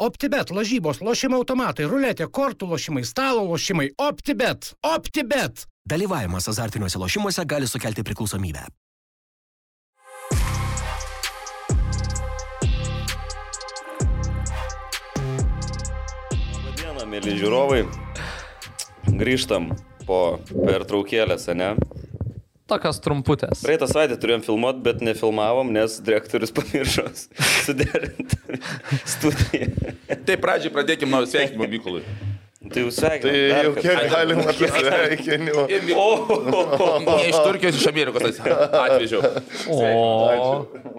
OptiBet, lažybos, lošimo automatai, ruletė, kortų lošimai, stalo lošimai. OptiBet. OptiBet. Dalyvavimas azartiniuose lošimuose gali sukelti priklausomybę. Labadiena, mėly žiūrovai. Grįžtam po pertraukėlės, ne? Tokios trumputės. Praeitą savaitę turėjom filmuoti, bet nefilmavom, nes direktorius pamiršo suderinti studiją. Tai pradžiai pradėkime nuo sveikinimo Mykolui. Tai jūs sveikinate. Tai jau kiek galima tų sveikinimų. Ne iš Turkijos, iš Amerikos atvežiau. O.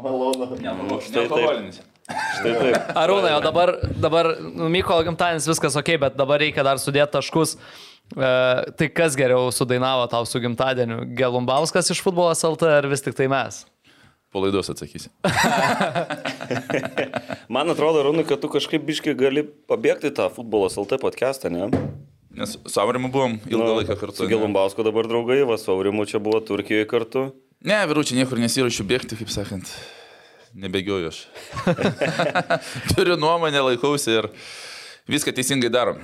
Malonu. Štai taip. Štai taip. Arūnai, o dabar, dabar nu, Mykolo gimtadienis viskas ok, bet dabar reikia dar sudėti taškus. E, tai kas geriau sudainavo tau su gimtadieniu? Gelumbauskas iš futbolas LT ar vis tik tai mes? Po laidos atsakysi. Man atrodo, Rūnai, kad tu kažkaip biškai gali pabėgti tą futbolas LT podcastą, ne? Nes su Aurimu buvom ilgą Nu, laiką kartu. Su ne? Gelumbausku dabar draugai, va, su Aurimu čia buvo Turkijoje kartu. Ne, vyručiai, niekur nesiruošiu bėgti, kaip sakant. Nebėgioju aš. Turiu nuomonę, laikausi ir viską teisingai darom.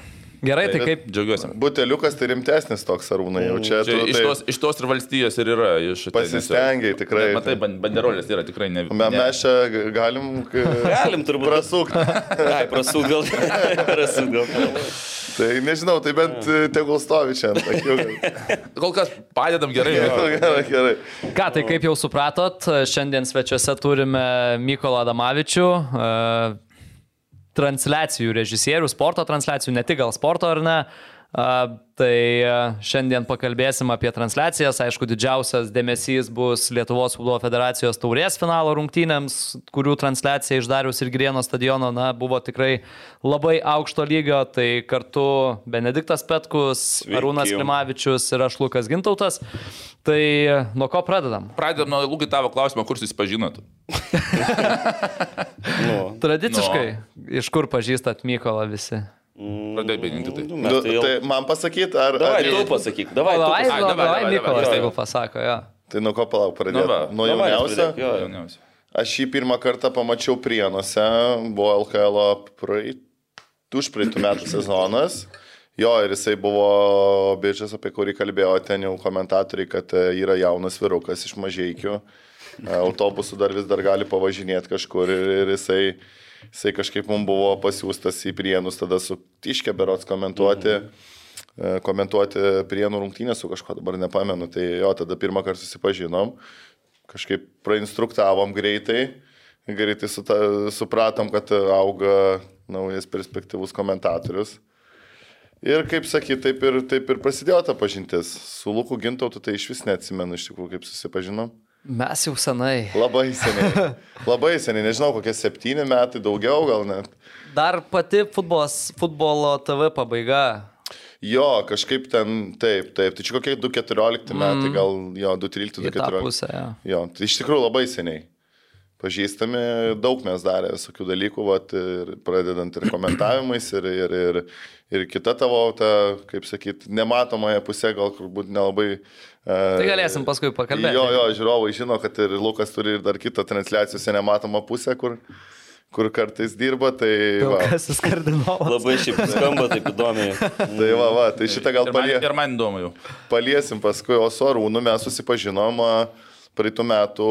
Gerai, tai kaip Džiaugiuosi. Buteliukas tai rimtesnis toks arūnai, jau čia, Čia tu iš, tai tos, iš tos ir valstijos ir yra. Iš pasistengiai tikrai. Bet Matai, ban- banderolės yra tikrai ne. Me- Mes čia galim, Galim turbūt. prasukti. Ai, prasuk gal. prasuk gal. Tai nežinau, tai bent e, tegul stovi čia. Kol kas padedam gerai. Gerai, gerai. Ką, tai kaip jau supratot, šiandien svečiuose turime Mykolą Adamavičių, e, transliacijų režisierių, sporto transliacijų, ne tik gal sporto ar ne. A, Tai e, šiandien pakalbėsim apie transliacijas. Aišku, didžiausias dėmesys bus Lietuvos futbolo federacijos taurės finalo rungtynėms, kurių transliacija iš Darius ir Grieno stadiono na, buvo tikrai labai aukšto lygio. Tai kartu Benediktas Petkus, Sveiki. Arūnas Klimavičius ir aš Lukas Gintautas. Tai e, nuo ko pradedam? Pradedam nuo ilgai tavo klausimo, kur susipažinot. Nu, Tradiciškai, iš kur pažįstat Mykolą visi? Pradėjai bėginti tai. nu, mes tai jau... Tai man pasakyti, ar... Davai, ar tu pasakyk. Davai, tu Davai, pasakyk. davai, davai, davai, Mykolas tegul pasako, jo. Tai nuo ko palauk pradėti? Nu nuo jauniausio. jo. Jauniausia. Aš jį pirmą kartą pamačiau Prienuose, buvo LKL praeit, užpraeitų metų sezonas. Jo, ir jisai buvo bičias, apie kurį kalbėjo ten jau komentatoriai, kad e, yra jaunas virukas iš mažiekių. Autobusų dar vis dar gali pavažinėti kažkur ir, ir jisai, jisai kažkaip mums buvo pasiūstas į Prienus, tada su Tiške berots komentuoti. e, komentuoti prienų rungtynės su kažkuo dabar nepamenu. Tai jo, tada pirmą kartą susipažinom, kažkaip prainstruktavom greitai, greitai suta, supratom, kad auga naujas perspektyvus komentatorius. Ir kaip sakyt, taip ir, taip ir prasidėjo ta pažintis. Su Luku Gintautu tai iš vis neatsimenu iš tikrųjų, kaip susipažinom. Mes jau senai. Labai seniai. Labai seniai, nežinau, kokie septyni metai, daugiau gal net. Dar pati futbolas, futbolo TV pabaiga. Jo, kažkaip ten, taip, taip. Tai čia kokie 2.14 metai, gal jo, 2.13, Į tą 2.14. pusę. Jo. Jo, tai iš tikrųjų labai seniai. Pažįstami, daug mes darė visokių dalykų, vat, ir pradedant ir komentavimais, ir, ir, ir, ir kita tavo, ta, kaip sakyt, nematomąją pusę, gal turbūt nelabai. Tai galėsim paskui pakalbėti. Jo, jo, žiūrovai žino, kad ir Lukas turi ir dar kitą transliacijose nematomą pusę, kur, kur kartais dirba, tai va. Pilkasis kardinolas. Labai šiaip skamba taip įdomiai. Tai va, va, tai šitą gal Ir man, palie, ir man įdomu jau. paliesim paskui, o su Arūnu mes susipažinom praeitų metų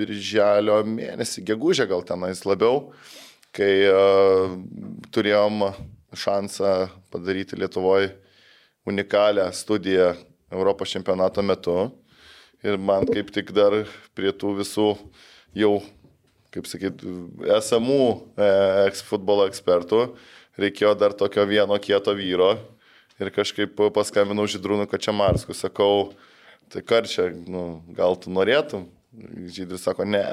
birželio mėnesį, gegužę gal tenais labiau, kai uh, turėjom šansą padaryti Lietuvoje unikalią studiją Europos čempionato metu. Ir man kaip tik dar prie tų visų jau, kaip sakyt, esamų e, eks futbolo ekspertų reikėjo dar tokio vieno kieto vyro. Ir kažkaip paskambinau Židrūnų Kačiamarskų, sakau, tai karčia, nu, gal tu norėtum? Žydris sako, ne.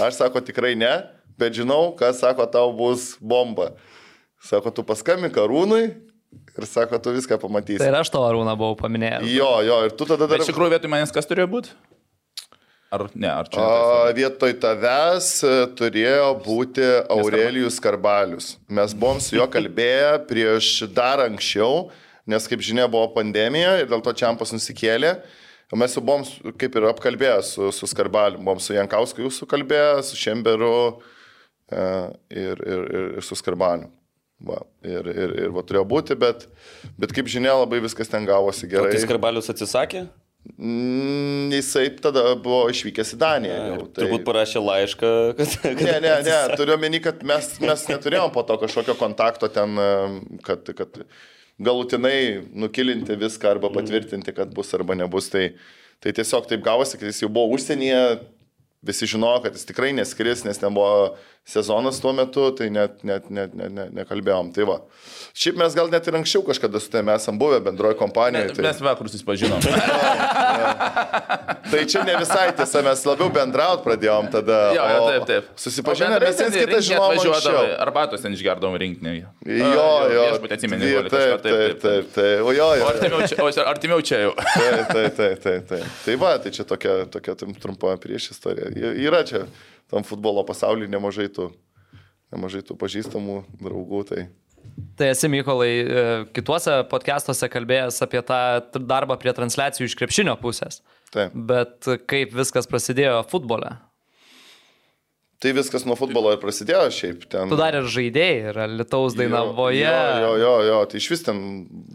Aš sako, tikrai ne, bet žinau, kas sako, tau bus bomba. Sako, tu paskambink Arūnui ir sako, tu viską pamatysi. Tai ir aš to arūną buvau paminėjęs. Jo, jo, ir tu tada dar... Bet iš tikrųjų vietoj manęs kas turėjo būti? Ar ne, ar čia? A, vietoj tavęs e, turėjo būti Aurelijus Karbalius. Mes buvom su juo kalbėję prieš dar anksčiau, nes kaip žinia buvo pandemija ir dėl to Čiampas nusikėlė. O Mes jau buvom kaip ir apkalbėję su, su Skarbaliu, buvom su Jankausku jūsų kalbėję, su Šemberu e, ir, ir, ir, ir su skarbaniu. Va, ir, ir, ir va turėjo būti, bet, bet kaip žinia, labai viskas ten gavosi O gerai. tai Skarbalius atsisakė? Mm, Jisai tada buvo išvykęs į Daniją. Jau, Tai... Turbūt parašė laišką, kad... kad Ne, ne, ne, turiu omeny, kad mes, mes neturėjom po to kažkokio kontakto ten, kad, kad galutinai nukilinti viską arba patvirtinti, kad bus arba nebus. Tai, tai tiesiog taip gavosi, kad jis jau buvo užsienyje, visi žinojo, kad jis tikrai neskris, nes nebuvo sezonas tuo metu, tai net, net, net, net, net nekalbėjom. Tai va. Šiaip mes gal net ir anksčiau kažkada su tavimi esam buvę bendroje kompanijoje. Tai... Mes vakar susipažinom. Tai čia ne visai tiesa, mes labiau bendraut pradėjom tada. Jo, jo, o taip, taip. Susipažinę, mes viens kitą anksčiau. Arbatos ten išgerdom rinkinį. Jo, jo. Aš pat atsimenu. Taip, taip, taip, taip, taip. O jo, jo. Artimiau čia, jau. Taip, taip, taip, taip. Tai va, tai čia tokia, tokia trumpa prieš istorija. Yra čia tam futbolo pasaulyje nemažai tų, nemažai tų pažįstamų draugų. Tai Tai esi Mykolai e, kituose podcastuose kalbėjęs apie tą darbą prie transliacijų iš krepšinio pusės. taip. Bet kaip viskas prasidėjo futbole? Tai viskas nuo futbolo ir prasidėjo šiaip ten. Tu dar ir žaidėjai, ir Lietuvos dainavoje. Jo, jo, jo, jo, tai iš vis ten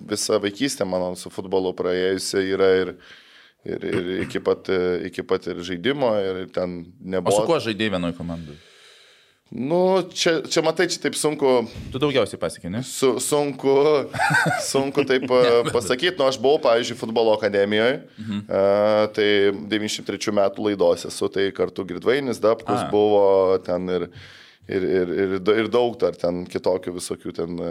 visa vaikystė mano su futbolu praėjusi yra ir, ir, ir iki, pat, iki pat ir žaidimo, ir ten O nebuvo. su kuo žaidėjai vienoje komandoje? Nu, čia, čia matai, čia taip sunku, Tu daugiausiai pasiekė, ne? su, sunku, sunku taip e, pasakyti. Nu, aš buvau, pavyzdžiui, futbolo akademijoje, mhm. uh, tai 93 metų laidos esu, tai kartu Girdvainis Dabkus A. buvo ten ir, ir, ir, ir, ir daug dar ten kitokių visokių ten.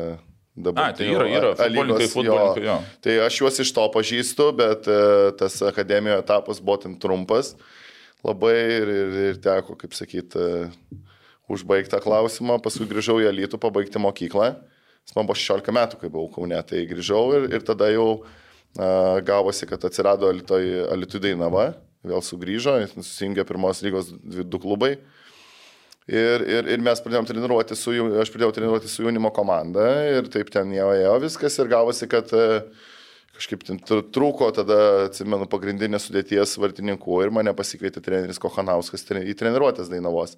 E, A, tai yra, yra, A- A futbolininkai, futbolininkai, jo. Tai aš juos iš to pažįstu, bet e, tas akademijoje etapas buvo ten trumpas labai ir, ir, ir teko, kaip sakyti, užbaigti tą klausimą, paskui grįžau į Alytų pabaigti mokyklą. Jis man buvo 16 metų, kai buvau Kaune, tai grįžau ir, ir tada jau a, gavosi, kad atsirado Alytui Dainava, vėl sugrįžo, susijungė pirmos lygos dvi, du klubai. Ir, ir, ir mes pradėjome treniruoti su, aš pradėjau treniruoti su jaunimo komanda ir taip ten jau ėjo viskas ir gavosi, kad e, kažkaip ten tr- trūko tada, atsimenu, pagrindinės sudėties vartininkų ir mane pasikvietė treneris Kohanauskas į treniruotės Dainavos.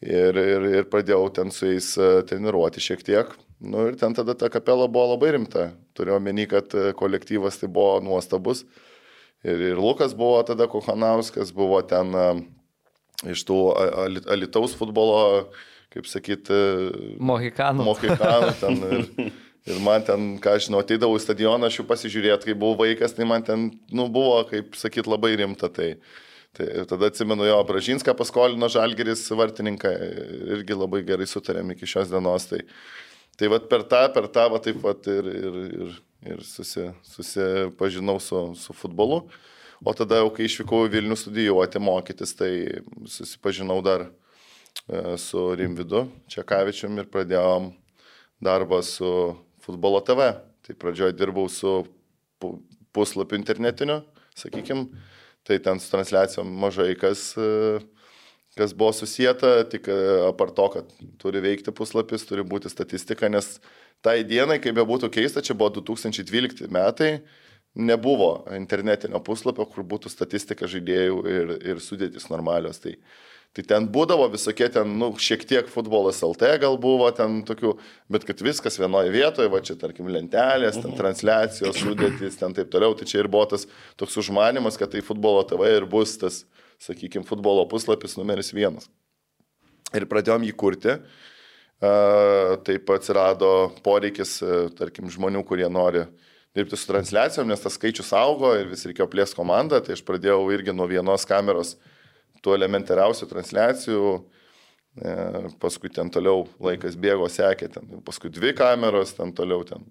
Ir, ir, ir pradėjau ten su jais e, treniruoti šiek tiek. Nu, ir ten tada ta kapela buvo labai rimta. Turiu omeny, kad e, kolektyvas tai buvo nuostabus. Ir, ir Lukas buvo tada Kohanauskas, buvo ten iš tų Alitaus futbolo, kaip sakyti, Mohikanų. Mohikanų ten. Ir, ir man ten, ką žinau, ateidavau į stadioną, aš jų pasižiūrėti, kai buvau vaikas, tai man ten, nu, buvo, kaip sakyt, labai rimta. Tai, tai tada atsimenu jo, Bražinską paskolino Žalgeris vartininką, irgi labai gerai sutarėm iki šios dienos. Tai, tai vad per tą, per tą, va taip pat ir, ir, ir, ir susi, susipažinau su, su futbolu. O tada jau, kai išvykau į Vilnių studijuoti, mokytis, tai susipažinau dar e, su Rimvidu Čekavičium ir pradėjom darbą su futbolo TV. Tai pradžioje dirbau su pu- puslapiu internetiniu, sakykime, tai ten su transliacijom mažai kas, e, kas buvo susijęta, tik e, apart to, kad turi veikti puslapis, turi būti statistika, nes tai dienai, kaip bebūtų keista, čia buvo 2012 metai, nebuvo internetinio puslapio, kur būtų statistika žaidėjų ir, ir sudėtis normalios. Tai, tai ten būdavo visokie ten, nu, šiek tiek futbolas LT gal buvo ten tokių, bet kad viskas vienoje vietoje, va čia tarkim lentelės, ten transliacijos, sudėtis, ten taip toliau. Tai čia ir buvo tas toks užmanimas, kad tai futbolo TV ir bus tas, sakykime, futbolo puslapis numeris vienas. Ir pradėjom jį kurti. Uh, taip atsirado poreikis, uh, tarkim, žmonių, kurie nori dirbti su transliacijom, nes tas skaičius augo ir vis reikėjo plės komandą, tai aš pradėjau irgi nuo vienos kameros tų elementariausių transliacijų, e, paskui ten toliau laikas bėgo, sekė, ten, paskui dvi kameros, ten toliau ten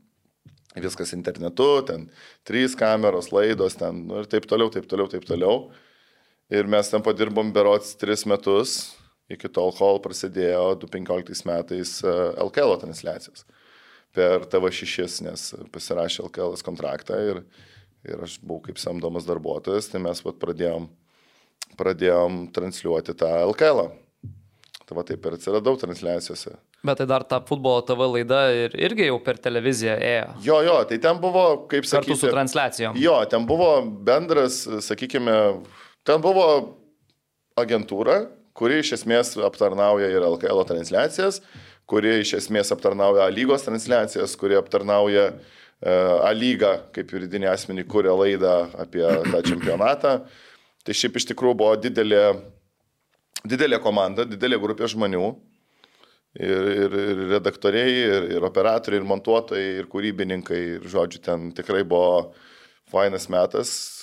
viskas internetu, ten trys kameros, laidos, ten nu, ir taip toliau, taip toliau, taip toliau. Ir mes ten padirbom berots tris metus, iki tol, kol prasidėjo 2015 metais e, LKL transliacijos per TV6, nes pasirašė LKL kontraktą ir, ir aš buvau kaip samdomas darbuotojas, tai mes vat, pradėjom, pradėjom transliuoti tą LKL. Tai va taip ir atsiradau transliacijose. Bet tai dar ta futbolo TV laida ir, irgi jau per televiziją ėjo. Jo, jo, tai ten buvo, kaip Kartu sakyti, su transliacijom. Jo, ten buvo bendras, sakykime, ten buvo agentūra, kuri iš esmės aptarnauja ir LKL transliacijas, kuri iš esmės aptarnauja A lygos transliacijas, kuri aptarnauja uh, A lygą kaip juridinį asmenį, kuria laidą apie tą čempionatą. Tai šiaip iš tikrųjų buvo didelė, didelė komanda, didelė grupė žmonių. Ir, ir, ir redaktoriai, ir, ir operatoriai, ir montuotojai, ir kūrybininkai. Ir žodžiu, ten tikrai buvo fainas metas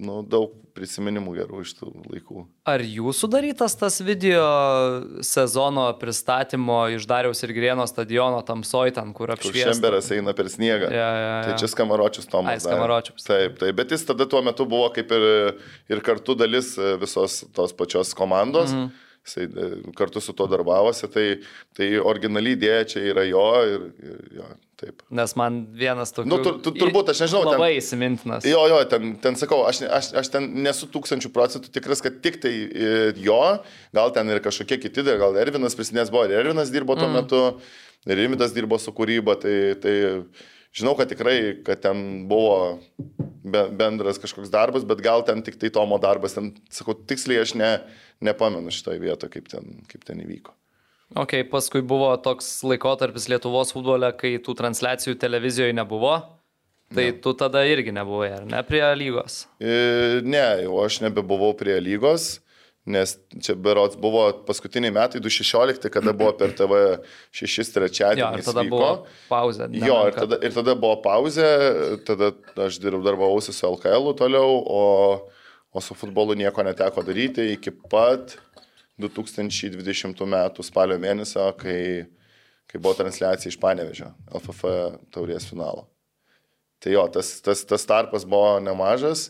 nu, daug prisiminimų gerų iš tų laikų. Ar jūsų darytas tas video sezono pristatymo iš Dariaus ir Grieno stadiono tamsoj ten, kur apšviesta? Šemberas eina per sniegą. Ja, ja, ja. Tai čia skamaročius Tomas. Ai. Skamaročius. Taip, taip, bet jis tada tuo metu buvo kaip ir, ir kartu dalis visos tos pačios komandos. Mhm. Jisai e, kartu su to darbavosi, tai, tai originali idėja čia yra jo ir, ir jo, taip. Nes man vienas toks. Nu, tu- tu- turbūt, aš nežinau, ten- Labai įsimintinas. Jo, jo, ten, ten sakau, aš, aš, aš ten nesu tūkstančių procentų tikras, kad tik tai e, jo, gal ten ir kažkokie kiti, gal Ervinas prisidės buvo, ir Ervinas dirbo tuo mm. metu, ir Rimidas dirbo su kūryba, tai, tai žinau, kad tikrai, kad ten buvo be, bendras kažkoks darbas, bet gal ten tik tai Tomo darbas, ten, sakau, tiksliai aš ne, nepamenu šitoje vietoje, kaip ten, kaip ten įvyko. Ok, paskui buvo toks laikotarpis Lietuvos futbole, kai tų transliacijų televizijoje nebuvo. Tai ne. tu tada irgi nebuvai, ar ne, prie lygos? E, Ne, jau aš nebebuvau prie lygos, nes čia berots buvo paskutiniai metai 2016, kada buvo per TV 6 Jo, trečiadienį. ir tada buvo pauzė. Jo, ir tada, ir tada buvo pauzė, tada aš dirb, darbavausi su LKL toliau, o, o su futbolu nieko neteko daryti iki pat 2020 m. spalio mėnesio, kai, kai buvo transliacija iš Panevežio, LFF taurės finalo. Tai jo, tas, tas, tas tarpas buvo nemažas.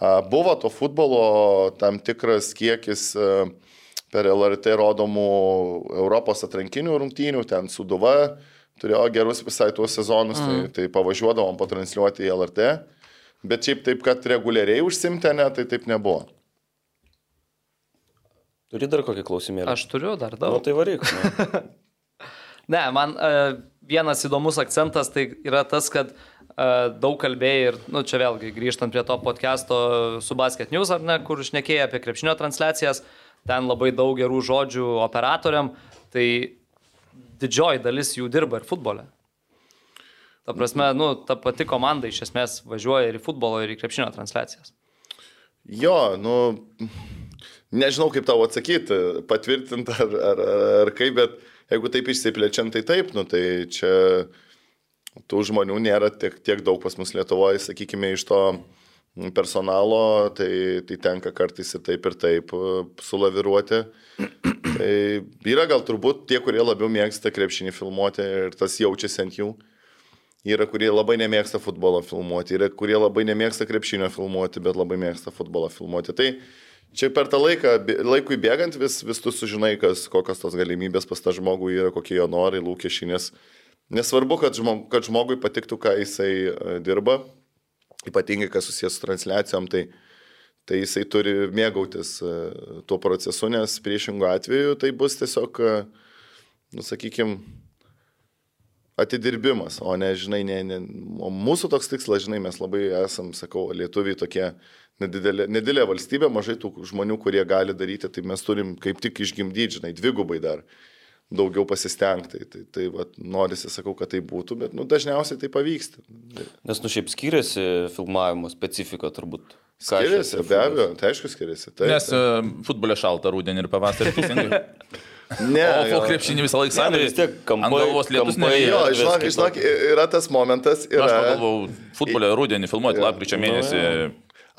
A, Buvo to futbolo tam tikras kiekis a, per LRT rodomų Europos atrankinių rungtynių, ten Suduva turėjo gerus visai tuos sezonus, mm. tai, tai pavažiuodavom patransliuoti į LRT, bet šiaip taip, kad reguliariai užsimtė, ne, tai taip nebuvo. Turi dar kokį klausimėlį? Aš turiu dar Nu, daug. tai varyk. Nu. Ne, man uh, vienas įdomus akcentas tai yra tas, kad uh, daug kalbėjai ir, nu, čia vėlgi grįžtant prie to podcast'o su Basket News, ar ne, kur išnekėjai apie krepšinio transliacijas, ten labai daug gerų žodžių operatoriam, tai didžioji dalis jų dirba ir futbole. Ta prasme, nu, ta pati komanda iš esmės važiuoja ir į futbolo, ir į krepšinio transliacijas. Jo, nu, nežinau kaip tau atsakyti, patvirtinti ar, ar, ar, kaip, bet jeigu taip išsiplečiant, tai taip, nu, tai čia tų žmonių nėra tiek, tiek daug pas mus Lietuvoje, sakykime, iš to personalo, tai, tai tenka kartais ir taip ir taip e, sulaviruoti. Tai yra gal turbūt tie, kurie labiau mėgsta krepšinį filmuoti ir tas jaučiasi ant jų. Yra, kurie labai nemėgsta futbolo filmuoti, yra, kurie labai nemėgsta krepšinio filmuoti, bet labai mėgsta futbolo filmuoti. Tai čia per tą laiką, laikui bėgant vis, vis tu sužinai, kas, kokios tos galimybės pas tą žmogų yra, kokie jo norai, lūkesčiai, nes nesvarbu, kad, žmog, kad žmogui patiktų, ką jisai e, dirba, ypatingai kas susijęs su transliacijom, tai, tai jisai turi mėgautis e, tuo procesu, nes priešingų atveju tai bus tiesiog, e, nu, sakykime, atidirbimas, o ne, žinai, ne, ne, mūsų toks tikslas, žinai, mes labai esam, sakau, lietuviai tokie nedidelė, nedidelė valstybė, mažai tų žmonių, kurie gali daryti, tai mes turim kaip tik išgimdyti, žinai, dvigubai dar daugiau pasistengti. Tai, tai va, norisi, sakau, kad tai būtų, bet nu, dažniausiai tai pavyksta. Nes nu šiaip skiriasi filmavimo specifika turbūt. Aš Skiriasi, be abejo, tai aišku skiriasi. Taip, Nes e, futbole šalta rudenį ir pavasarį ne, O po krepšinį visą laiką nu sąnariai. vis tiek galvos lietus kampai- nevyja. Jo, Vis žinok, žinok, yra tas momentas, Aš yra... pagalvojau, futbole rudenį filmuoti lapkričio Nu, mėnesį.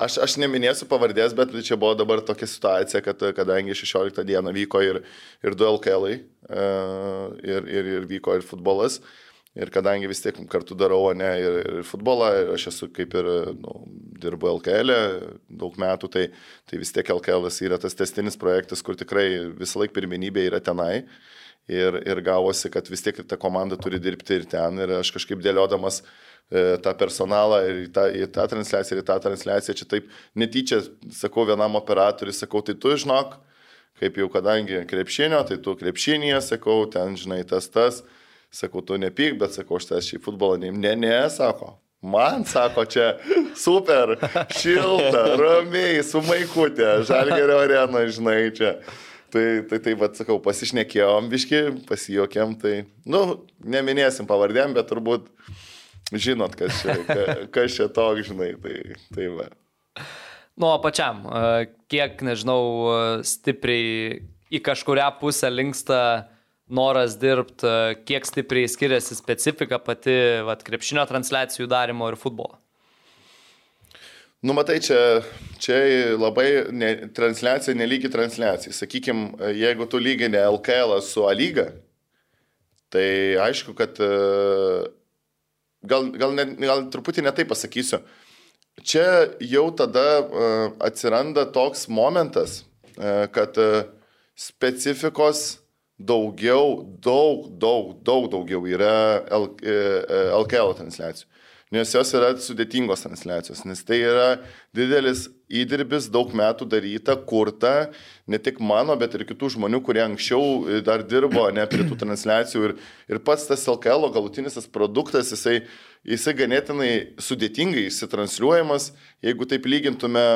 Aš, aš neminėsiu pavardės, bet čia buvo dabar tokia situacija, kad kadangi 16 dieną vyko ir, ir du LKL, e, ir, ir, ir vyko ir futbolas, ir kadangi vis tiek kartu darau, ne, ir, ir futbolą, ir aš esu kaip ir nu, dirbu LKL e daug metų, tai, tai vis tiek LKL yra tas testinis projektas, kur tikrai visą laiką pirmenybė yra tenai. Ir, ir gavosi, kad vis tiek ta komanda turi dirbti ir ten. Ir aš kažkaip dėliodamas e, tą personalą ir į tą, į tą transliaciją, ir į tą transliaciją, čia taip netyčia sakau vienam operatoriui, sakau, tai tu žinok, kaip jau kadangi krepšinio, tai tu krepšinėje, sakau, ten žinai tas tas, sakau, tu nepyk, bet sakau, aš tas šį futbolą neim. Ne, ne, sako. Man sako, čia super, šilta, ramiai, su maikutė, žalgerio arena, žinai, čia. Tai, tai, tai vad sakau, pasišnekėjom biški, pasijokėm, tai, nu, neminėsim pavardėm, bet turbūt žinot, kas čia, ka- kas čia toks, žinai, tai, tai va. Nu, o pačiam, kiek, nežinau, stipriai į kažkuria pusę linksta noras dirbti, kiek stipriai skiriasi specifika pati vat, krepšinio transliacijų darimo ir futbolo. Nu, matai, čia, čia labai ne, transliacija nelygi transliacija. Sakykime, jeigu tu lygini LKL su A lyga, tai aišku, kad e, gal, gal, ne, gal truputį netai pasakysiu. Čia jau tada e, atsiranda toks momentas, e, kad e, specifikos daugiau, daug, daug, daug daugiau yra L- LKL transliacijų. Nes jos yra sudėtingos transliacijos, nes tai yra didelis įdirbis, daug metų daryta, kurta, ne tik mano, bet ir kitų žmonių, kurie anksčiau dar dirbo ne prie tų transliacijų. Ir, ir pats tas LKL galutinis tas produktas, jisai, jisai ganėtinai sudėtingai įsitransliuojamas, jeigu taip lygintume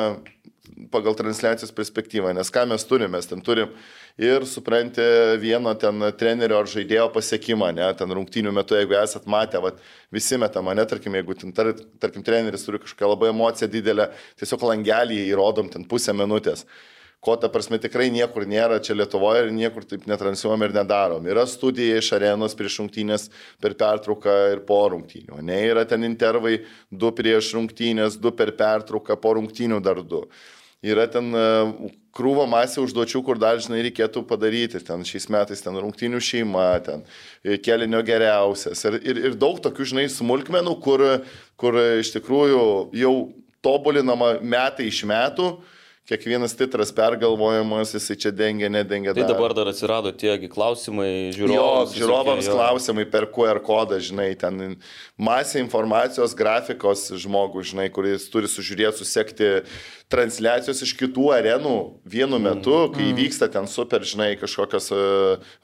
pagal transliacijos perspektyvą, nes ką mes turime, mes ten turim ir supranti vieno ten trenerio ar žaidėjo pasiekimą, ne, ten rungtynių metu, jeigu esat matę, vat, visi metama, ne, tarkim, jeigu ten, tar, tarkim, treneris turi kažkokią labai emociją didelę, tiesiog langelį įrodom ten pusę minutės. Ko ta prasme tikrai niekur nėra čia Lietuvoje ir niekur taip netransliuojam ir nedarom. Yra studija iš arenos prieš rungtynės per pertrauką ir po rungtynių. Ne, yra ten intervai du prieš rungtynės, du per pertrauką, po rungtynių dar du yra ten e, krūva masė užduočių, kur dar, žinai, reikėtų padaryti. Ten šiais metais ten rungtinių šeima, ten e, kelinio geriausias. Ir, ir, ir daug tokių, žinai, smulkmenų, kur, kur iš tikrųjų jau tobulinama metai iš metų. Kiekvienas titras pergalvojamas, jisai čia dengia, nedengia. Tai dar. dabar dar atsirado tiegi klausimai Jo, žiūrovams. žiūrovams visokie, jo. klausimai per QR kodą, žinai, ten masė informacijos, grafikos žmogų, žinai, kuris turi sužiūrėti, susekti transliacijos iš kitų arenų vienu metu, kai vyksta ten super, žinai, kažkokios e,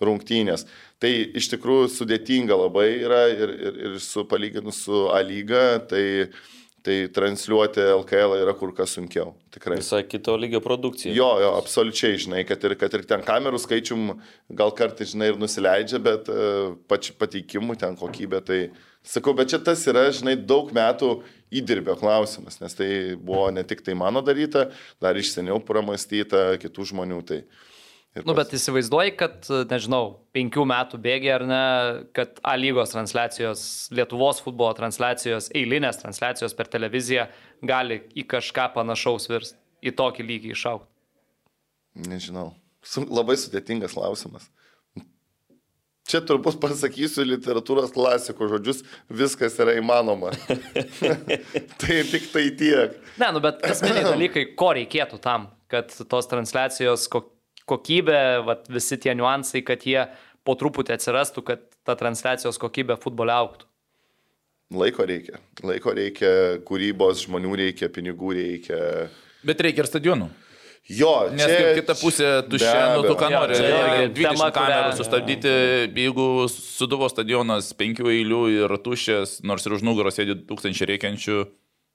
rungtynės. Tai iš tikrųjų sudėtinga labai yra ir, ir, ir su palyginus su A lyga, tai, tai transliuoti LKL yra kur kas sunkiau. Tikrai. Visai kito lygio produkcija. Jo, jo, absoliučiai, žinai, kad ir, kad ir ten kamerų skaičium gal kartais, žinai, ir nusileidžia, bet uh, pač pateikimų ten kokybė, tai sakau, bet čia tas yra, žinai, daug metų įdirbio klausimas, nes tai buvo ne tik tai mano daryta, dar iš seniau pramastyta kitų žmonių. Tai, ir Nu, bet įsivaizduoji, kad, nežinau, penkių metų bėgiai ar ne, kad A lygos transliacijos, Lietuvos futbolo transliacijos, eilinės transliacijos per televiziją gali į kažką panašaus virsti, į tokį lygį išaukti. Nežinau. Labai sudėtingas klausimas. Čia turbūt pasakysiu literatūros klasikų žodžius, viskas yra įmanoma. tai tik tai tiek. Ne, nu, bet esminiai dalykai, ko reikėtų tam, kad tos transliacijos ko- kokybė, vat, visi tie niuansai, kad jie po truputį atsirastų, kad ta transliacijos kokybė futbole auktų. Laiko reikia. Laiko reikia, kūrybos, žmonių reikia, pinigų reikia. Bet reikia ir stadionų. Jo, Nes čia, kaip kita pusė tuščia, nu tu ką Jo, nori, čia irgi 20 tema, kurią- kamerų sustabdyti, jeigu suduvo stadionas penkių eilių ir tuščias, nors ir už nugaros sėdi tūkstančiai reikiančių,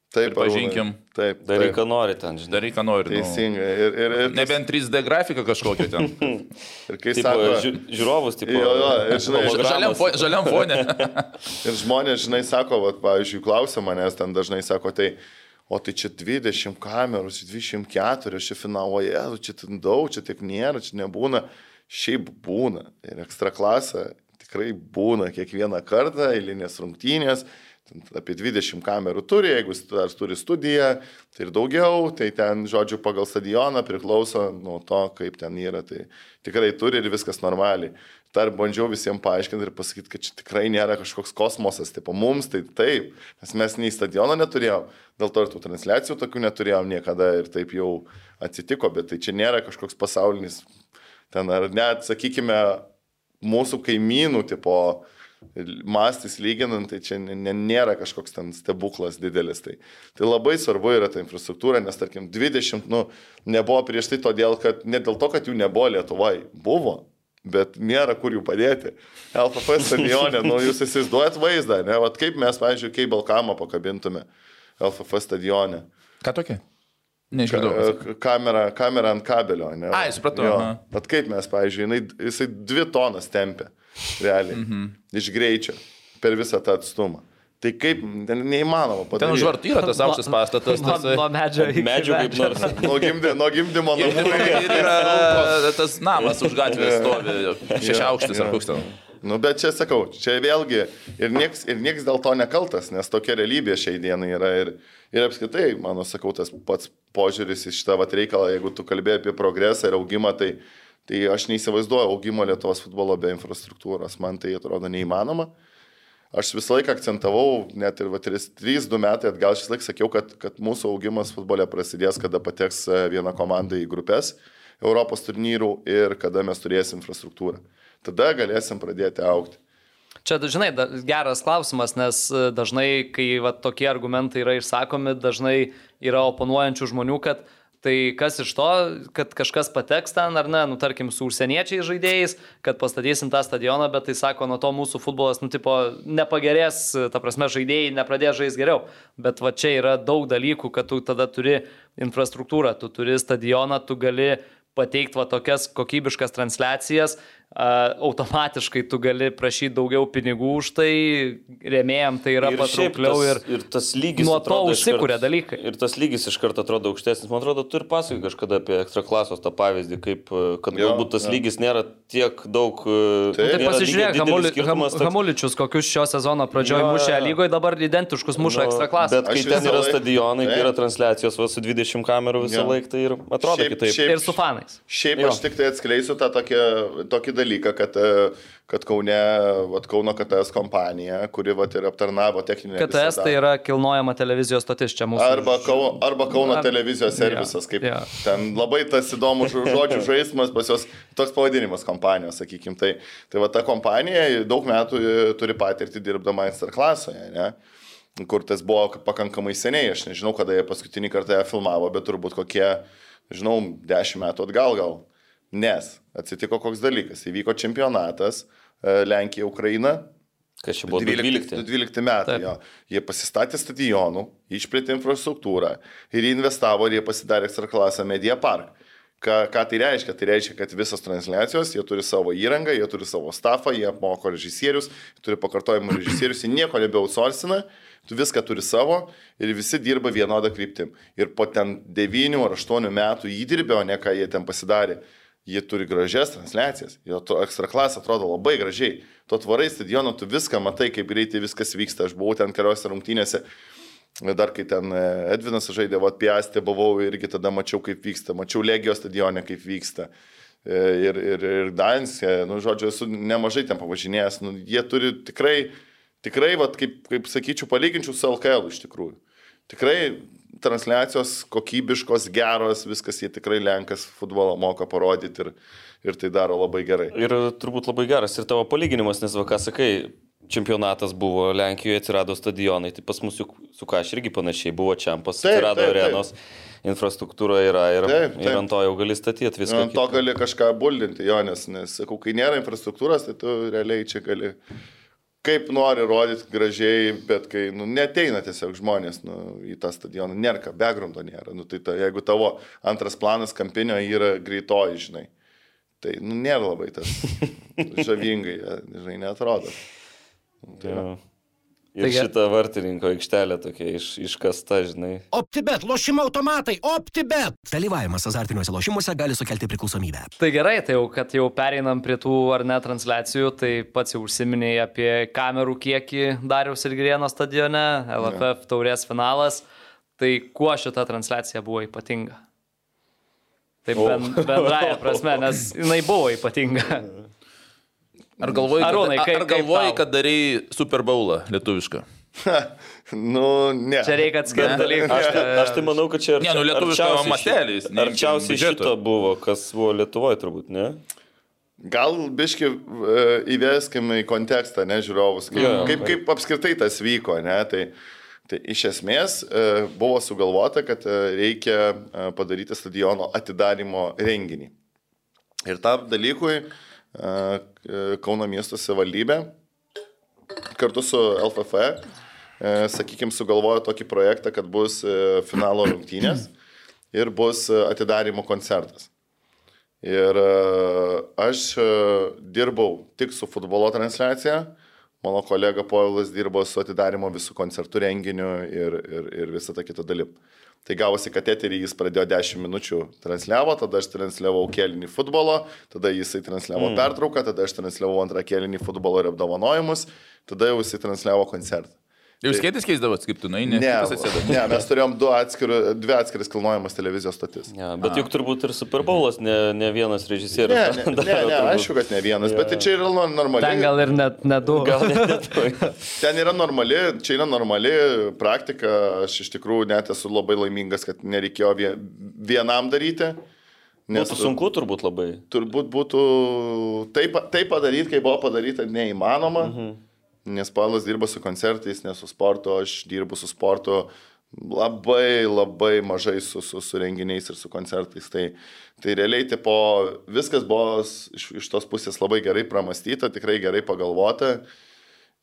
Taip, pripažinkim. Arūnai. Taip, Daryk, taip. ką nori ten, žinai. daryk ką nori. Nu. Teisingai. Ir, ir, ir, Nebent 3D grafika kažkokia ten. ir kai Tipo, sako, ži žiūrovus, tipo. Jo, jo, ir žinai. Žaliam, fo žaliam fone. Ir žmonės, žinai, sako, vat, pavyzdžiui, klausia manęs, ten dažnai sako, tai, o tai čia 20 kamerų, čia 24, čia finaloje, čia ten daug, čia tiek nėra, čia nebūna. Šiaip būna. Ir ekstra klasė tikrai būna kiekvieną kartą, eilinės rungtynės. Ten apie 20 kamerų turi, jeigu dar turi studiją, tai ir daugiau, tai ten, žodžiu, pagal stadioną priklauso nuo to, kaip ten yra. Tai tikrai turi ir viskas normaliai. Dar bandžiau visiems paaiškinti ir pasakyti, kad čia tikrai nėra kažkoks kosmosas, tipo mums tai taip, nes mes nei stadiono neturėjom, dėl to ir tų transliacijų tokių neturėjom niekada ir taip jau atsitiko, bet tai čia nėra kažkoks pasaulinis, ten ar net, sakykime, mūsų kaimynų tipo mastis lyginant, tai čia nėra kažkoks ten stebuklas didelis. Tai, tai labai svarbu yra ta infrastruktūra, nes tarkim 20, nu, nebuvo prieš tai todėl, kad ne dėl to, kad jų nebuvo Lietuvai, buvo, bet nėra kur jų padėti. LFF stadione, nu, jūs įsivaizduojat vaizdą, ne, Vat kaip mes, pavyzdžiui, kaip Balkamą pakabintume LFF stadione. Ką tokia? Neišgirdau. Ka- Kamera, kamera ant kabelio, ne? Ai, supratau. Bet kaip mes, pavyzdžiui, jinai, jisai dvi tonas tempia, realiai, Mhm. iš greičio, per visą tą atstumą. Tai kaip, ten neįmanoma Ten padaryti. už vartų yra tas aukštas pastatas. Nuo, Tas, nuo medžio iki Medžių kaip medžio. nors. Nuo, gimdy, nuo gimdymo ir, namų. ir yra tas namas už gatvės stovi, šeši aukštis ar koks ten. Nu, bet čia sakau, čia vėlgi ir nieks, ir nieks dėl to nekaltas, nes tokia realybė šiai dienai yra. Ir, ir apskritai, mano sakau, tas pats požiūris į šitą vat reikalą, jeigu tu kalbėjai apie progresą ir augimą, tai, tai aš neįsivaizduoju augimo Lietuvos futbolo be infrastruktūros. Man tai atrodo neįmanoma. Aš visą laiką akcentavau, net ir 3-2 metai atgal šis laik sakiau, kad, kad mūsų augimas futbole prasidės, kada pateks e, viena komanda į grupės Europos turnyrų ir kada mes turėsim infrastruktūrą. Tada galėsim pradėti aukti. Čia, žinai, da, geras klausimas, nes e, dažnai, kai va, tokie argumentai yra išsakomi, dažnai yra oponuojančių žmonių, kad tai kas iš to, kad kažkas pateks ten ar ne, nu tarkim, su užsieniečiai žaidėjais, kad pastatysim tą stadioną, bet tai sako, nuo to mūsų futbolas, nu tipo, nepagerės, ta prasme, žaidėjai nepradės žaisti geriau. Bet va čia yra daug dalykų, kad tu tada turi infrastruktūrą, tu turi stadioną, tu gali pateikti va tokias kokybiškas transliacijas, automatiškai tu gali prašyti daugiau pinigų už tai, rėmėjam tai yra patraukliau ir, ir tas lygis. nuo to užsikuria dalykai. Ir tas lygis iš karto atrodo aukštesnis. Man atrodo, tu ir pasakai kažkada apie ekstraklasos tą pavyzdį, kaip, e, kad Jo, galbūt tas jo. lygis nėra tiek daug. Taip. Tai nėra pasižiūrėk, Hamuli, Ham. Hamuličius, kokius šio sezono pradžioje mušė lygoje, dabar identiškus muša Nu, ekstra klasę. Bet kai ten yra laik- stadionai, kai Taip. yra transliacijos va, su 20 kamerų visą laiką, tai ir atrodo Šiaip- kitaip. šiaip- Ir su fanais. Šiaip Jo. aš tik tai atskleisiu tą tokį, tokį dalyką, kad, e, kad Kaune, vat, Kauno KTS kompanija, kuri vat, ir aptarnavo techninę KTS tai yra kilnojama televizijos stotis čia mūsų. Arba, Kau, arba Kauno Ar- televizijos servisas, kaip Jo. ten labai tas įdomus žo- žodžių žaidimas, pas jos toks pavadinimas kompanijos, sakykime. Tai, tai va ta kompanija daug metų e, turi patirtį dirbdama Inster klasoje, ne? kur tas buvo pakankamai seniai, aš nežinau, kada jie paskutinį kartą ją filmavo, bet turbūt kokie, žinau, dešimt metų atgal gal. Nes atsitiko koks dalykas, įvyko čempionatas e, Lenkija, Ukraina, Kas čia buvo 12. 12 metai. Taip. Jo. Jie pasistatė stadionų, išplėtė infrastruktūrą ir investavo ir jie pasidarė ekstra klasę Media Park. Ką, ką tai reiškia? Tai reiškia, kad visos transliacijos, jie turi savo įrangą, jie turi savo stafą, jie apmoko režisierius, turi pakartojimų režisierius, jie nieko nebeutsorsina, tu viską turi savo ir visi dirba vienodą kryptim. Ir po ten 9 ar 8 metų įdirbio, ne ką jie ten pasidarė, jie turi gražias transliacijas, jo to ekstra klasė atrodo labai gražiai. Tu atvarai stadioną, tu viską matai, kaip greitai viskas vyksta. Aš buvau ten keliose rungtynėse, dar kai ten e, Edvinas žaidė, va, piastė buvau irgi tada mačiau, kaip vyksta, mačiau Legijos stadione, kaip vyksta. E, Ir, ir, ir Danskė, nu, žodžiu, esu nemažai ten pavažinėjęs, nu, jie turi tikrai, tikrai, va, kaip, kaip sakyčiau, palyginčiau su LKL iš tikrųjų. Tikrai transliacijos kokybiškos, geros, viskas jie tikrai Lenkas futbolą moka parodyti ir, ir tai daro labai gerai. Ir turbūt labai geras ir tavo palyginimas, nes va ką sakai, čempionatas buvo Lenkijoje, atsirado stadionai, tai pas mus juk su ką aš irgi panašiai buvo čempas, Taip, atsirado taip, taip. arenos, infrastruktūra yra ir, Taip, taip. ir ant to jau gali statyti viską. Ant to gali kažką buldinti, jo, nes, nes sakau, kai nėra infrastruktūros, tai tu realiai čia gali kaip nori rodyti gražiai, bet kai nu, neteina tiesiog žmonės nu, į tą stadioną, nėra ką, backgroundo nėra. Nu, tai ta, jeigu tavo antras planas kampinio yra greitoji, žinai, tai nu, nėra labai tas žavingai, žinai, netrodo. Tai, va. Ir Taigi- šita vartininko aikštelė tokia iš, iškasta, žinai. OptiBet, lošimo automatai, OptiBet. Dalyvavimas azartiniuose lošimuose gali sukelti priklausomybę. Tai gerai, tai jau, kad jau pereinam prie tų ar ne transliacijų, tai pats jau užsiminėjai apie kamerų kiekį Dariaus ir Grieno stadione, LFF taurės finalas. Tai kuo šita transliacija buvo ypatinga? Taip ben, bendraja prasme, nes jinai buvo ypatinga. Ar galvoji, kad, Arūnai, kaip- ar kaip galvoji, kad darai Super Bowlą lietuvišką? nu, ne. Čia reikia atskirti dalykus. Aš, tai- aš tai manau, kad čia Ne, nu, šito- neimkim Arčiausiai šito buvo, kas buvo Lietuvoje turbūt, ne? Gal biški e, įveskim į kontekstą, ne, žiūrovus, kaip, Jo, jo. kaip, kaip apskritai tas vyko, ne, tai, tai iš esmės e, buvo sugalvota, kad e, reikia padaryti stadiono atidarimo renginį. Ir tam dalykui e, Kauno miesto savivaldybė kartu su LFF, e, sakykime, sugalvojo tokį projektą, kad bus e, finalo rungtynės. ir bus atidarimo koncertas. Ir e, aš dirbau tik su futbolo transliacija, mano kolega Povilas dirbo su atidarimo visų koncertų renginiu ir, ir, ir visą tą kitą dalim. Tai gavosi, kad eterį jis pradėjo 10 minučių transliavo, tada aš transliavau kėlinį futbolo, tada jisai transliavo mm. pertrauką, tada aš transliavau antrą kėlinį futbolo ir apdovanojimus, tada jau jisai transliavo koncertą. Jūs skėtis keisdavot, kaip tu, na, ne? Ne, Kitas atsėdo. ne, mes turėjom du atskirų, dvi atskiras kilnojamas televizijos stotis. Ja, bet juk turbūt ir Super Bowlas ne, ne vienas režisierius. Ne, ne, ne, ne turbūt. aišku, kad ne vienas, bet tai čia yra no- normali. Ten gal ir net ne du. Gal net ne Ten yra normali, čia yra normali praktika, aš iš tikrųjų net esu labai laimingas, kad nereikėjo vie- vienam daryti. Nes Būtų sunku turbūt labai. turbūt būtų taip, taip padaryti, kaip buvo padaryta, neįmanoma. Mhm. Nes Paulas dirba su koncertais, ne su sportu, aš dirbu su sportu labai labai mažai su, su, su renginiais ir su koncertais. Tai, tai realiai tipo, viskas buvo iš, iš tos pusės labai gerai pramastyta, tikrai gerai pagalvota.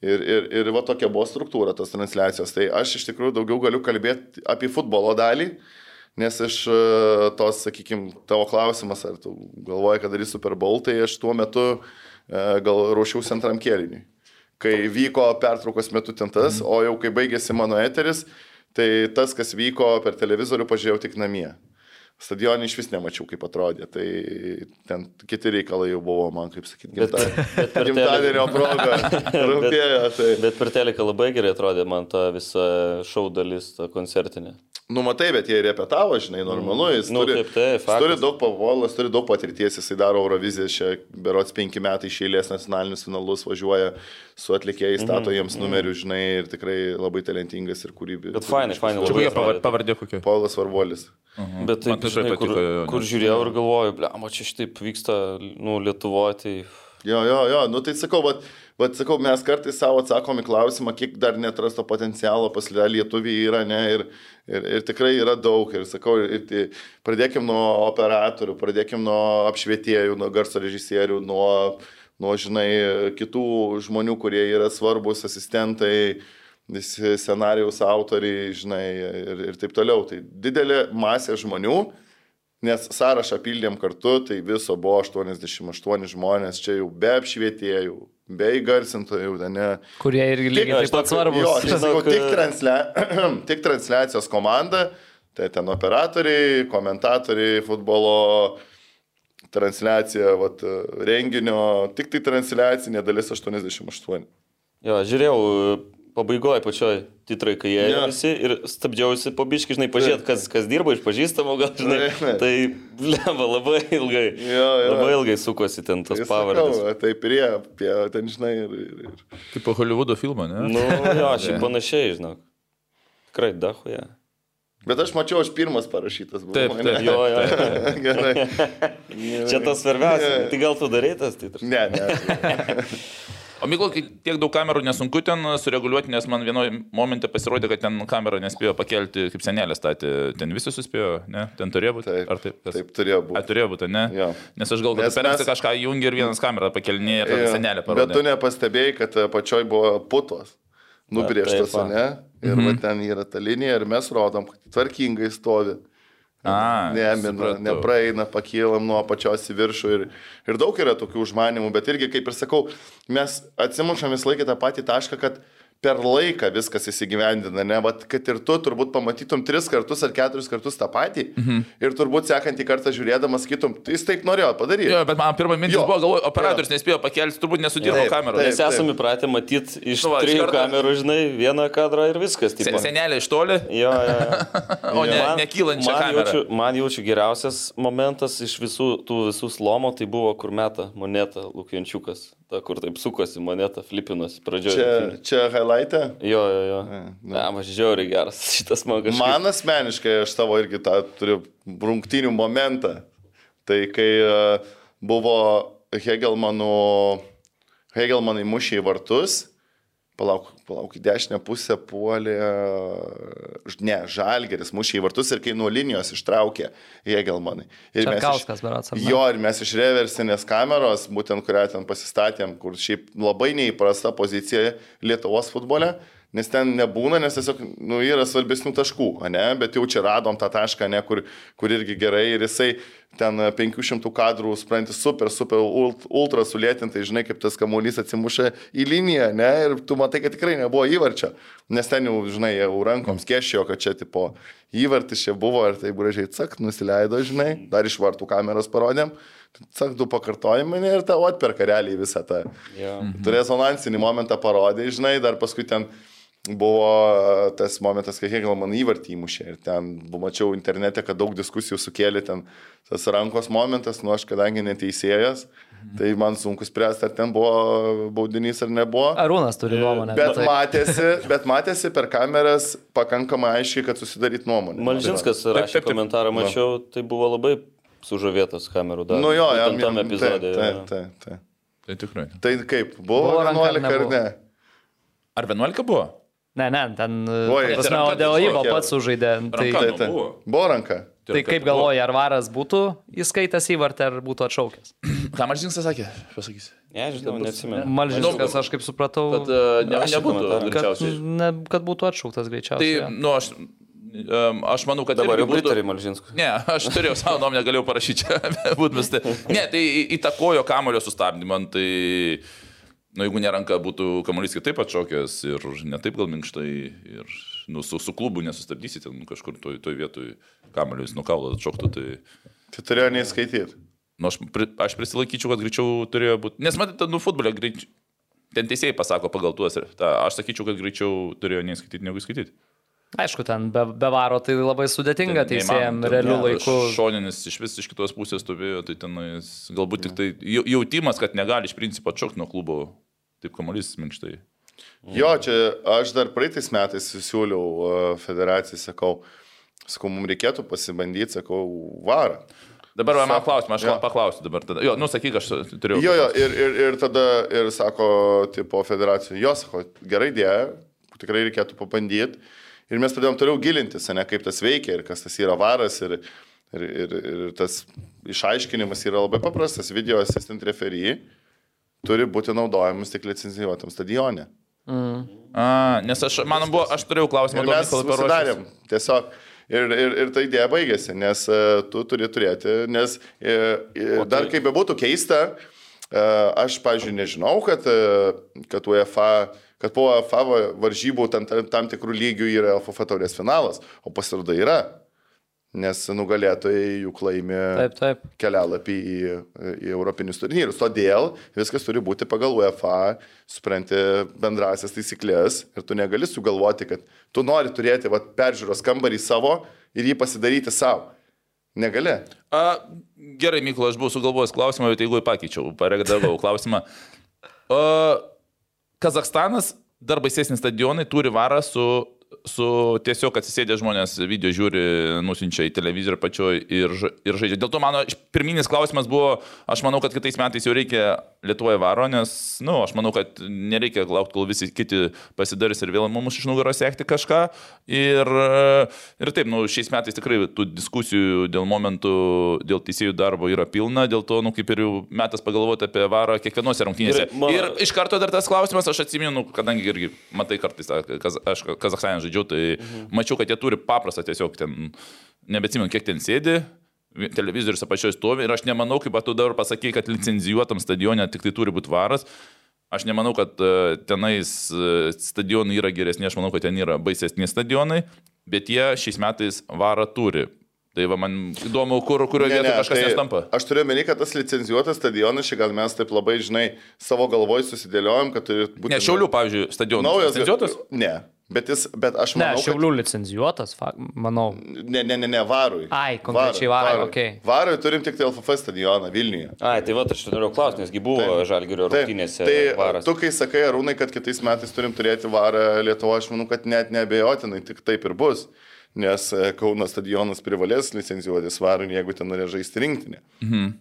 Ir, ir, ir va tokia buvo struktūra tos transliacijos. Tai aš iš tikrųjų daugiau galiu kalbėti apie futbolo dalį, nes iš e, tos, sakykime, tavo klausimas, ar tu galvoji, kad darys Super Bowl, tai aš tuo metu e, gal ruošiausi antram kėliniui. Kai vyko pertraukos metu ten tas, o jau kai baigėsi mano eteris, tai tas, kas vyko per televizorių, pažiūrėjau tik namie. Stadionį iš vis nemačiau, kaip atrodė. Tai ten kiti reikalai jau buvo, man kaip sakyti, gimtadienio proga. Rūpėjo. Tai. Bet per teleką labai gerai atrodė man ta visa šau dalis, ta koncertinė. Nu, matai, bet jie repetavo, žinai, normalu. Jis Nu, turi, taip, jis faktas. turi daug pavolas, turi daug patirties, jisai daro Euroviziją, čia berots penki metai iš eilės nacionalinius finalus važiuoja su atlikėjais, stato jiems numerių, žinai, ir tikrai labai talentingas ir kūrybinis. Mhm, Bet fainai, fainai, Čia labai kokia pavardė, pavardė kokia? Paulas Varvolis. Bet taip, Man tai žinai, kur, patiko, jo, jo, kur žiūrėjau ir galvoju, ble, o čia šitaip vyksta, nu, Lietuvoje, tai... Jo, jo, jo, nu tai sakau, bet, bet sakau, mes kartais savo atsakom į klausimą, kiek dar netrasto potencialo pas lietuviai yra, ne, ir, ir, ir tikrai yra daug. Ir sakau, ir, tai, pradėkim nuo operatorių, pradėkim nuo apšvietėjų, nuo garso režisierių, nuo, nuo, žinai, kitų žmonių, kurie yra svarbus asistentai, visi scenarijaus autoriai, žinai, ir, ir taip toliau. Tai didelė masė žmonių. Nes sąrašą pildėm kartu, tai viso buvo 88 žmonės, čia jau be apšvietėjų, be įgarsintojų, ne. Kurie irgi lygiai taip pat svarbus. Jo, tai sakau, tik, translia... tik transliacijos komanda, tai ten operatoriai, komentatoriai, futbolo transliacija, vat, renginio, tik tai transliacinė dalis 88. Jo, žiūrėjau pabaigoje pačioj titrai, kai jie Jo. visi ir stabdžiausi po biški, žinai, pažiūrėt, kas, kas dirba iš pažįstamų, gal, žinai. Taip. Tai, blemba, labai ilgai. Jo, jo. Labai ilgai sukosi ten tos Tai pavardės. sakau, Taip ir jie, apie, ten žinai, ir, ir, ir. Kaip po Hollywoodo filmo, ne? Nu, jo, šiaip panašiai, žinok. Tikrai, dahoje. Bet aš mačiau, aš pirmas parašytas buvau. Taip, taip. Jo, jo. Gerai. Čia tas svarbiausia. Tai gal tu darai tas titras? Ne, ne. O Myklo, kai tiek daug kamerų nesunku ten sureguliuoti, nes man vienoje momente pasirodė, kad ten kamera nespėjo pakelti, kaip senelė statė. Ten visi suspėjo, ne? Ten turėjo būti. Taip, Ar taip? Kas? taip turėjo būti. turėjo būti, ne? Jo. Nes aš galvoju, kad mes- kažką jungi ir vienas kamerą pakelinėja, tada Jo. senelė Bet tu parodė. nepastebėjai, kad apačioj buvo putos nubrėžtos, taip, ne? Ir mhm. va, ten yra ta linija ir mes rodom, kad tvarkingai stovi. A, Nemina, supratau. nepraeina, pakylam nuo apačios į viršų ir, ir daug yra tokių užmanimų, bet irgi, kaip ir sakau, mes atsimušam vis laiką tą patį tašką, kad per laiką viskas įsigyvendina, ne, bet kad ir tu turbūt pamatytum tris kartus ar keturis kartus tą patį mhm. ir turbūt sekantį kartą žiūrėdamas sakytum, "Tai jis taip norėjo padaryti. Jo, bet man pirmą mintis Jo. buvo, galvoju, operatorius nespėjo pakelti, turbūt nesudirbo kamerą. Mes esame įpratę matyti iš Nu va, trijų karto- kamerų, žinai, vieną kadrą ir viskas. Tipo. Senelė iš toli, Jo, jo, jo. o ne, Man- nekylančią man kamerą. jaučiu, man jaučiu geriausias momentas iš visų tų visų slomo, tai buvo, kur meta monetą Lukjančiukas. Ta, kur taip sukosi monetą, flipinosi pradžioje. Čia, čia highlight'e. Jo, jo, jo. nu. Ne, aš žiauriai geras. Šitas man kažkaip. Man asmeniškai aš tavo irgi tą turiu rungtinių momentą. Tai kai e, buvo Hegelmanų, Hegelmanai mušė į vartus, palauk, palauk, į dešinę pusę puolė, ne, Žalgeris mušė į vartus ir kai nuo linijos ištraukė Hegelmanai. Ir ar ne? Jo, ir mes iš reversinės kameros, būtent kurią ten pasistatėm, kur šiaip labai neįprasta pozicija Lietuvos futbole, nes ten nebūna, nes tiesiog nu, yra svarbesnių taškų, ne, bet jau čia radom tą tašką, ne, kur, kur irgi gerai ir jisai ten 500 kadrų, supranti, super, super, ult, ultra sulėtintai, žinai, kaip tas kamuolys atsimuša į liniją, ne, ir tu matai, kad tikrai nebuvo įvarčio, nes ten jau, žinai, jau rankoms kešėjo, kad čia tipo įvartis čia buvo ir taip gražiai, cak, nusileido, žinai, dar iš vartų kameros parodėm. Sak, du pakartojimai ir tau atperka realiai visą tą. Jo. Tu rezonansinį momentą parodai, žinai, dar paskui ten buvo e, tas momentas, kai Hegel man įvartį įmušė ir ten, buvo, mačiau internete, kad daug diskusijų sukėlė ten tas rankos momentas, nu aš kadangi neteisėjas, tai man sunku spręsti, ar ten buvo baudinys ar nebuvo. Arūnas turi nuomonę. Bet apie tai. matėsi, bet matėsi per kameras pakankamai aiškiai, kad susidaryt nuomonę. Malžinskas rašė komentarą, mačiau, tai buvo labai sužavėtas kamerų darbas. Nu jo, jam tam jam- epizodė. Taip, taip, taip. Tai tikrai. Tai kaip, buvo, Buvo ranka ar 11 ar ne? Ar 11 buvo? Ne, ne, ten... Oi, ta prasme, o dėl kėlė. pats sužaidė. Tai. Tai, tai. buvo. Ranka. tai kaip galvoji, ar varas būtų įskaitęs įvartį, ar būtų atšaukęs? Ką Maržinskas sakė? Pasakysiu. Ne, žinau, neatsimenu. Malžinskas, Nu, aš kaip supratau, Kad, uh, ne, nebūtų kad, ne, kad būtų atšauktas Tai, greičiausiai. jo. nu, aš, um, aš manau, kad Dabar jau būtų- pritarė Malžinskui. Ne, aš turėjau savo nuomonę, galėjau parašyti čia, būt mes tai. Ne, tai į- įtakojo kamulio sustabdymą, tai, nu, jeigu neranka būtų kamuolys kitaip atšokęs ir ne taip gal minkštai, ir, nu, su, su klubu nesustabdysite, nu, kažkur toj, toj vietoj kamuolio jis nukaulo atšoktų, tai, Tai turėjo neįskaityti. nu, aš, pri, aš prisilaikyčiau, kad greičiau turėjo būti, nes matėte, nu, futbolė greičiau. Ten teisėjai pasako pagal tuos ir tą, aš sakyčiau, kad greičiau turėjo neįskaityti negu įskaityti. Aišku, ten be, be varo tai labai sudėtinga Ten ten, realių ne, laikų. Šoninis iš vis iš kitos pusės stovėjo, tai ten galbūt tik tai jau- jautimas, kad negali iš principo atšokti nuo klubo, taip kamuolys minkštai. Jo, čia aš dar praeitais metais siūliau uh, federacijai, sakau, sakau, mums reikėtų pasibandyti, sakau, varą. Dabar man Sako, klausimą, aš jo. paklausiu dabar. Tada. Jo, nu sakyk, aš turėjau. Jo, jo, ir, ir, ir tada, ir sako, tipo, federacijų, jo, sako, gerai idėja, tikrai reikėtų pabandyti. Ir mes pradėjom toliau gilintis, ne, kaip tas veikia ir kas tas yra varas. Ir, ir, ir, ir tas išaiškinimas yra labai paprastas. Video assistant referee turi būti naudojamas tik licencijuotam stadione. A, nes aš, man buvo, aš turėjau klausimą, mes pasidarėm. Tiesiog. Ir, ir, ir ta idėja baigėsi, nes uh, tu turi turėti, nes uh, uh, dar kaip bebūtų keista, uh, aš, pažiūrėjau, nežinau, kad, uh, kad UEFA, kad po UEFA va- varžybų tam, tam, tam tikrų lygių yra LFF taurės finalas, o pasirodo yra. Nes nugalėtojai juk laimė Taip, taip. kelialapį į, į Europinius turnyrus. Todėl viskas turi būti pagal UEFA, supranti bendrasias taisyklės ir tu negali sugalvoti, kad tu nori turėti vat, peržiūros kambarį savo ir jį pasidaryti savo. Negali. A, gerai, Mykolo, aš buvau sugalvojęs klausimą, bet jeigu pakeičiau, paregdavau klausimą. A, Kazakstanas dar baisesnį stadionai turi varą su, su tiesiog atsisėdė žmonės, video žiūri, nusinčia į televizorių pačioj ir, ir žaidžia. Dėl to mano pirminis klausimas buvo, aš manau, kad kitais metais jau reikia Lietuvoje varo, nes, na, nu, aš manau, kad nereikia laukti, kol visi kiti pasidarys ir vėl mums iš nugaros sekti kažką. Ir, ir taip, nu, šiais metais tikrai tų diskusijų dėl momentų, dėl teisėjų darbo yra pilna, dėl to, nu, kaip ir jau metas pagalvoti apie varą kiekvienose rungtynėse. Ir mano- Ir iš karto dar tas klausimas, aš atsimenu, kadangi irgi, matai, kartais, kaz, aš Kazakstane žaidžiau, tai mhm. mačiau, kad jie turi paprastą tiesiog ten, nebetsimenu, kiek ten sėdi. Televizorius apačioje stovi ir aš nemanau, kaip tu dabar pasakai, kad licenzijuotam stadione tik tai turi būti varas. Aš nemanau, kad e, tenais e, stadionai yra geresni, aš manau, kad ten yra baisesni stadionai, bet jie šiais metais varą turi. Tai va, man įdomu, kur, kurioje Ne, vietoje kažkas tai nestampa. Aš turiu meni, kad tas licencijuotas stadionas, gal mes taip labai, žinai, savo galvoj susidėliojom, kad turi būti... Ne, Šiaulių, pavyzdžiui, stadionas. Naujas. Licencijuotas? Ne, bet, jis, bet aš Ne, manau, kad... šiaulių licenzijuotas, fa- manau. Ne, ne, ne, ne, varui. Ai, konkrečiai varui, okei. Varui turim tik tai LFF stadioną Vilniuje. Ai, tai va, aš norėjau klausti, nesgi buvo Žalgirio rungtynėse tai varas. tu, kai sakai, Arūnai, kad kitais metais turim turėti varą Lietuvo, aš manau, kad net nebejotinai tik taip ir bus. Nes e, Kauno stadionas privalės licencijuoti svarų, jeigu ten norės žaisti rinktinį. Mhm.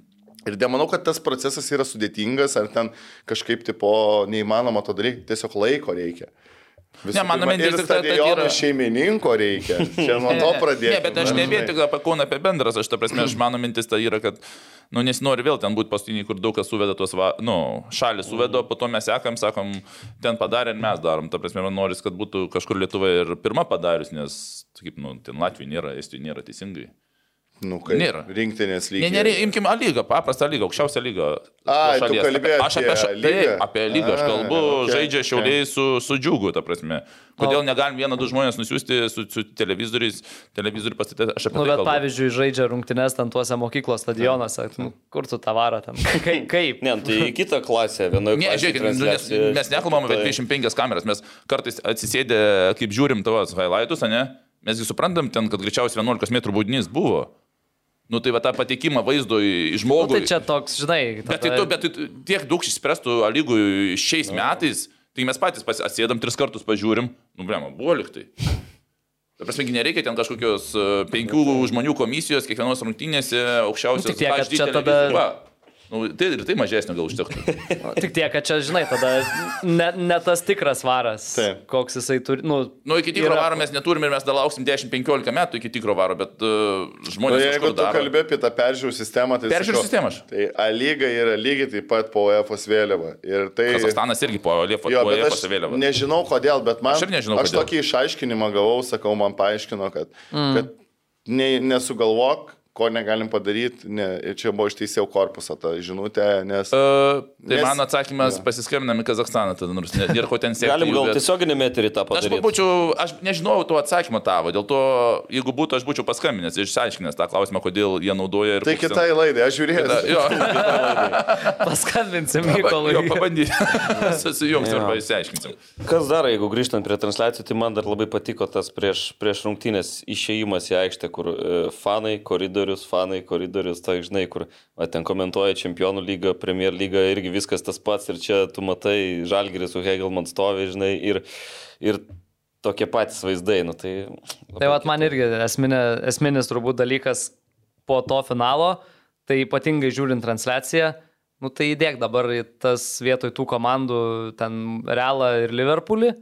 Ir nemanau, kad tas procesas yra sudėtingas, ar ten kažkaip tipo neįmanoma to daryti, tiesiog laiko reikia. Visų Ne, mano mintis tik ta, kad yra- šeimininko reikia. Čia nuo to pradėti. Ne, bet aš ne vien tik apie Kauną, apie bendras, aš ta prasme, aš mano mintis tai yra, kad, nu, nesinori vėl ten būti paskutiniai, kur daug kas suveda tos, va, nu, šalis suveda, po to mes sekam, sakom, ten padarė ir mes darom. Ta prasme, man noris, kad būtų kažkur Lietuva ir pirma padarius, nes, kaip, nu, ten Latvijai nėra, Estijai nėra teisingai. Nu, kaip, Nėra. Rinktinės Ne, lygiai. ne, imkim A lygą, paprastą lygą, aukščiausią lygą. Tos tu kalbi aš apie, ša- lygą? taip, apie lygą, aš A, kalbu, okay, žaidžia okay. šiauliai su, su džiugu, ta prasme. Kodėl negalim vieną, du žmonės nusiųsti su, su televizoriais, televizorių pastatyti, aš apie Nu, tai bet kalbu. pavyzdžiui, žaidžia rungtynes ten tuose mokyklos stadionuose. Nu, kur tu tą varą tam? Kaip? kaip? Ne, tai kitą klasę, vienoje Ne, klasėje. žiūrėkit, nu, nes, mes nekalbam apie 25 kameras, mes kartais atsisėdę, kaip žiūrim tavos highlightus, ne? Mesgi suprantam ten, kad greičiausiai 11 m baudinys buvo. Nu tai va tą patekimą vaizdo į į Nu, žmogų. tai čia toks, žinai, Bet tai, tu, bet tai tiek daug išspręstų lygų šiais metais, tai mes patys atsėdam tris kartus pažiūrim, nu blema, buvo liktai. Ta prasme, gi nereikia ten kažkokios e, penkių žmonių komisijos, kiekvienos rungtynėse aukščiausios. Nu, tik tiek, kad čia tada-. Va. Nu, tai ir tai mažesnio gal užtektų. Tik tiek, kad čia, žinai, tada ne, ne tas tikras varas, Taip. koks jisai turi. Nu, Nu, iki tikro yra- varo mes neturime ir mes dar lauksim 10-15 metų iki tikro varo, bet uh, Nu, žmonės... jeigu kažkur tu daro. kalbė apie tą peržiūrų sistemą, tai... Peržiūrų sistemą aš. Tai A lyga yra lygiai taip pat po EFOS vėliava. Ir tai... Kazakstanas irgi po aš vėliavą. nežinau kodėl, bet man... Aš ir nežinau, Aš kodėl. tokį išaiškinimą gavau, sakau, man paaiškino, kad, mm. kad ne, nesugalvok, ko negalim padaryti. Ne, ir čia buvo iš teisėjų korpuso ta žinutė, nes... Uh, tai Nes- man atsakymas pasiskambinam į Kazakstaną, tada nors ne- nėra ko ten siekti. Galim gal bet- tiesioginį meterį tą Aš padaryti. būčiau, aš nežinau to atsakymo tavo, dėl to, jeigu būtų, aš būčiau paskambinęs ir išsiaiškinęs tą klausimą, kodėl jie naudoja ir... Tai koks kitai laidai, aš žiūrėjau. Kita- Jo, Paskambinsim jo Mykolui. pabandysim. Susijungsim Jo. arba išsiaiškinsim. Kas dar, jeigu grįžtant prie transliacijų, tai man dar labai patiko tas prieš, prieš rungtynės išėjimas į aikštę, kur e, fanai, koridorius, fanai, koridorius, tai žinai, kur va, ten komentuoja Čempionų lygą, Premier lygą, irgi viskas tas pats ir čia tu matai Žalgiris su Hegelman stovi, žinai, ir, ir tokie patys vaizdai. Nu, tai Tai vat man irgi esminė, esminis turbūt dalykas po to finalo, tai ypatingai žiūrint transliaciją, nu tai įdėk dabar tas vietoj tų komandų, ten Realą ir Liverpoolį.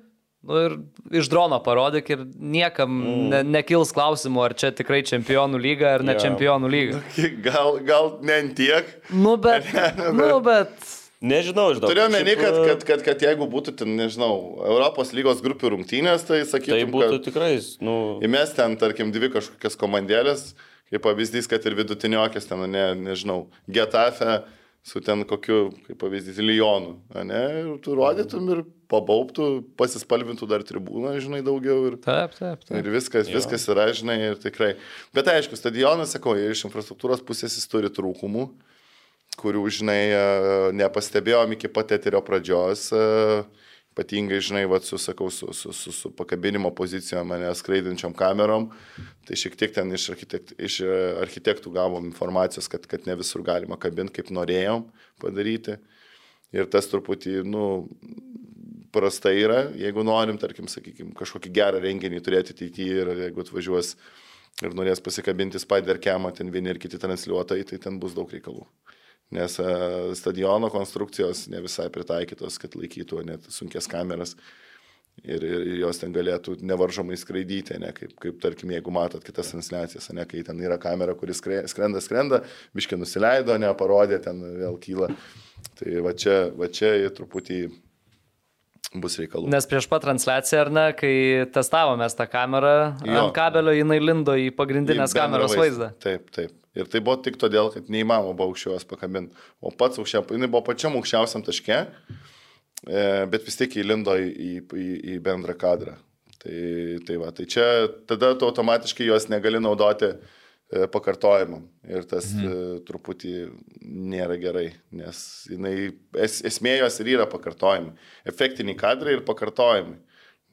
Nu ir iš drono parodyk ir niekam mm. ne, nekils klausimų, ar čia tikrai čempionų lyga ar ne yeah. čempionų lyga. Gal, gal ne tiek. Nu bet, nu bet, Nežinau, žinau. Turiu Šiaip, kad, e, kad, kad, kad jeigu būtų, ten, nežinau, Europos lygos grupių rungtynės, tai Tai sakytum, būtų kad tikrai, nu, įmes ten, tarkim, dvi kažkokias komandėlės, kaip pavyzdys, kad ir vidutiniokės ten, ne, nežinau, Getafe su ten kokiu, kaip pavyzdys, Lyonu, ne, ir tu rodytum ir pabauptų, pasispalvintų dar tribūną, žinai, daugiau ir... taip, taip, taip. Ir viskas, Jo. viskas yra, žinai, ir tikrai. Bet aišku, stadionas, sakau, iš infrastruktūros pusės jis turi trūkumų, kurių, žinai, e, nepastebėjom iki pat eterio pradžios. e, Ypatingai, žinai, va, su, sakau, su, su, su, su pakabinimo pozicijom, mane skraidinčiom kamerom. Tai šiek tiek ten iš, architekt, iš e, architektų gavom informacijos, kad, kad ne visur galima kabinti, kaip norėjom padaryti. Ir tas truputį, nu, prastai yra, jeigu norim, tarkim, sakykime, kažkokį gerą renginį turėti ateityje ir jeigu atvažiuos ir norės pasikabinti Spider Camą, ten vieni ir kiti transliuotojai, tai ten bus daug reikalų. Nes e, stadiono konstrukcijos ne visai pritaikytos, kad laikytų net sunkės kameras ir, ir, jos ten galėtų nevaržomai skraidyti, ne, kaip, kaip tarkim, jeigu matot kitas transliacijas, ne, kai ten yra kamera, kuris skre- skrenda, skrenda, biški nusileido, ne, parodė, ten vėl kyla. Tai va čia, va čia truputį bus reikalų. Nes prieš pat transliaciją, ar ne, kai testavomės tą kamerą, Jo. ant kabelio jinai lindo į Į pagrindinės bendrą kameros vaizdą. Taip, taip. Ir tai buvo tik todėl, kad neįmanoma buvo aukščiau jos pakabinti. O pats aukščiau, jinai buvo pačiam aukščiausiam taške, e, bet vis tiek įlindo į, į, į, į bendrą kadrą. Tai, tai, va, tai čia tada tu automatiškai jos negali naudoti e, pakartojimam. Ir tas mhm. e, truputį nėra gerai, nes jinai, es, esmė jos ir yra pakartojimai. Efektiniai kadrai ir pakartojimai.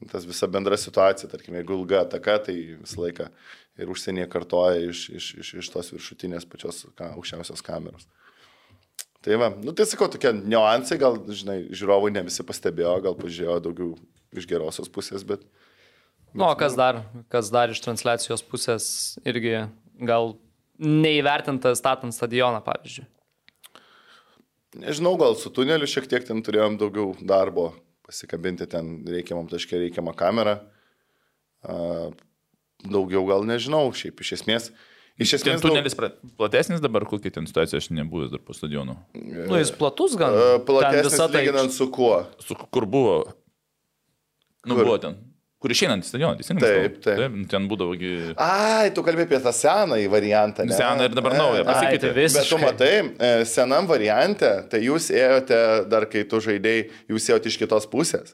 Tas visa bendra situacija, tarkim, jeigu ilga ataka, tai visą laiką ir užsienyje kartoja iš, iš, iš, iš tos viršutinės pačios ką, aukščiausios kameros. Tai va, nu tai sakau, tokie niuansai, gal, žinai, žiūrovai ne visi pastebėjo, gal pažiūrėjo daugiau iš gerosios pusės, bet Nu, o kas dar, kas dar iš transliacijos pusės irgi gal neįvertinta statant stadioną, pavyzdžiui. nežinau, gal su tuneliu šiek tiek ten turėjom daugiau darbo pasikabinti ten reikiamam taškė reikiamą kamerą. A, daugiau gal nežinau, šiaip iš esmės. Iš Ten esmės daug- tunelis pra- platesnis dabar, kokia ten situacija, aš nebuvęs dar po stadionu. Nu, jis platus gan. A, Ten Platesnis visa tai- lyginant su kuo. Su, kur buvo? Nu, Kur? buvo ten. Kur išeinant į stadioną, teisingai? Taip, taip. taip. nu, Ten būdavo. Ai, tu kalbėjai apie tą senąjį variantą. Ne? Seną ir dabar naują, pasikeitė. tai Bet tu matai, e, senam variante, tai jūs ėjote, dar kai tu žaidėjai, jūs ėjote iš kitos pusės.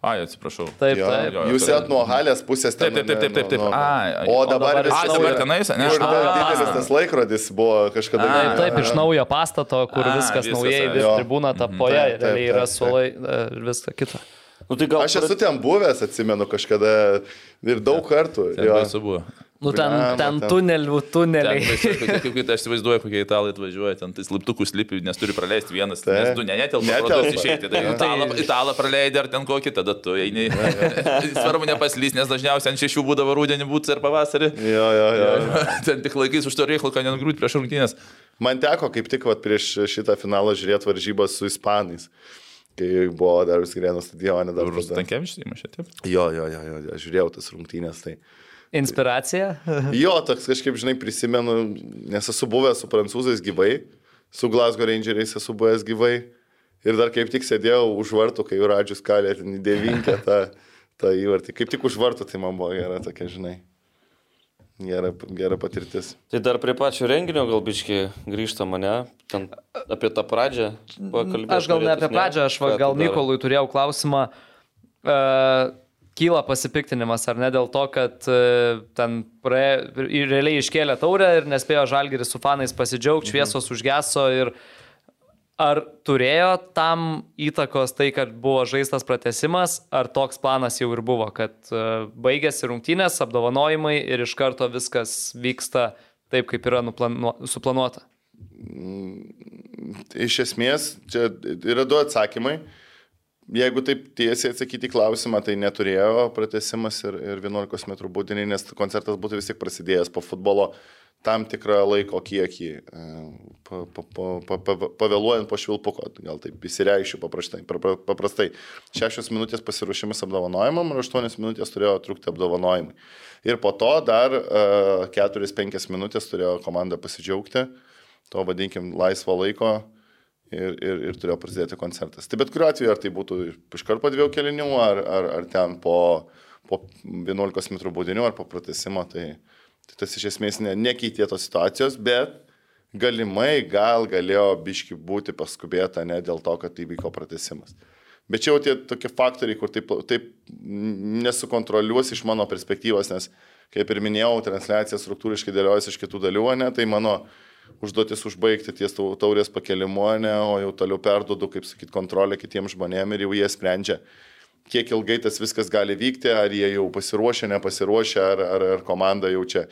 Ai, atsiprašau. Taip, Jo, taip. jo, Jūs taip. ėjote nuo halės pusės. Taip, taip, taip, taip, taip, taip. nuo- nuo- Ai, ai. O dabar visi A, dabar tenais, ne? Kur dabar A, didelis a. tas laikrodis buvo kažkada. A, Taip, iš naujo pastato, kur A, viskas viskas, naujai, a, vis tribūna tapoje, Taip, taip, realiai yra taip, suolai ir viską kitą. Nu, tai gal Aš esu ten buvęs, atsimenu kažkada ir daug kartų. Ten jo. baisu buvo. Nu, ten, Blemba, ten ten. tunelių, Ten, tuneliai. baisu, kaip, kaip, kaip aš įsivaizduoju, kokie italai atvažiuoja, ten tais liptukus lipi, nes turi praleisti vienas, Taip. nes du ne, netelpa, Netelpa. netelpa. išeiti. Tai italą, italą praleidai ar ten kokį, tada tu eini. Svarbu nepaslys, nes dažniausiai ant šešių būdavo rūdienį būtų ir pavasarį. Jo, jo, jo. ten tik laikais už to reikalą, kad nengrūt prieš rungtynės. Man teko kaip tik vat, prieš šitą finalą žiūrėti varžybas su ispanais. Kai buvo dar Usgrėno stadione. dar Rus tada. Tankievičius įmušė, taip. Jo, jo, jo, jo, jo, žiūrėjau tas rungtynės. Tai. Inspiracija. Jo, toks kažkaip, žinai, prisimenu, nes esu buvęs su prancūzais gyvai, su Glasgow Rangeriais esu buvęs gyvai. Ir dar kaip tik sėdėjau už vartų, kai Radžius kalė ten į devinkę tą, tą įvartį. Kaip tik už vartų, tai man buvo gera tokia, žinai. Gera, gera patirtis. Tai dar prie pačio renginio gal biški grįžta mane, ten apie tą pradžią. Aš gal ne apie pradžią, aš va, gal Nikolui turėjau klausimą. Uh, kyla pasipiktinimas, ar ne dėl to, kad uh, ten ir realiai iškėlė taurę ir nespėjo žalgeris su fanais pasidžiaugti, šviesos užgeso ir ar turėjo tam įtakos tai, kad buvo žaistas pratesimas, ar toks planas jau ir buvo, kad uh, baigėsi rungtynės, apdovanojimai ir iš karto viskas vyksta taip, kaip yra nuplanu, suplanuota. Iš esmės, čia yra du atsakymai. Jeigu taip tiesiai atsakyti klausimą, tai neturėjo pratesimas ir, ir 11 m būdinį, nes koncertas būtų vis tiek prasidėjęs po futbolo tam tikrą laiko kiekį, e, pa, pa, pa, pa, pa, pavėluojant po švilpuko, gal taip įsireišiu paprastai. paprastai. Šešios minutės pasiruošimas apdovanojimam ir aštuonios minutės turėjo trukti apdovanojimai. Ir po to dar uh, 4-5 minutės turėjo komanda pasidžiaugti, to vadinkim laisvo laiko ir, ir, ir turėjo prasidėti koncertas. Tai bet kuriuo atveju, ar tai būtų iškart po dviejų kelinių, ar, ar, ar ten po, po 11 m būdinių, ar po pratesimo, tai, tai tas iš esmės ne, nekeitė tos situacijos, bet galimai gal galėjo biški būti paskubėta ne dėl to, kad įvyko pratesimas. Bet čia jau tie tokie faktoriai, kur taip, taip nesukontroliuosi iš mano perspektyvos, nes, kaip ir minėjau, transliacija struktūriškai dėliojasi iš kitų dalių, ne, tai mano užduotis užbaigti ties tau- taurės pakelimu, ne, o jau toliau perdodu, kaip sakyt, kontrolę kitiems žmonėms ir jau jie sprendžia, kiek ilgai tas viskas gali vykti, ar jie jau pasiruošę, nepasiruošę, ar, ar, ar komanda jau čia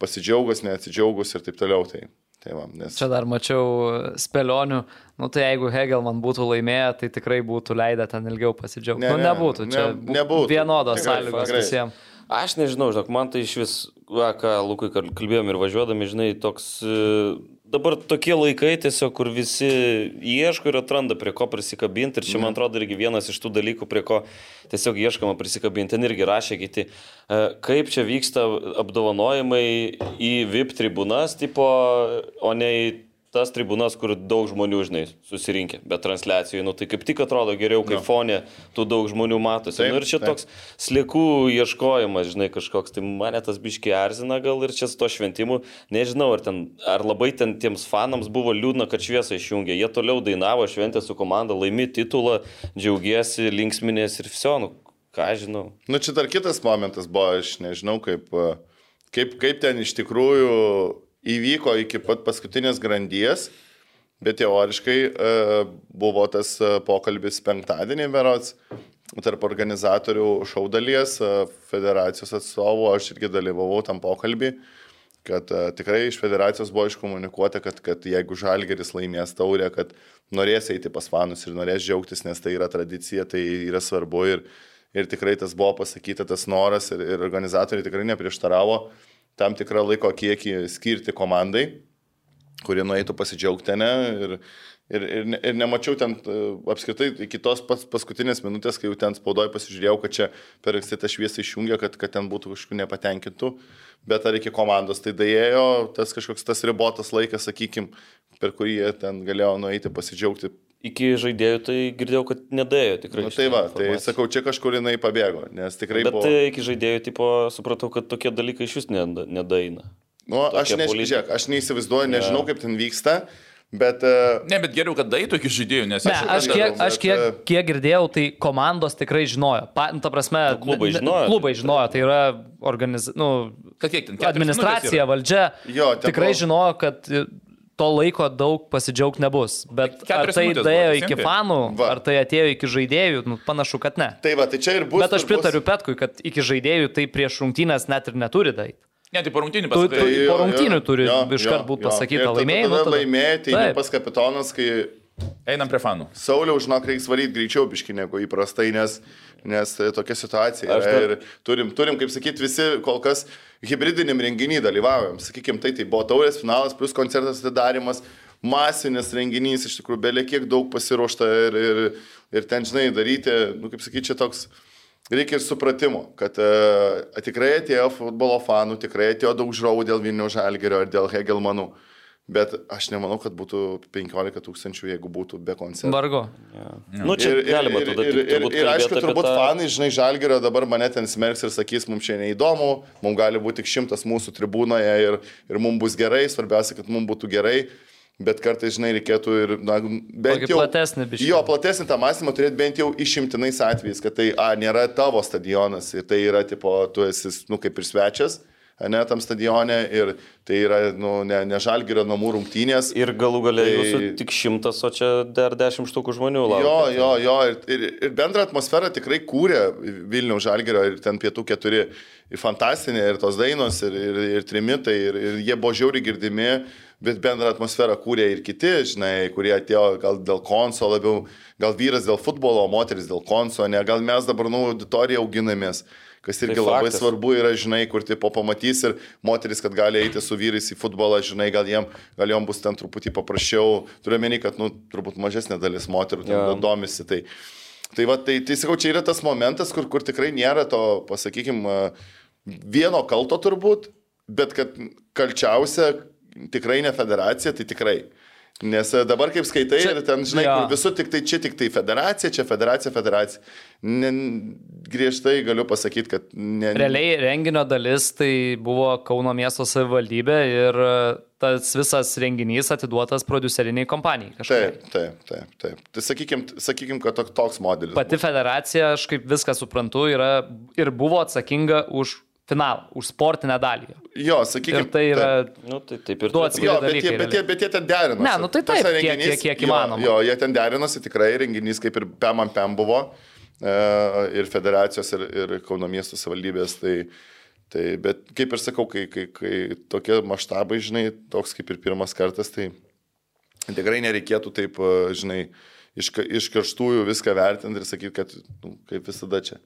pasidžiaugus, neatsidžiaugus ir taip toliau. Tai, tai va, nes... Čia dar mačiau spėlionių, nu tai jeigu Hegelman būtų laimėję, tai tikrai būtų leidę ten ilgiau pasidžiaugti. Ne, Nu ne, nebūtų, čia ne- nebūtų. vienodos Tikrai, sąlygos tikrai. visiems. Aš nežinau, žinok, man tai iš vis, va, ką Lukui kal- kalbėjom ir važiuodami, žinai, toks, e, dabar tokie laikai tiesiog, kur visi ieško ir atranda prie ko prisikabinti ir čia, man atrodo, irgi vienas iš tų dalykų, prie ko tiesiog ieškoma prisikabinti. Ten irgi rašė kiti, e, kaip čia vyksta apdovanojimai į VIP tribūnas, tipo, o ne į tas tribūnas, kur daug žmonių, žinai, susirinkę, bet transliacijų, nu tai kaip tik atrodo geriau, kai fonė tų daug žmonių matosi. Taip, nu ir čia taip. toks sliekų ieškojimas, žinai, kažkoks, tai mane tas biški erzina gal ir čia su to šventimu, nežinau, ar, ten, ar labai ten tiems fanams buvo liūdna, kad šviesą išjungė, jie toliau dainavo, šventė su komanda, laimi titulą, džiaugiesi, linksminės ir visionų, ką aš žinau. Nu, čia dar kitas momentas buvo, aš nežinau, kaip, kaip, kaip ten iš tikrųjų įvyko iki pat paskutinės grandies, bet teoriškai e, buvo tas e, pokalbis penktadienį berots tarp organizatorių šaudalies, e, federacijos atstovų, aš irgi dalyvavau tam pokalbį kad tikrai iš federacijos buvo iškomunikuota, kad, kad jeigu Žalgeris laimės taurę, kad norės eiti pas fanus ir norės džiaugtis, nes tai yra tradicija, tai yra svarbu. Ir, ir tikrai tas buvo pasakyta, tas noras ir, ir organizatoriai tikrai neprieštaravo tam tikrą laiko kiekį skirti komandai. kurie nueitų pasidžiaugti, ne? Ir, ir, ir, ir nemačiau ten e, apskritai iki tos pas, paskutinės minutės, kai jau ten spaudoje pasižiūrėjau, kad čia per anksti tą šviesą išjungė, kad, kad ten būtų kažkokių nepatenkintų, bet ar iki komandos tai dėjo tas kažkoks tas ribotas laikas, sakykim, per kurį jie ten galėjo nueiti pasidžiaugti. Iki žaidėjų tai girdėjau, kad nedėjo tikrai. Na, tai šitą va, tai informaciją. sakau, čia kažkur jinai pabėgo, nes tikrai Bet buvo... tai iki žaidėjų tipo supratau, kad tokie dalykai iš vis neda- nedaina. Nu, aš, tokia ne, politika. žiūrėk, aš neįsivaizduoju, nežinau, kaip ten vyksta, bet... e, Ne, bet geriau, kad daitų iki žaidėjų, nes Ne, aš suprantu, kiek, aš bet, kiek, e, kiek girdėjau, tai komandos tikrai žinojo. Pa, nu, ta prasme, Nu, klubai žinojo. Klubai žinojo, tai yra organiz... nu, Kad kiek ten? administracija, valdžia Jo, tikrai buvo- žinojo, kad to laiko daug pasidžiaugti nebus. Bet ar tai dėjo buvo, iki fanų, Va. ar tai atėjo iki žaidėjų, nu, panašu, kad ne. Tai va, tai čia ir bus... Bet aš pritariu Petkui, kad iki žaidėjų tai prieš rungtynės net ir neturi daryti. Ne, tai po rungtynių tu- Tai po rungtynių jo, turi jo, iškart jo, būt jo. pasakyta, Ir tada- laimėjai, nu, tada tada- Laimėjai, tai ne pas kapitonas, kai Einam prie fanų. Sauliau, žinok, reiks varyti greičiau biški negu įprastai, nes, nes e, tokia situacija Aš dar- Ir turim, turim, kaip sakyti, visi kol kas hybridiniam renginį dalyvaujam. Sakykime, tai, tai buvo taurės finalas, plus koncertas atidarimas, masinis renginys, iš tikrųjų, belė kiek daug pasiruošta ir, ir, ir ten, žinai, daryti, nu, kaip sakyti, čia toks reikia ir supratimo, kad uh, tikrai atėjo futbolo fanų, tikrai atėjo daug žiūrovų dėl Vilnių Žalgerio ir dėl Hegelmanų. Bet aš nemanau, kad būtų 15 tūkstančių, jeigu būtų be koncertų. Vargu. Nu, čia Ir, ir, galima ir, tada ir, ir, turbūt ir aišku, turbūt tą- fanai, žinai, Žalgerio dabar mane ten smerks ir sakys, mums čia neįdomu, mums gali būti tik šimtas mūsų tribūnoje ir, ir mums bus gerai, svarbiausia, kad mums būtų gerai. Bet kartais, žinai, reikėtų ir, na, bent Tokį jau... platesnį biškį. Jo, platesnį tą mąstymą turėti bent jau išimtinais atvejais, kad tai, a, nėra tavo stadionas ir tai yra, tipo, tu esi, nu, kaip ir svečias, ne, tam stadione ir tai yra, nu, ne, ne žalgerio namų rungtynės. Ir galų galę Tai- jūsų tik šimtas, o čia dar dešimt štukų žmonių laukia. Jo, jo, jo, ir, ir, ir bendrą atmosferą tikrai kūrė Vilniaus Žalgerio ir ten pietų keturi. Fantastinė, ir tos dainos, ir, ir, ir trimitai, ir, ir jie buvo žiauri girdimi, bet bendrą atmosferą kūrė ir kiti, žinai, kurie atėjo gal dėl konso labiau, gal vyras dėl futbolo, moteris dėl konso, ne, gal mes dabar, nu, auditoriją auginamės. Kas irgi Tai labai faktas. svarbu yra, žinai, kur tipo pamatys ir moteris, kad gali eiti su vyrais į futbolą, žinai, gal jiem, gal jom bus ten truputį paprasčiau. Turiu menį, kad, nu, turbūt mažesnė dalis moterų ten yeah. domisi. Tai, tai, va, tai, tai sakau, čia yra tas momentas, kur, kur tikrai nėra to, pasakykime, vieno kalto turbūt, bet kad kalčiausia tikrai ne federacija, tai tikrai. Nes e, dabar kaip skaitai Čia- ir ten, žinai, kur visur tik tai čia tik tai federacija, čia federacija, federacija. Ne, griežtai galiu pasakyti, kad ne, Realiai renginio dalis tai buvo Kauno miesto savivaldybė ir e, tas visas renginys atiduotas produceriniai kompanijai. kažkuriai. Taip, taip, taip, taip. Tai sakykim, sakykim kad tok- toks modelis. Pati federacija, aš kaip viską suprantu, yra ir buvo atsakinga už finalą, už sportinę dalį. Jo, sakykim. Ir tai yra... Nu, tai taip ir Du atskiri Jo, būt. bet, jie, dalykai bet, jie, bet jie ten derinosi. Ne, nu tai taip, kiek- renginys- kiek- kiek jo, įmanoma. Jo, jie ten derinosi tikrai, renginys kaip ir PEM ant PEM buvo e, ir federacijos, ir, ir Kauno miesto savivaldybės. Tai, tai, bet kaip ir sakau, kai, kai, kai tokie maštabai, žinai, toks kaip ir pirmas kartas, tai tikrai nereikėtų taip, e, žinai, iš, iš karštųjų viską vertinti ir sakyti, kad nu, kaip visada čia.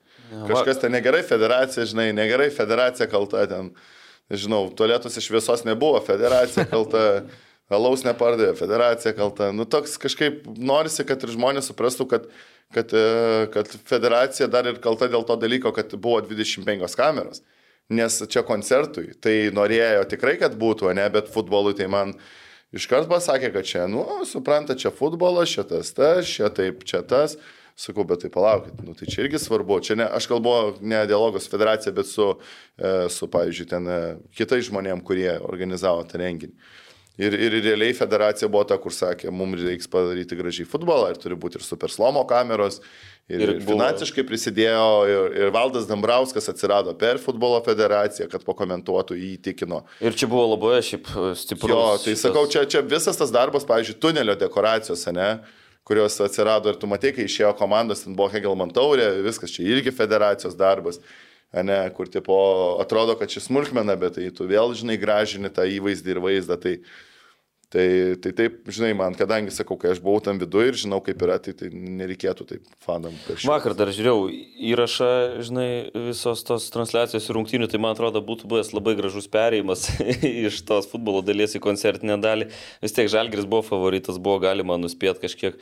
Kažkas ten negerai, federacija, žinai, negerai, federacija kalta ten. Nežinau, tualetuose šviesos nebuvo, federacija kalta, alaus nepardavė, federacija kalta. Nu, toks kažkaip norisi, kad ir žmonės suprastų, kad, kad, e, kad federacija dar ir kalta dėl to dalyko, kad buvo 25 kameros. Nes čia koncertui, tai norėjo tikrai, kad būtų, ne, bet futbolui tai man iškart pasakė, kad čia, nu, supranta, čia futbolas, čia tas, tas, čia taip, čia tas. Sakau, bet tai palaukit, nu, tai čia irgi svarbu. Čia ne, aš kalbu ne dialogos federacija, bet su, e, su pavyzdžiui, ten e, kitais žmonėm, kurie organizavo tą renginį. Ir, ir realiai federacija buvo ta, kur sakė, mums reiks padaryti gražiai futbolą ir turi būti ir superslomo kameros. Ir, Ir ir finansiškai prisidėjo, ir, ir Valdas Dambrauskas atsirado per futbolo federaciją, kad pakomentuotų, jį įtikino. Ir čia buvo labai šiaip stiprus. Jo, tai šitas- sakau, čia, čia visas tas darbas, pavyzdžiui, tunelio dekoracijos, ne, kurios atsirado ir tu matai, kai išėjo komandos, ten buvo Hegelman taurė, viskas čia irgi federacijos darbas, ne, kur tipo atrodo, kad čia smulkmena, bet tai tu vėl, žinai, gražini tą įvaizdį ir vaizdą. Tai, Tai, tai taip, žinai, man, kadangi sakau, kai aš buvau tam viduje ir žinau, kaip yra, tai, tai nereikėtų taip fanam. prieš- Vakar dar žiūrėjau įrašą, žinai, visos tos transliacijos ir rungtynių, tai man atrodo būtų buvęs labai gražus perėjimas iš tos futbolo dalies į koncertinę dalį. Vis tiek Žalgris buvo favoritas, buvo galima nuspėti kažkiek.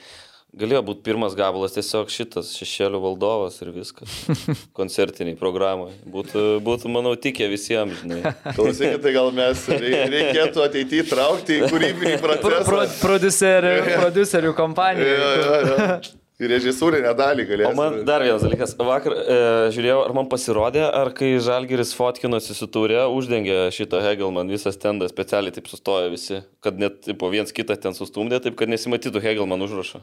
Galėjo būti pirmas gabalas tiesiog šitas šešėlių valdovas ir viskas. Koncertiniai programai. Būtų, būtų manau, tikę visiems, žinai. Klausykit, tai gal mes rei- reikėtų ateityje traukti į kūrybinį Pro, procesą. pro, producerių, producerių kompanija. Jo, jo, jo. Į režisūrinę dalį O galėsime. man dar vienas dalykas. Vakar e, žiūrėjau, ar man pasirodė, ar kai Žalgiris fotkinosi su turė, uždengė šitą Hegelman visą stendą specialiai taip sustojo visi, kad net po viens kitą ten sustumdė, taip kad nesimatytų Hegelman užrašo.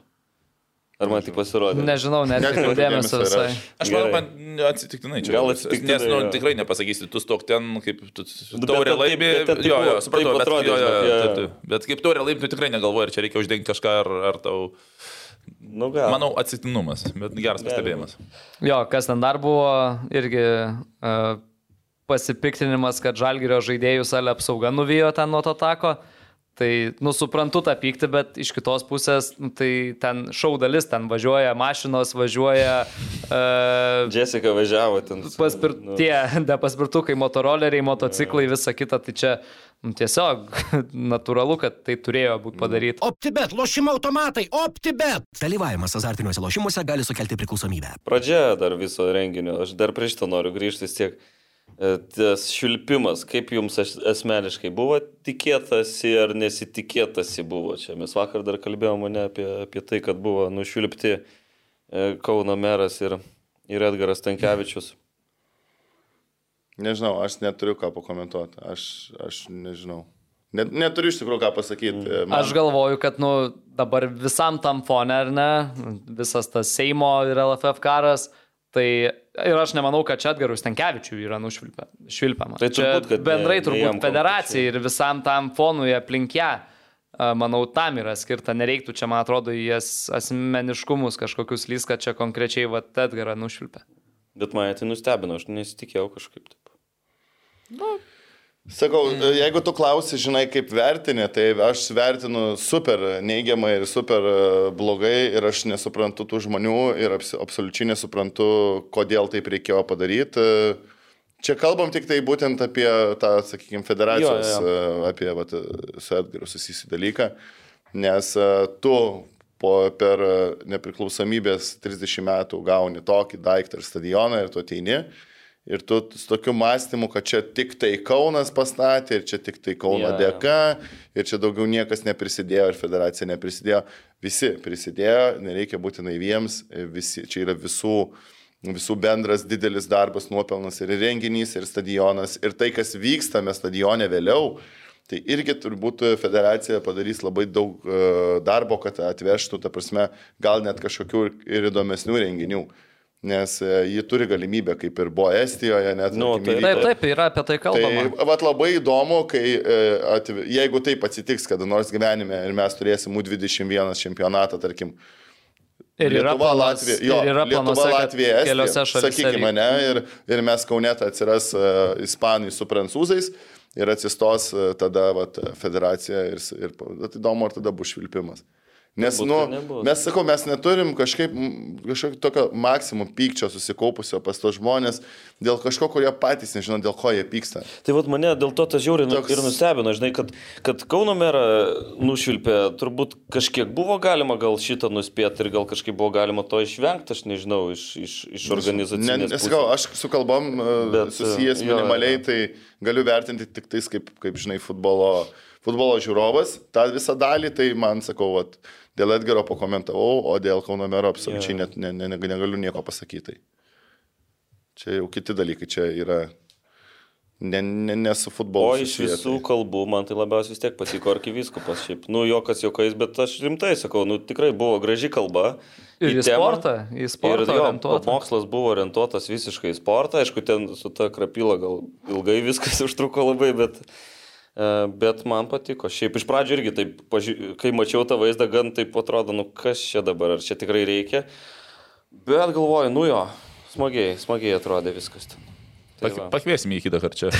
Ar man tik pasirodė? Nežinau, net Nekreipiau dėmesio visai. aš. Manau, man atsitiktinai čia. Gal atsitiktinai, Nes, nu, tikrai nepasakysi, tu stok ten, kaip tu bet taurė laimė. Jo, jo, supratau, bet, atrodė, jo, jo, jo, taip, bet kaip taurė laimė, tu tikrai negalvoji, ar čia reikia uždengti kažką, ar, ar tau... Nu, gal. Manau, atsitiktinumas, bet geras pastebėjimas. Jo, kas ten dar buvo, irgi uh, pasipiktinimas, kad žalgerio žaidėjų salė apsauga nuvijo ten nuo to tako. Tai, nu, suprantu tą pyktį, bet iš kitos pusės, nu, tai ten šau dalis, ten važiuoja mašinos, važiuoja uh, Jessica važiavo ten. paspir, nu, tie depaspirtukai, motoroleriai, motociklai, visa kita. Tai čia nu, tiesiog natūralu, kad tai turėjo būti padaryta. OptiBet, lošimo automatai, OptiBet. Dalyvavimas azartiniuose lošimuose gali sukelti priklausomybę. Pradžia dar viso renginio, aš dar prieš to noriu grįžti vis tiek. E, Tas švilpimas, kaip jums as- asmeniškai buvo tikėtasi ar nesitikėtasi buvo čia? Mes vakar dar kalbėjome ne apie, apie tai, kad buvo nušvilpti e, Kauno meras ir, ir Edgaras Tankievičius. Nežinau, aš neturiu ką pakomentuoti. Aš, aš nežinau. Net, neturiu iš tikrųjų ką pasakyti. Man- Aš galvoju, kad nu, dabar visam tam fone, ar ne, visas tas Seimo ir LFF karas, tai ir aš nemanau, kad čia Edgarus Tankievičių yra nušvilpiama. Tai čia turbūt, bendrai turbūt federacijai ir visam tam fonui aplink ją. a, Manau, tam yra skirta, nereiktų čia, man atrodo, į jas asmeniškumus kažkokius lys, kad čia konkrečiai va Edgarą nušvilpia. Bet mane tai nustebino, aš nesitikėjau kažkaip taip. Sakau, jeigu tu klausi, žinai, kaip vertini, tai aš vertinu super neigiamai ir super e, blogai ir aš nesuprantu tų žmonių ir abs absoliučiai nesuprantu, kodėl taip reikėjo padaryti. Čia kalbam tik tai būtent apie tą, sakykime, federacijos, Jo, jo, apie vat, su Edgaru susijusių dalyką, nes e, tu po, per e, nepriklausomybės 30 metų gauni tokį daiktą ir stadioną ir tu ateini. Ir tu su tokiu mąstymu, kad čia tik tai Kaunas pastatė, ir čia tik tai Kauno jo. dėka, ir čia daugiau niekas neprisidėjo, ir federacija neprisidėjo. Visi prisidėjo, nereikia būti naiviems, visi, čia yra visų, visų bendras didelis darbas, nuopelnas ir renginys, ir stadionas, ir tai, kas vykstame stadione vėliau. Tai irgi turbūt federacija padarys labai daug e, darbo, kad atvežtų, ta prasme, gal net kažkokių ir įdomesnių renginių. Nes e, ji turi galimybę, kaip ir buvo Estijoje, net Nu, tai- Taip, taip, yra apie tai kalbama. Tai vat labai įdomu, kai, e, atve, jeigu taip atsitiks kada nors gyvenime ir mes turėsim U21 čempionatą, tarkim, Ir yra Lietuva, planas, Latvija, jo, ir yra Lietuva, planuose, kad Latvija, Estija, keliose šalyse. sakykime, ne, ir, ir mes kaunėta atsiras uh, ispanai su prancūzais ir atsistos uh, tada vat, federacija ir, ir įdomu, ar tada bus švilpimas. Nes, Turbūt, nu, mes sakau, mes neturim kažkaip, kažkokio tokio maksimum pykčio susikaupusio pas tos žmonės dėl kažko, ko jie patys nežino, dėl ko jie pyksta. Tai vad mane dėl to tas žiauriai nu, Toks- ir nustebino, žinai, kad, kad Kauno merą nušvilpė, turbūt kažkiek buvo galima gal šitą nuspėti ir gal kažkaip buvo galima to išvengti, aš nežinau, iš, iš, iš organizacinės. Ne, nesakau, aš su kalbom Bet, Bet, susijęs jo, minimaliai, jo. tai galiu vertinti tik tais, kaip, kaip žinai, futbolo, futbolo žiūrovas. Ta visą dalį, tai man sakau, vat, dėl Edgaro pakomentavau, o dėl Kauno mero absoliučiai Jo. net ne, ne, ne, negaliu nieko pasakyti. Čia jau kiti dalykai, čia yra ne, ne, ne su futbolu. O iš visų tai. kalbų man tai labiausiai vis tiek patiko arkiviskupas. Šiaip, nu, jokas jokais, bet aš rimtai sakau, nu, tikrai buvo graži kalba. Ir į temą. sportą, į sportą ir jo, mokslas buvo orientuotas visiškai į sportą. Aišku, ten su ta krapila gal ilgai viskas užtruko labai, bet, bet man patiko. Šiaip iš pradžių irgi taip, kai mačiau tą vaizdą, gan taip atrodo, nu kas čia dabar, ar čia tikrai reikia. Bet galvoju, nu jo, smagiai, smagiai atrodė viskas ten. Tai Pak, va. pakviesime į kitą kartą čia.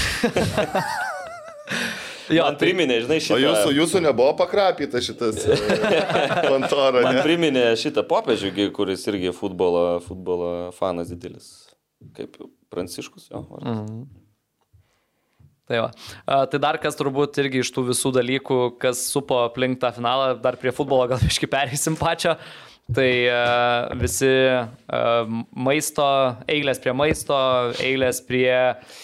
Jo, Man tai- priminė, žinai, O šitą. jūsų, jūsų nebuvo pakrapyta šitas e, kontora, Man ne? priminė šitą popiežių, kuris irgi futbolo, futbolo fanas didelis. Kaip Pranciškus, jo. vardas. Mhm. Tai, va. Tai dar kas turbūt irgi iš tų visų dalykų, kas supo aplink tą finalą, dar prie futbolo gal iški pereisim pačio. Tai visi maisto, eilės prie maisto, eilės prie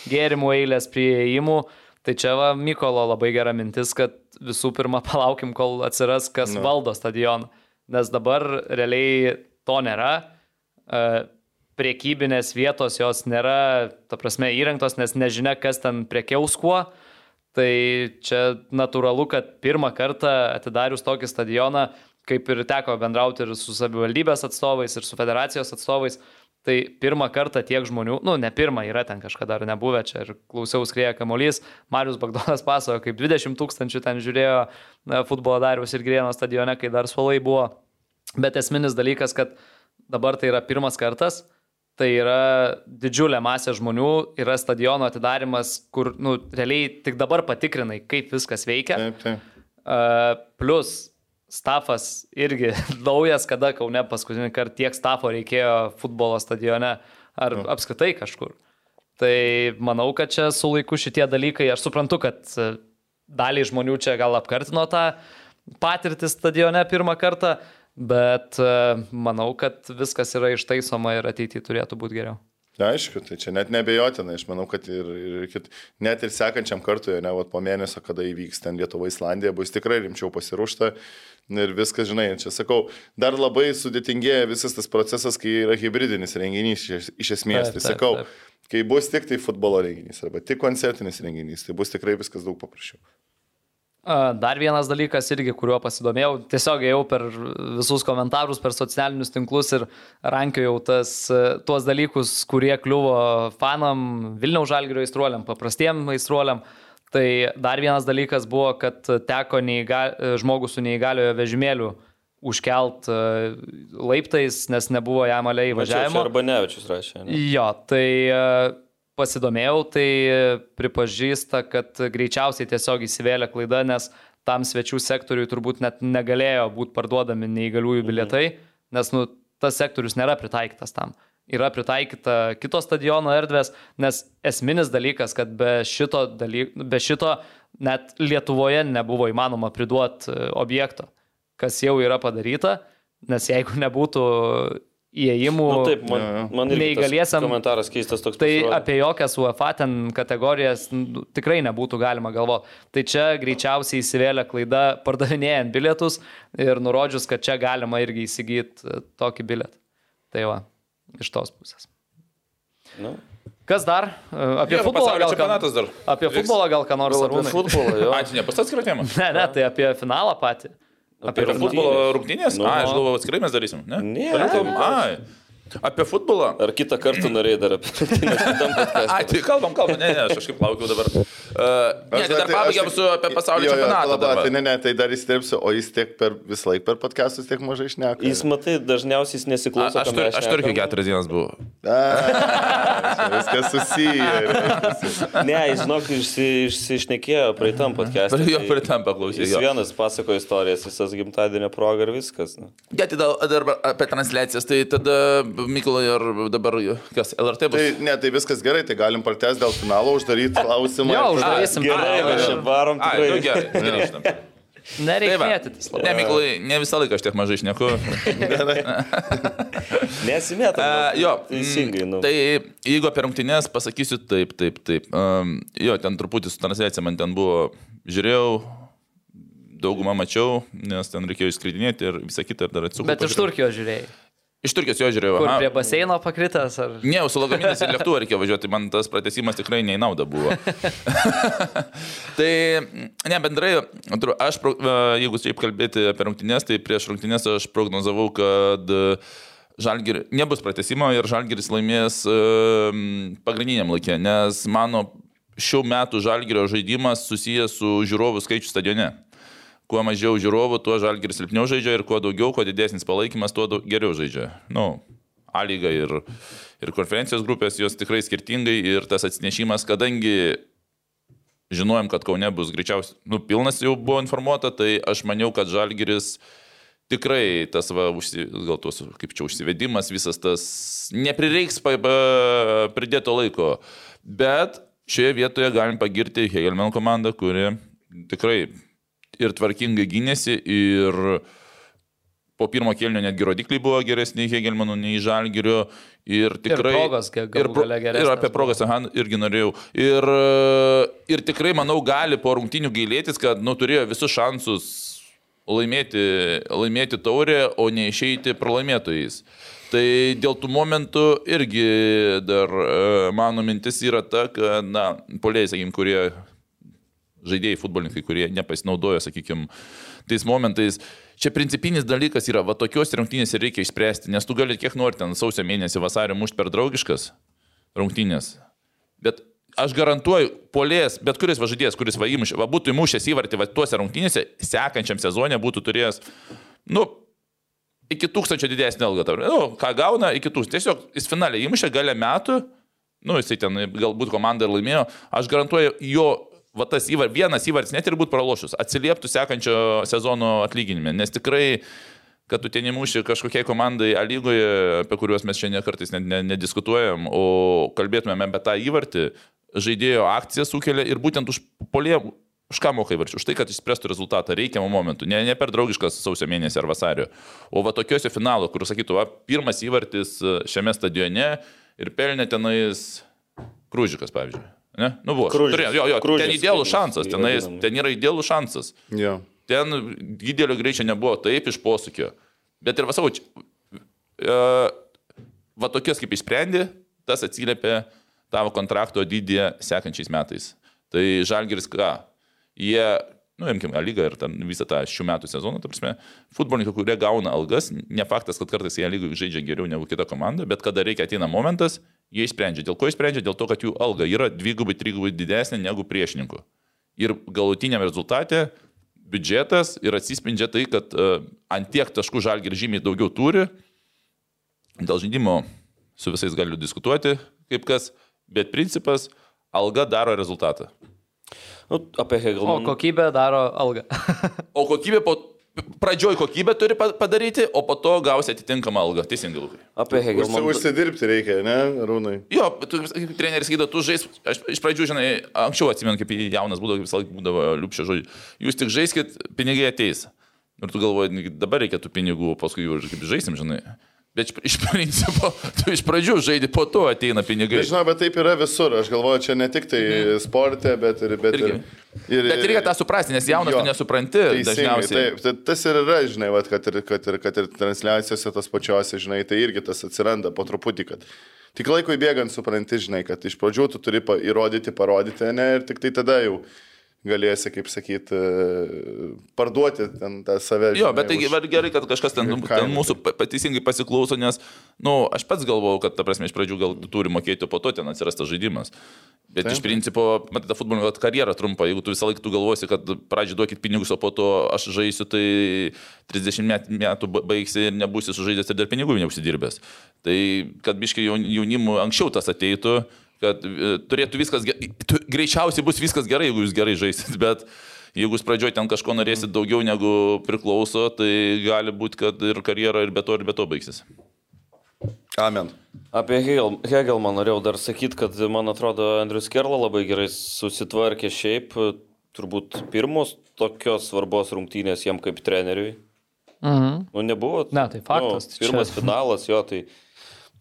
gėrimų, eilės prie įėjimų. Tai čia va Mykolo labai gera mintis, kad visų pirma palaukim, kol atsiras kas Nu. valdo stadioną. Nes dabar realiai to nėra. Priekybinės vietos jos nėra, ta prasme, įrengtos, nes nežinia, kas ten priekiaus kuo. Tai čia natūralu, kad pirmą kartą atidarius tokį stadioną, kaip ir teko bendrauti ir su savivaldybės atstovais, ir su federacijos atstovais, tai pirmą kartą tiek žmonių, nu ne pirmą, yra ten kažkada dar nebuvę, čia ir klausiau skrieja kamolys, Marius Bagdonas pasakojo, kaip 20 tūkstančių ten žiūrėjo futbolo darius ir Grieno stadione, kai dar suolai buvo. Bet esminis dalykas, kad dabar tai yra pirmas kartas, tai yra didžiulė masė žmonių, yra stadiono atidarimas, kur, nu, realiai tik dabar patikrinai, kaip viskas veikia. Taip, taip. Uh, plus, stafas irgi naujas, kada Kaune paskutinį kartą tiek stafo reikėjo futbolo stadione ar apskritai kažkur. Tai manau, kad čia su laiku šitie dalykai, aš suprantu, kad e, daliai žmonių čia gal apkartino tą patirtį stadione pirmą kartą, bet e, manau, kad viskas yra ištaisoma ir ateityje turėtų būti geriau. Na, aišku, tai čia net nebejotina, aš manau, kad ir, ir kit, net ir sekančiam kartui, ne, vat, po mėnesio, kada įvyks ten Lietuva, Islandija, bus tikrai rimčiau pasiruošta ir viskas, žinai, čia sakau, dar labai sudėtingėja visas tas procesas, kai yra hybridinis renginys iš, iš esmės. Taip, Tai taip, sakau, taip. kai bus tik tai futbolo renginys arba tik koncertinis renginys, tai bus tikrai viskas daug paprasčiau. Dar vienas dalykas irgi, kuriuo pasidomėjau, tiesiog ėjau per visus komentarus, per socialinius tinklus ir rankiojau tas, e, tuos dalykus, kurie kliuvo fanam, Vilniaus žalgerio aistruoliam, paprastiem aistruoliam. Tai dar vienas dalykas buvo, kad teko neįgal, žmogus su neįgaliojo vežimėliu užkelt e, laiptais, nes nebuvo jam aliai įvažiavimo. Arba nevečius rašė. Ne? Jo, tai e, pasidomėjau, tai pripažįsta, kad greičiausiai tiesiog įsivėlė klaida, nes tam svečių sektoriui turbūt net negalėjo būti parduodami neįgaliųjų bilietai, nes nu, tas sektorius nėra pritaikytas tam. Yra pritaikyta kito stadiono erdvės, nes esminis dalykas, kad be šito, dalyk, be šito net Lietuvoje nebuvo įmanoma priduoti e, objekto, kas jau yra padaryta, nes jeigu nebūtų įėjimų... Nu, taip, man, man Neįgaliesiam- komentaras keistas toks. Tai pasirodė. apie jokias UEFA ten kategorijas nu, tikrai nebūtų galima galvoti. Tai čia greičiausiai įsivėlė klaida pardavinėjant bilietus ir nurodžius, kad čia galima irgi įsigyti tokį bilietą. Tai va, iš tos pusės. Nu, Kas dar? E, Apie Jo, futbolą gal ką- dar. Apie futbolą gal ką nors apie futbolą. Ačiū, ne pas atskirą temą. Ne, ne, tai apie finalą patį. Apie Apie futbolo rungtynės? Nu, A, aš nu. galvoju, atskirai mes darysim. Ne, Ne, ne. Ai. Apie futbolą. Ar kitą kartą norėjai dar apie kitam podcast'e? Ai, tai kalbam, kalbam, ne, ne, aš kažkaip laukiu dabar. Uh, ne, tai dar pabaigiam su apie pasaulio Jo, jo, čempionatą. Tai ne, ne, tai dar įsiterpsiu, o jis tiek per visą laiką per podcastus tiek mažai šneka. Jis, matai, dažniausiai jis A, nesiklauso. Aš, ką tur, aš turkiu keturias dienas buvau. A, viskas susiję. Ne, jis, žinok, išsi, išsišnekėjo praeitam podcast'e. Jo, tai prie tam paklausyti. Jis vienas pasako istorijas visas gimtadienio proga ir viskas. Nu. Ja, tai dar, dar apie transliacijas, tai tada Mykolai ir dabar kas, LRT bus. Tai ne, tai viskas gerai, tai galim pratęs dėl finalo, uždaryti klausimą. Jo, uždarysim. Gerai, mes čia varom Ai, tikrai. nu gerai, grįžtam. Nereikia Tai mėtytis. Ne, Mykolai, ne visą laiką aš tiek mažai šneku. Nesimėta. Uh, jo, Teisingai. mm, Nu. Tai jeigu apie rungtynės pasakysiu taip, taip, taip. Um, jo, ten truputį su transliacija man ten buvo, žiūrėjau, daugumą mačiau, nes ten reikėjo išskridinėti ir visą kitą ir dar atsukti. Bet iš Turkijos žiūrėjai. Iš Turkijos jo žiūrėjau. Kur prie baseino pakritęs? Ar... Ne, su lagaminais į lėktuvą reikėjo važiuoti, man tas pratesimas tikrai ne į naudą buvo. tai, ne, bendrai, aš, e, jeigu šiaip kalbėti apie rungtynės, tai prieš rungtynės aš prognozavau, kad Žalgir, nebus pratesimo ir Žalgiris laimės e, pagrindiniam laikė, nes mano šių metų Žalgirio žaidimas susijęs su žiūrovų skaičiu stadione. Kuo mažiau žiūrovų, tuo Žalgiris silpniau žaidžia ir kuo daugiau, kuo didesnis palaikymas, tuo daug, geriau žaidžia. Nu, A lyga ir, ir konferencijos grupės, jos tikrai skirtingai ir tas atsinešimas, kadangi žinojom, kad Kaune bus greičiausiai, nu, pilnas jau buvo informuota, tai aš maniau, kad Žalgiris tikrai tas, va, užsi, gal tos, kaip čia užsivedimas, visas tas, neprireiks pa, pa, pridėto laiko. Bet šioje vietoje galim pagirti Hegelman komandą, kuri tikrai ir tvarkingai gynėsi, ir po pirmo kėlinio netgi rodikliai buvo geresni Hegelmanų nei Žalgirio. Ir tikrai. Ir progas, ir, pro- ir apie progas, aha, irgi norėjau. Ir, ir tikrai, manau, gali po rungtinių gailėtis, kad nu, turėjo visus šansus laimėti, laimėti taurę, o ne išeiti pralaimėtojais. Tai dėl tų momentų irgi dar e, mano mintis yra ta, kad, na, poliai, sakykim, kurie žaidėjai, futbolininkai, kurie nepasinaudojo, sakykime, tais momentais. Čia principinis dalykas yra, va tokios rungtynės reikia išspręsti, nes tu gali kiek nori ten sausio mėnesį, vasario mušti per draugiškas rungtynės. Bet aš garantuoju, polės, bet kuris važadėjas, kuris va, įmuš, va būtų įmušęs įvartį va, tuose rungtynėse, sekančiam sezonė būtų turėjęs, nu, iki tūkstančio didesnį algą. Nu, ką gauna, iki tūkstančio. Tiesiog jis finaliai įmušė galę metų, nu, jisai ten galbūt komanda ir laimėjo. Aš garantuoju, jo va tas įvar, vienas įvartis net ir būtų pralošus, atsilieptų sekančio sezono atlyginime. Nes tikrai, kad tu ten įmuši kažkokiai komandai A lygoje, apie kuriuos mes šiandien kartais net ne, nediskutuojam, o kalbėtumėm apie tą įvartį, žaidėjo akciją sukelia ir būtent už polė. Už ką mokai varčiu? Už tai, kad išspręstų rezultatą reikiamą momentu. Ne, ne per draugiškas sausio mėnesį ar vasario. O va tokiuose finalo, kur sakytų, va, pirmas įvartis šiame stadione ir pelnė tenais Krūžikas, pavyzdžiui. Ne? Nu, buvo. Kružis. Turėjo, jo, jo, Kružis, ten kaip šansas, vadinam. ten yra idealus šansas. Jo. Ten didelio greičio nebuvo, taip iš posūkio. Bet ir vasau, e, va tokias kaip išsprendė, tas atsiliepia tavo kontrakto dydį sekančiais metais. Tai Žalgiris ką? Jie, nu, imkime, lygą ir ten visą tą šių metų sezoną, ta prasme, futbolininkai, kurie gauna algas, ne faktas, kad kartais jie lygiai žaidžia geriau negu kita komanda, bet kada reikia ateina momentas, jie išsprendžia. Dėl ko išsprendžia? Dėl to, kad jų alga yra dvigubai, trigubai didesnė negu priešininkų. Ir galutiniam rezultate biudžetas ir atsispindžia tai, kad uh, ant tiek taškų žalgir žymiai daugiau turi. Dėl žaidimo su visais galiu diskutuoti, kaip kas, bet principas - alga daro rezultatą. Nu, apie O Hegelmaną. kokybė daro algą. O kokybė po... Pradžioj kokybę turi pa- padaryti, o po to gausi atitinkamą algą. Teisingai, Lukai. Apie Hegelmaną. užsidirbti reikia, ne, Rūnai? Jo, tu, treneris sakydavo, tu žais, aš iš pradžių, žinai, anksčiau atsimenu, kaip jaunas būdavo, kaip visą laiką būdavo liupšio žodžiai, jūs tik žaiskit, pinigai ateis. Ir tu galvoji, "Negi dabar reikia tų pinigų, paskui jau kaip žaisim, žinai. Bet iš, principo, tu iš pradžių žaidi, po to ateina pinigai. Žinau, bet taip yra visur. Aš galvoju, čia ne tik tai sporte, bet ir... Bet, ir, Mhm. Irgi. Bet reikia tą suprasti, nes jaunas Jo. tu nesupranti dažniausiai. Taip, tai tas ir yra, žinai, vat, kad, ir, kad, ir, kad ir transliacijose tos pačiose, žinai, tai irgi tas atsiranda po truputį, kad tik laikui bėgant supranti, žinai, kad iš pradžių tu turi įrodyti, parodyti, ne, ir tik tai tada jau galėsi, kaip sakyti, parduoti ten tą save. Jo, žinai, bet tai už- gerai, kad kažkas ten, ten mūsų pa- pateisingai pasiklauso, nes, na, nu, aš pats galvojau, kad, ta prasme, iš pradžių gal tu turi mokėti, po to ten atsiras tas žaidimas. Bet Taip. iš principo, matai, ta futbolinio karjera trumpa, jeigu tu visą laiką tu galvosi, kad pradžioje duokit pinigus, o po to aš žaisiu, tai 30 met- metų ba- baigsi ir nebūsi sužaidęs ir dar pinigų neužsidirbęs. Tai kad biškai jaunimu anksčiau tas ateitų, kad e, turėtų viskas, greičiausiai bus viskas gerai, jeigu jūs gerai žaisit, bet jeigu jūs pradžioje ten kažko norėsit daugiau negu priklauso, tai gali būti, kad ir karjera ir be to, ir be to baigsis. Amen. Apie Hegel, Hegelmaną norėjau dar sakyti, kad man atrodo Andrius Kerla labai gerai susitvarkė šiaip, turbūt pirmos tokios svarbos rungtynės jam kaip treneriui. Mhm. Nu, nebuvo. Ne, tai faktas, Nu, tai pirmas čia- finalas jo, tai,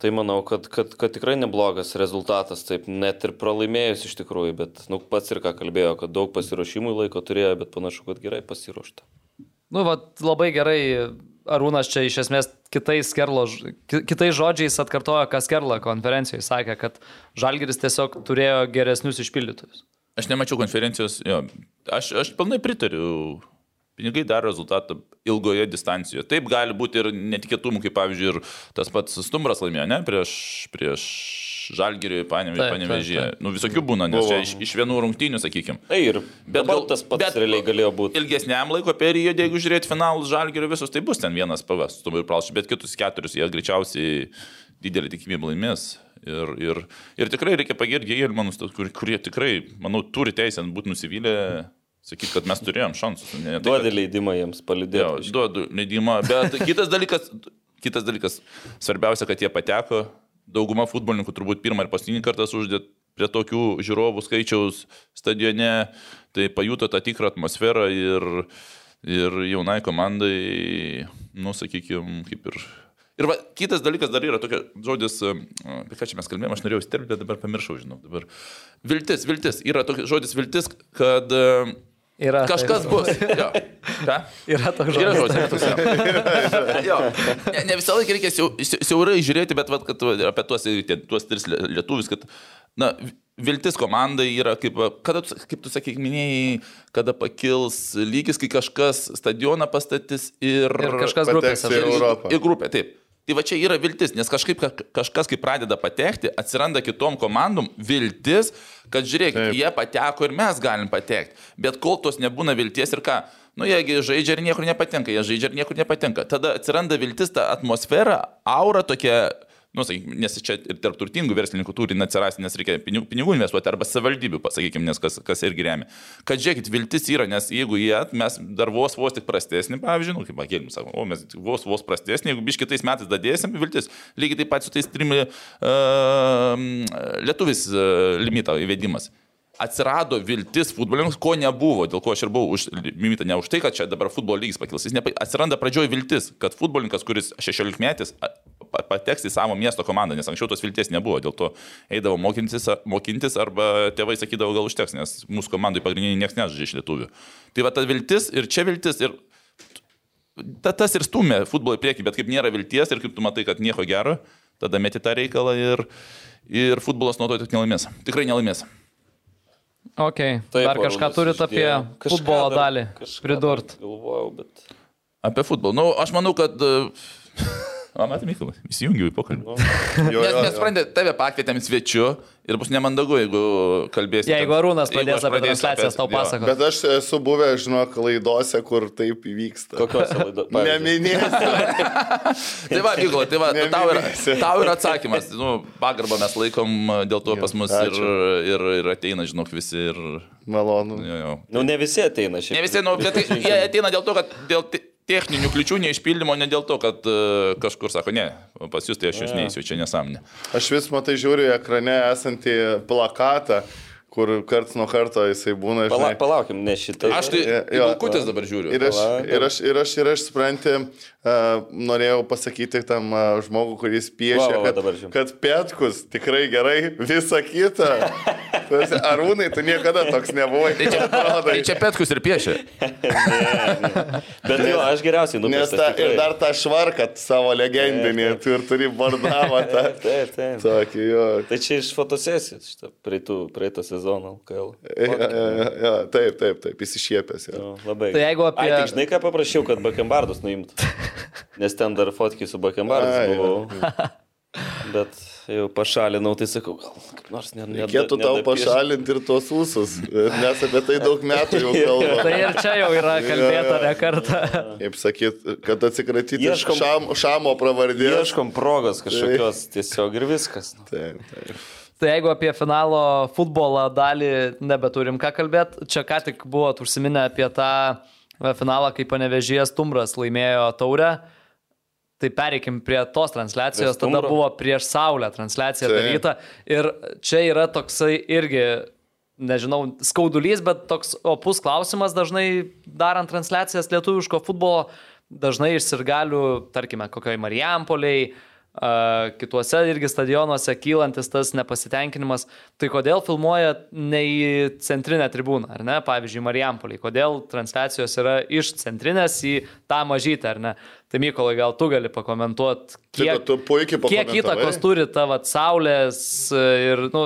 tai manau, kad, kad, kad tikrai neblogas rezultatas, taip net ir pralaimėjus iš tikrųjų, bet nu, pats ir ką kalbėjo, kad daug pasiruošimų laiko turėjo, bet panašu, kad gerai pasiruošta. Nu, va, labai gerai Arūnas čia iš esmės kitais, Kerlo, kitais žodžiais atkartojo, kas Kerla konferencijoje sakė, kad Žalgiris tiesiog turėjo geresnius išpildytojus. Aš nemačiau konferencijos, jo, aš, aš pilnai pritariu. Pinigai daro rezultatą ilgoje distancijoje. Taip gali būti ir netikėtumų, kaip pavyzdžiui, ir tas pats Stumbras laimėjo, ne, prieš, prieš Žalgirį, Panevežį. Nu, visokių būna, nes čia iš, iš vienų rungtynių, sakykime. Na ir bet gal tas pats bet, realiai galėjo būti. Ilgesniam laiko periodui, jeigu žiūrėt finalus Žalgirio visus, tai bus ten vienas pavas, Stumbras ir Pralšas, bet kitus keturis jie greičiausiai didelį tikimybę laimės. Ir, ir, ir tikrai reikia pagirti Gėlmanus, kur, kurie tikrai, manau, turi teisę būti nusivylę, sakyti, kad mes turėjom šansus. Ne, tai, Duodi kad- leidimą jiems palidėti. duodu leidimą, bet kitas dalykas, kitas dalykas, svarbiausia, kad jie pateko. Dauguma futbolininkų turbūt pirmą ir paskutinį kartą uždėt prie tokių žiūrovų skaičiaus stadione, tai pajuto tą tikrą atmosferą ir, ir jaunai komandai, nu, sakykime, kaip ir... Ir va, kitas dalykas dar yra tokia žodis, e, apie ką čia mes kalbėjome, aš norėjau įsterpti, bet dabar pamiršau, žinau. Dabar. Viltis, viltis. Yra tokia žodis viltis, kad e, Yra, kažkas bus. Jo. Ką? Yra toks Yra žodis. žodis. toks, jo. jo. Ne, ne visą laiką reikia siau, si- siaurai žiūrėti, bet vat, kad apie tuos, tuos tris lie- lietuvius, kad na, viltis komandai yra kaip, kada, tu- kaip tu sakai, minėjai, kada pakils lygis, kai kažkas stadioną pastatys ir, Ir kažkas grupėse. Europą. Ir grupė, taip. Tai va čia yra viltis, nes kažkaip ka- kažkas, kai pradeda patekti, atsiranda kitom komandom viltis, kad žiūrėk, Taip. jie pateko ir mes galim patekti. Bet kol tos nebūna vilties ir ką, nu jiegi žaidžia ir niekur nepatenka, jie žaidžia ir niekur nepatenka. Tada atsiranda viltis, ta atmosfera, aura tokia, nu, sakykim, nes čia ir tarp turtingų verslininkų turi atsirasti, nes reikia pinigų, pinigų investuoti arba savivaldybių, pasakykime, nes kas, kas irgi remia. Kad žiūrėkit, viltis yra, nes jeigu jie, mes dar vos vos tik prastesnį, pavyzdžiui, nu, kaip akėlim sako, o mes vos vos prastesnį, jeigu biš kitais metais dadėsim, viltis, lygiai taip pat su tais trim uh, lietuvis uh, limito įvedimas. Atsirado viltis futbolininkams, ko nebuvo, dėl ko aš ir buvau už limitą, ne už tai, kad čia dabar futbolo lygis pakils. Jis nepa, atsiranda pradžioje viltis, kad futbolininkas, kuris 16 metais pateks į savo miesto komandą, nes anksčiau tos vilties nebuvo, dėl to eidavo mokintis, mokintis arba tėvai sakydavo, gal užteks, nes mūsų komandai pagrindiniai niekas nežaidžia iš lietuvių. Tai va ta viltis ir čia viltis ir ta, tas ir stumia futbolą į priekį, bet kaip nėra vilties ir kaip tu matai, kad nieko gero, tada meti tą reikalą ir, ir futbolas nuo to tik nelaimės. Tikrai nelaimės. Ok, Taip, dar kažką turit apie. Kažką futbolo dar- dalį pridurt. Galvojau, bet... Apie futbolą. Nu, aš manau, kad... O, matai, Mykolai, įsijungiau į pokalbį. Jo, jo, mes jo. sprendė, tave pakvietėm svečiu ir bus nemandagu, jeigu kalbėsi. Jeigu Arūnas Jeigu pradės aš apie transliacijas tau pasakoti. Bet aš esu buvęs, žinok, laidose, kur taip įvyksta. Kokiuose laidose? Neminėsiu. Tai va, Mykolai, tai va, tau yra, tau yra atsakymas. Nu, pagarbą mes laikom dėl to pas mus ir, ir, ir ateina, žinok, visi ir... Malonu. Jo, jo. Nu, ne visi ateina šiaip. Ne visi, nu, bet tai, jie ateina dėl to, kad dėl te- techninių kliučių neišpildymo, ne dėl to, kad uh, kažkur sako, ne, pas jūs tai aš jūs neįsiu, čia nesąmonė. Aš vis matai žiūriu ekrane esantį plakatą, kur karts nuo karto jisai būna. Pala, žinai. palaukim, ne šitą. Aš tai. Bulkutės dabar žiūriu. Ir aš, ir aš, ir aš, ir aš supranti, uh, norėjau pasakyti tam žmogui, kuris piešia, Va, va, va, kad, kad Petkus tikrai gerai, visa kita. Tu esi- Arūnai, tu niekada toks nebuvai. Tai čia, tai čia Petkus ir piešia. Bet jo, aš geriausiai ta, tikrai. ir dar tą švarką savo legendinį, tu ir turi bardavą tą. Taip, taip. Tokį, jo. Tai čia iš fotosesijos, šitą praeitų, praeito sezono LKL. Ja, ja, ja, ja, taip, taip, taip, įsišiepęs. Ja. Jo, labai. Tai jeigu apie- Ai, tik žinai, ką paprašiau, kad bakembardus nuimt. Nes ten dar fotkiai su jo. buvau. Bet jau pašalinau, tai sakau, gal kaip nors ne, ne, Reikėtų tau pašalinti ir tuos ūsus, nes apie tai daug metų jau kalbame. Tai ir čia jau yra kalbėta ne kartą. Kaip sakyt, kad atsikratyti Ieškom- šam, šamo pravardės. Ieškom progos kažkokios tiesiog ir viskas. nu. Taip, taip. Tai jeigu apie finalo futbolo dalį nebeturim ką kalbėti, čia ką tik buvot užsiminę apie tą finalą, kai panevežėjas Tumbras laimėjo taurę. Tai pereikim prie tos transliacijos, tada buvo prieš Saulę transliacija Taip. daryta. Ir čia yra toksai irgi, nežinau, skaudulys, bet toks opus klausimas dažnai darant transliacijas lietuviško futbolo, dažnai iš sirgalių, tarkime, kokioj Marijampoliai, a, kituose irgi stadionuose kylantis tas nepasitenkinimas. Tai kodėl filmuoja ne į centrinę tribūną, ar ne? Pavyzdžiui, Marijampoliai. Kodėl transliacijos yra iš centrinės į tą mažytę, ar ne? Tai Mykolai, gal tu gali pakomentuoti, Kiek, kiek, puikiai kiek įtakos turi ta vat, saulės e, ir nu,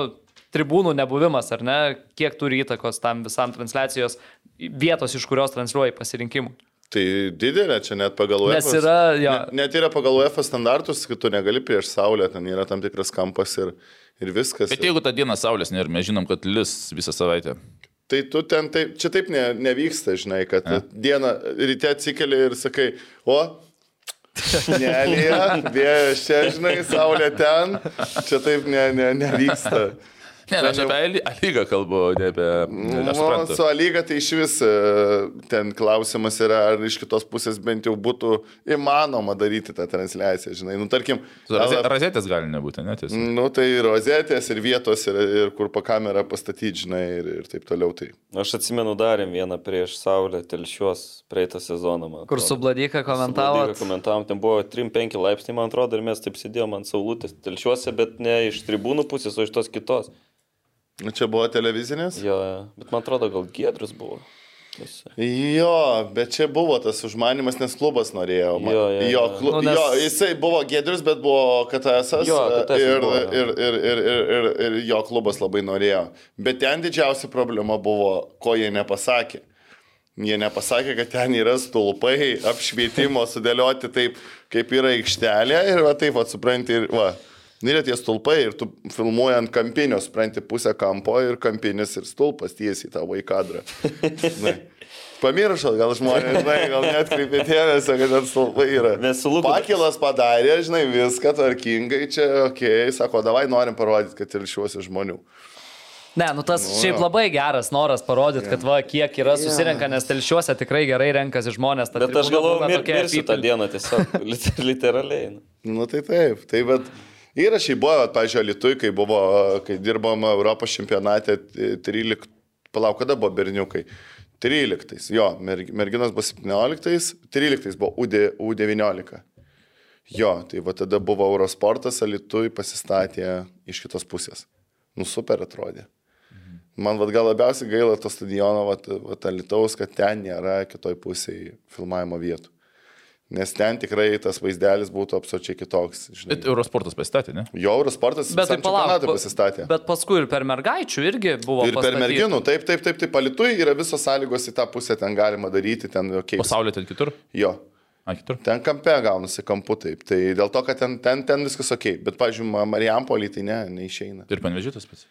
tribūnų nebuvimas, ar ne? Kiek turi įtakos tam visam transliacijos vietos, iš kurios transliuoji pasirinkimų. Tai didelė čia net pagal Nes UEFA. yra, jo. Net, net yra pagal UEFA standartus, kad tu negali prieš saulę, ten yra tam tikras kampas ir, ir viskas. Bet jeigu tą dieną saulės nėra, mes žinom, kad lis visą savaitę. Tai tu ten taip, čia taip ne, nevyksta, žinai, kad Ja. dieną ryte atsikeli ir sakai, o, Nelėje, vėjas čia, žinai, saulė ten, čia taip ne, ne, nevyksta. Ne, aš apie Ali- lygą kalbu, ne apie... Nu, Aš suprantu. su Alyga tai iš vis e, ten klausimas yra, ar iš kitos pusės bent jau būtų įmanoma daryti tą transliaciją, žinai. Nu, tarkim, Raze- LF Razetės gali nebūti, net jis. Nu, tai rozetės ir vietos, ir, ir kur po kamerą pastatyti, žinai, ir, ir taip toliau. Tai. Aš atsimenu, darėm vieną prieš Saulę telšiuos praeitą sezoną. man Kur su. Bladyka komentavo. Komentavom, ten buvo 3-5 laipsniai, man atrodo, ir mes taip sėdėjom ant saulutės telšiuose, bet ne iš tribūnų pusės, o iš tos kitos. Nu, Čia buvo televizinės? Jo, jo. bet man atrodo, gal Giedrus buvo. Jo, bet čia buvo tas užmanimas, nes klubas norėjo. man- Jo, jo, jo, jo. klu, Nu, nes- jo, jisai buvo Gedrius, bet buvo KTS. Jo, KTS ir, buvo, jo. ir, ir, ir, ir, ir, ir jo klubas labai norėjo. Bet ten didžiausia problema buvo, ko jie nepasakė. Jie nepasakė, kad ten yra stulpai, apšvietimo sudėlioti taip, kaip yra aikštelė ir va taip, va, supranti, ir va. Yra tie stulpai ir tu filmuoji ant kampinio, supranti, pusę kampo ir kampinis ir stulpas tiesiai tavo į kadrą. Žinai. Pamiršot, gal žmonės, žinai, gal net kreipė dėmesio, kad ten stulpai yra. Mes su Luku- Pakilas padarė, žinai, viską tvarkingai, čia, okei, okay, sako, davai norim parodyti, kad ir šiuosi žmonių. Ne, nu tas Nu, šiaip labai geras noras parodyti, kad va, kiek yra susirenka, nes telšiuose tikrai gerai renkasi žmonės. ta Bet aš galvoju, mir, mirsiu tą dieną tiesiog, lit- literaliai. nu. Nu tai taip, tai bet yra šiaip buvo, pažiūrėjau, Lietuvai, kai buvo, kai dirbom Europos čempionate 13, palauk, kada buvo berniukai? 13, jo, mer- merginos buvo 17, 13 buvo UD, U19. Jo, tai va tada buvo Eurosportas, Lietuvai pasistatė iš kitos pusės. Nu super atrodė. Man vad gal labiausiai gaila to stadiono, vat, vat Lietuvos, kad ten nėra kitoj pusėje filmavimo vietų. Nes ten tikrai tas vaizdelis būtų absoliučiai kitoks. Žinai. Bet Eurosportas pasistatė, ne? Jo Eurosportas Bet tai palauk, pasistatė. Bet paskui ir per mergaičių irgi buvo. Ir per pastatyta. merginų, taip, taip, taip, taip, palitui yra visos sąlygos į tą pusę, ten galima daryti, ten jokiai. Pasaulio ten kitur? Jo, A, kitur? ten kampe gaunasi kampu taip. Tai dėl to, kad ten, ten, ten viskas ok. Bet, pažiūrėjau, Marijampolį tai ne, neišeina. Ir panvežytas pats.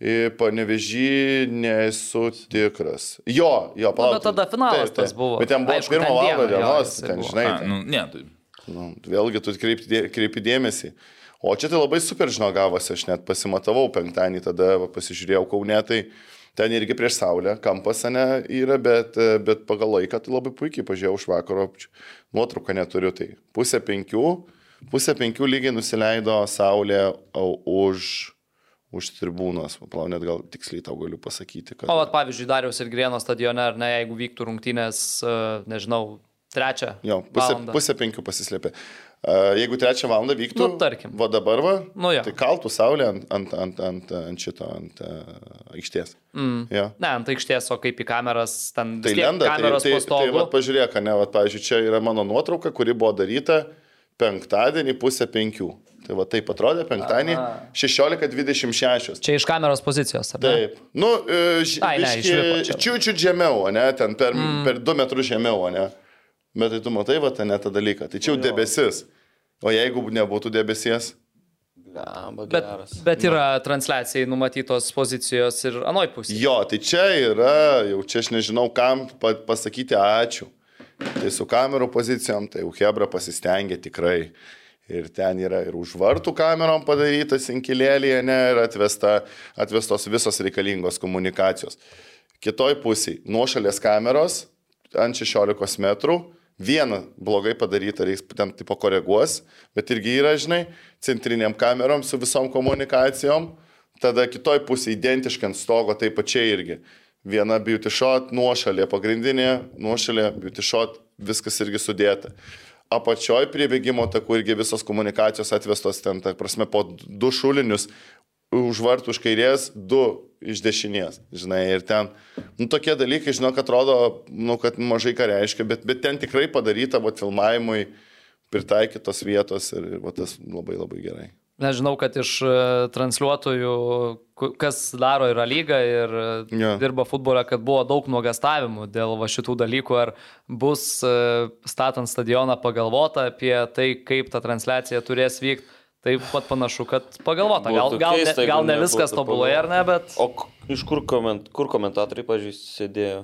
Į panevežį nesu tikras. Jo, jo, palauk. bet tada finalas tas buvo. Bet ten buvo Aišku, pirmą ten valandą dienos, ten, buvo. žinai. A, ten. nu, ne, tai Nu, vėlgi tu kreipi, kreipi dėmesį. O čia tai labai super žinau gavosi, aš net pasimatavau penktadienį, tada pasižiūrėjau kaunetai, ten irgi prieš saulę, kampas ne yra, bet, bet pagal laiką tai labai puikiai pažiūrėjau už vakaro, nuotrauką neturiu, tai pusę penkių, pusę penkių lygiai nusileido saulė au, už, už tribūnos, palauk, net gal tiksliai tau galiu pasakyti, kad... O, vat, pavyzdžiui, Dariaus ir Grieno stadione, ar ne, jeigu vyktų rungtynės, e, nežinau, trečią. Jo, pusę, valandą. pusę penkių pasislėpė. Uh, jeigu trečią valandą vyktų, Nu, tarkim. va dabar va, Nu, jo. tai kaltų saulė ant, ant, ant, ant, ant šito, ant uh, aikštės. Mm. Jo. Ne, ant aikštės, o kaip į kameras, ten Tai lenda, tai, kameros tai, tai pastovu. va, pažiūrėk, ne, va, pažiūrėk, čia yra mano nuotrauka, kuri buvo daryta penktadienį pusę penkių. Tai va taip atrodė penktadienį 16.26. Čia iš kameros pozicijos, ar ne? Taip. Nu, e, čiūčių žemiau, ne, ten per, mm. per 2 metrus žemiau, ne. Bet tai tu matai, va, ten tą dalyką. Tai čia jau debesis. O jeigu nebūtų debesies, Lemba, Bet, geras. bet yra transliacijai numatytos pozicijos ir anoj pusėje. jo, tai čia yra, jau čia aš nežinau, kam pa, pasakyti ačiū. Tai su kamerų pozicijom, tai jau Hebra pasistengė tikrai. Ir ten yra ir už vartų kamerom padarytas inkilėlėje, ne, ir atvesta, atvestos visos reikalingos komunikacijos. Kitoj pusėje nuošalės kameros ant 16 metrų. Vieną blogai padarytą reiks ten tipo koreguos, bet irgi yra, žinai, centriniam kamerom su visom komunikacijom. Tada kitoj pusėje identiškai ant stogo taip pačiai irgi. Viena beauty shot, nuošalė pagrindinė, nuošalė beauty shot, viskas irgi sudėta. Apačioj prie bėgimo takų irgi visos komunikacijos atvestos ten, ta prasme, po du šulinius, už vartų už kairės, du iš dešinės, žinai, ir ten, nu, tokie dalykai, žinau, kad atrodo, nu, kad mažai ką reiškia, bet, bet ten tikrai padaryta, va, filmavimui pritaikytos vietos ir, va, tas labai labai gerai. Nežinau, kad iš e, transliuotojų, kas daro yra lyga ir Jo. dirba futbole, kad buvo daug nuogastavimų dėl va šitų dalykų, ar bus e, statant stadioną pagalvota apie tai, kaip ta transliacija turės vykti. Taip pat panašu, kad pagalvota. Gal, gal, ne, keista, jeigu gal ne viskas tobulai ar ne, bet... O iš kur, koment, kur komentatoriai, pažiūrėjau, sėdėjo?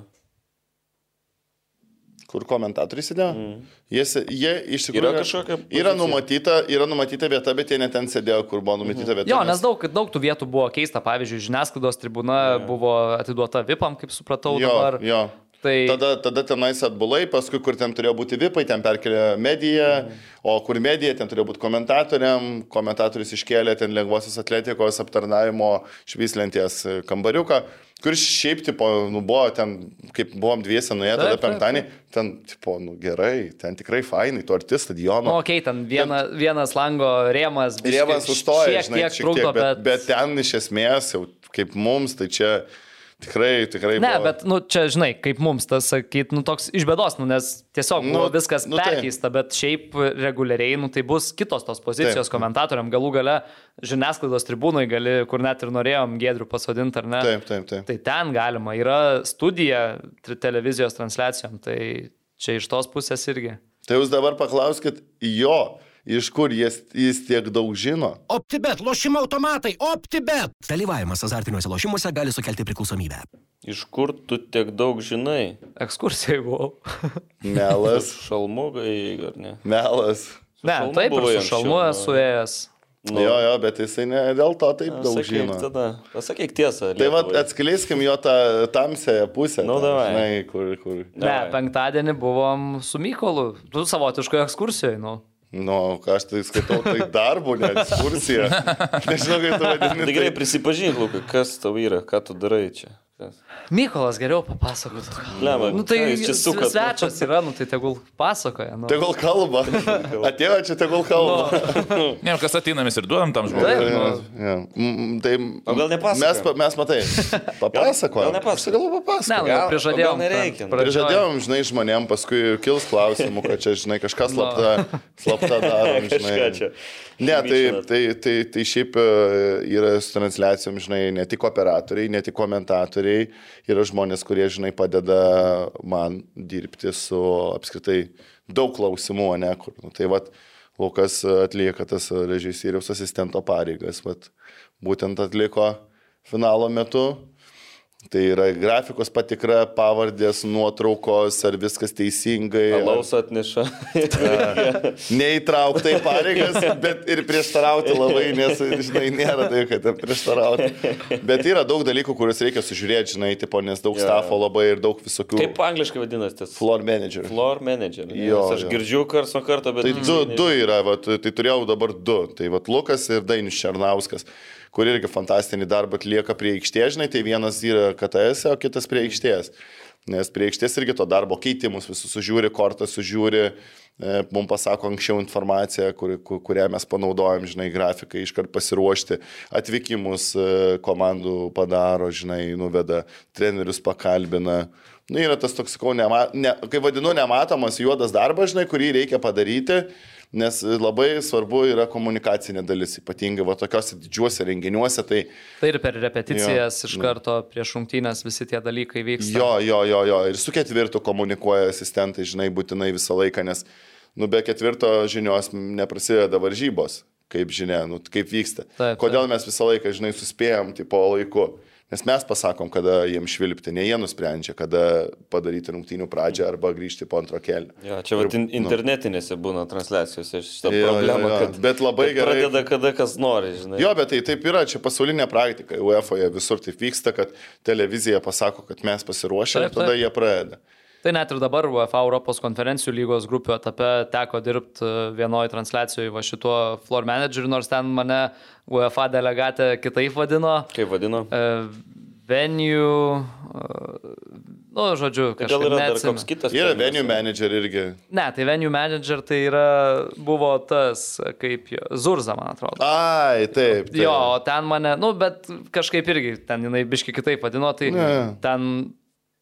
Kur komentatoriai sėdėjo. Mm. Jie, se- jie iš tikrųjų... Yra kažkokia Yra pozicija? numatyta, yra numatyta vieta, bet jie net ten sėdėjo, kur buvo numatyta vieta. Jo, nes daug, daug tų vietų buvo keista. Pavyzdžiui, žiniasklaidos tribūna buvo atiduota VIPam, kaip supratau Jo, dabar. jo. Tai Tada, tada tenais atbulai, paskui kur ten turėjo būti vipai, ten perkelė mediją, o kur medija, ten turėjo būti komentatoriam, komentatorius iškėlė ten lengvosios atletikos aptarnavimo švyslenties kambariuką, kuris šiaip, tipo, nu, buvo ten, kaip buvom dviese nuėję tada penktadienį, ten, tipo, nu gerai, ten tikrai fainai, tu arti Na, stadiono. nu, okei, okay, ten viena, vienas lango rėmas. Rėvas sustoja, šiek žinai, tiek šiek trukdo, tiek, bet, bet ten iš esmės jau kaip mums, tai čia tikrai, tikrai. Ne, buvo- bet, nu, čia, žinai, kaip mums tas sakyt, nu, toks iš bėdos, nu, nes tiesiog Nu, buvo viskas nu, nu, tai. perkeista, bet šiaip reguliariai, nu, tai bus kitos tos pozicijos Taip. komentatoriam, galų gale žiniasklaidos tribūnai gali, kur net ir norėjom gėdrių pasodinti, ar ne? Taip, taip, taip. Tai ten galima, yra studija televizijos transliacijom, tai čia iš tos pusės irgi. Tai jūs dabar paklauskit jo, iš kur jis, jis tiek daug žino. OptiBet, lošimo automatai, OptiBet. Dalyvavimas azartiniuose lošimuose gali sukelti priklausomybę. Iš kur tu tiek daug žinai? Ekskursijai buvau. Melas, Šalmugai, ar ne? melas. ne, šalmu taip, buvai su šalmu nu. esu ėjęs. Nu, Jo, jo, bet jisai ne dėl to taip daug Sakyk žino. tada, pasakyk tiesą. Tai Lietuvai. atskleiskim jo tą tamsąją pusę. Nu, davai. Žinai, kur, kur. Ne, Davai. penktadienį buvom su Mykolu, tu savotiškoje ekskursijoje, nu. Nu, ką aš tai skaitau, tai darbo, ne ekskursija. Nežinau, kaip tu vadini. Tai gerai, prisipažink, Lukai, kas tau yra, ką tu darai čia. Kas? Mykolas geriau papasakotų. Lemba, Nu tai jūs čia sukat? svečias yra, nu tai tegul pasakoja. Nu. Tegul kalba. Atėjo čia, tegul kalba. Ne, kas ateina, mes ir duodam tam žmogui. Taip, Ja, nu. ja. Tai O gal nepasakojam? Mes, mes matai, papasakojom. Gal nepasakojam? Aš Gal Ne, papasakojom. nu, prižadėjom. nereikia? pradžioj. Prižadėjom, žinai, žmonėm, paskui kils klausimų, kad čia, žinai, kažkas slapta, slapta daro. Kažką čia. Ne, tai, tai, tai, tai šiaip e, yra su transliacijom, žinai, ne tik operatoriai, ne tik komentatoriai, yra žmonės, kurie, žinai, padeda man dirbti su apskritai daug klausimų, ne kur. Nu, tai vad, Lukas atlieka tas režisieriaus asistento pareigas, vat, būtent atliko finalo metu. Tai yra grafikos patikra, pavardės, nuotraukos, ar viskas teisingai. ar- Alaus atneša. neįtraukta į pareigas, bet ir prieštarauti labai, nes, žinai, nėra tai, kad prieštarauti. Bet yra daug dalykų, kuriuos reikia sužiūrėti, žinai, tipo, nes daug jo. stafo labai ir daug visokių. Kaip angliškai vadinasi tas? Floor manager. Floor manager. Jo, Aš jo. girdžiu kars nuo karto, bet... Tai du, du yra, vat, tai turėjau dabar du. Tai vat, Lukas ir Dainis Černauskas, kur irgi fantastinį darbą atlieka prie aikštės, žinai, tai vienas yra KTS, o kitas prie aikštės. Nes prie aikštės irgi to darbo keitimus visus sužiūri, kortą sužiūri, e, mums pasako anksčiau informaciją, kur, kur, kurią mes panaudojam, žinai, grafikai iškart pasiruošti, atvykimus e, komandų padaro, žinai, nuveda, trenerius pakalbina. Nu, yra tas toks, sakau, nema, ne, kaip vadinu, nematomas juodas darbas, žinai, kurį reikia padaryti, nes labai svarbu yra komunikacinė dalis, ypatingai va tokiuose didžiuose renginiuose, tai Tai ir per repeticijas Jo, iš nu. karto prieš rungtynės visi tie dalykai vyksta. jo, jo, jo, jo, ir su ketvirtu komunikuoja asistentai, žinai, būtinai visą laiką, nes, nu, be ketvirto žinios neprasideda varžybos, kaip žinia, nu, kaip vyksta. Taip, Kodėl mes visą laiką, žinai, suspėjom, tipo, laiku. Nes mes pasakom, kada jiems švilpti, ne jie nusprendžia, kada padaryti rungtynių pradžią arba grįžti po antro kelio. Jo, čia vat, in, Ir, nu. internetinėse būna transliacijose šitą Jo, jo, problemą, jo. kad Bet labai kad gerai- Pradeda kada kas nori, žinai. Jo, bet tai taip yra, čia pasaulinė praktika. UEFA visur taip vyksta, kad televizija pasako, kad mes pasiruošę ir Taip, tada taip. jie pradeda. Tai net ir dabar UEFA Europos konferencijų lygos grupių etape teko dirbti vienoje transliacijoje va šituo floor manageriu, nors ten mane UEFA delegatė kitaip vadino. Kaip vadino? E, Venue, e, nu, žodžiu, Gal kažkaip yra dar neatsimenu. koks kitas? Yra terminas? venue manager irgi. Ne, tai venue manager tai yra, buvo tas, kaip jo, Zurza, man atrodo. Ai, taip. taip. Jo, o ten mane, nu, bet kažkaip irgi ten jinai biški kitaip vadino, tai Ne. ten,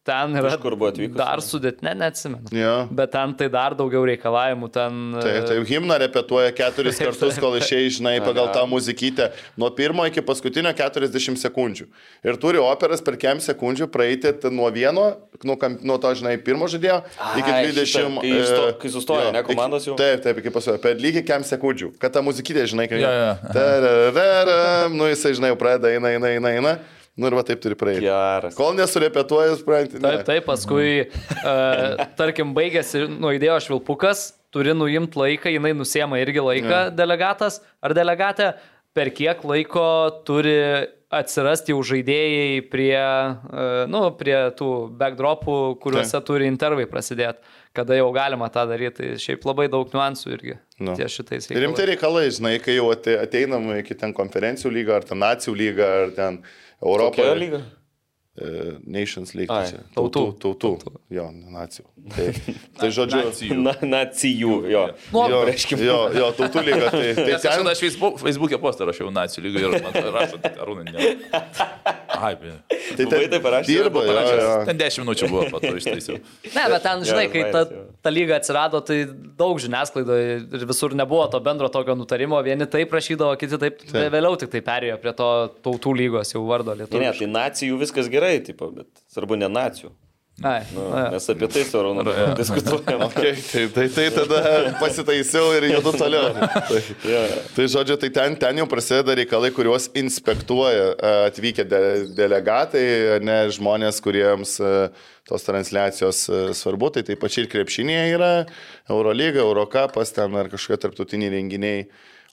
ten yra Iš kur buvo atvykusi? dar sudėt, ne, neatsimenu. Jo. Bet ten tai dar daugiau reikalavimų, ten... Taip, taip, himną repetuoja keturis kartus, kol išėjai, žinai, pagal tą muzikytę. Nuo pirmo iki paskutinio 40 sekundžių. Ir turi operas per kem sekundžių praeiti nuo vieno, nuo, nuo to, žinai, pirmo žodėjo, iki Ai, 20. šitą, kai sto- e, kai sustoja, jo, ne, komandos jau? Taip, taip, iki pasuoja. Per lygiai kem sekundžių. Kad ta muzikytė, žinai, kai... Jo. Tararara, Nu, jisai, žinai, jau pradeda, eina, eina, eina, eina. Nu ir va taip turi praeiti. Geras. Kol nesurepetuoji, supranti. ne. Taip, taip, paskui, uh, tarkim, baigėsi, nuėdėjo švilpukas, turi nuimti laiką, jinai nusiema irgi laiką delegatas ar delegatė, per kiek laiko turi atsirasti jau žaidėjai prie, uh, nu, prie tų backdropų, kuriuose turi intervai prasidėti, kada jau galima tą daryti. Tai šiaip labai daug niuansų irgi Nu. ties šitais Ir rimti reikalai, žinai, kai jau ate- ateinam iki ten konferencijų lygą, ar ten nacijų lygą, ar ten Europos. Kokioje lyga? Nations League. Ai, tai čia. Tautų, tautų. Jo, ne nacijų. Tai, tai žodžiu. Nacijų. Na, nacijų, jo. Nu, Jo, reiškia. jo, jo, tautų lyga. Tai, tai Nes aš ten, aš Facebook, Facebook'e postą rašiau nacijų lygą ir man rašo, tik arūnai. Ne. Ai, be. tai Buvai taip parašęs? dirba, jo, jo. Ten 10 minučių buvo, po to ištaisiau. Ne, bet ten, žinai, kai ta, ta lyga atsirado, tai daug žiniasklaidoje ir visur nebuvo to bendro tokio nutarimo. Vieni taip rašydavo, kiti taip. taip. Vėliau tik tai perėjo prie to tautų lygos jau vardo Ne, ne, lietuvių. tai nacijų viskas gerai, tipo, bet svarbu ne nacijų. Ai, Nu, jo. mes apie tai su Arūnu diskutuojam. Okay, tai, tai, tai tada pasitaisiau ir judu toliau. Tai, Jo. tai žodžiu, tai ten, ten jau prasideda reikalai, kuriuos inspektuoja atvykę de, delegatai, ne žmonės, kuriems tos transliacijos svarbu. Tai taip pačiai ir krepšinėje yra Eurolyga, Eurocapas, ten ar kažkokie tarptautiniai renginiai.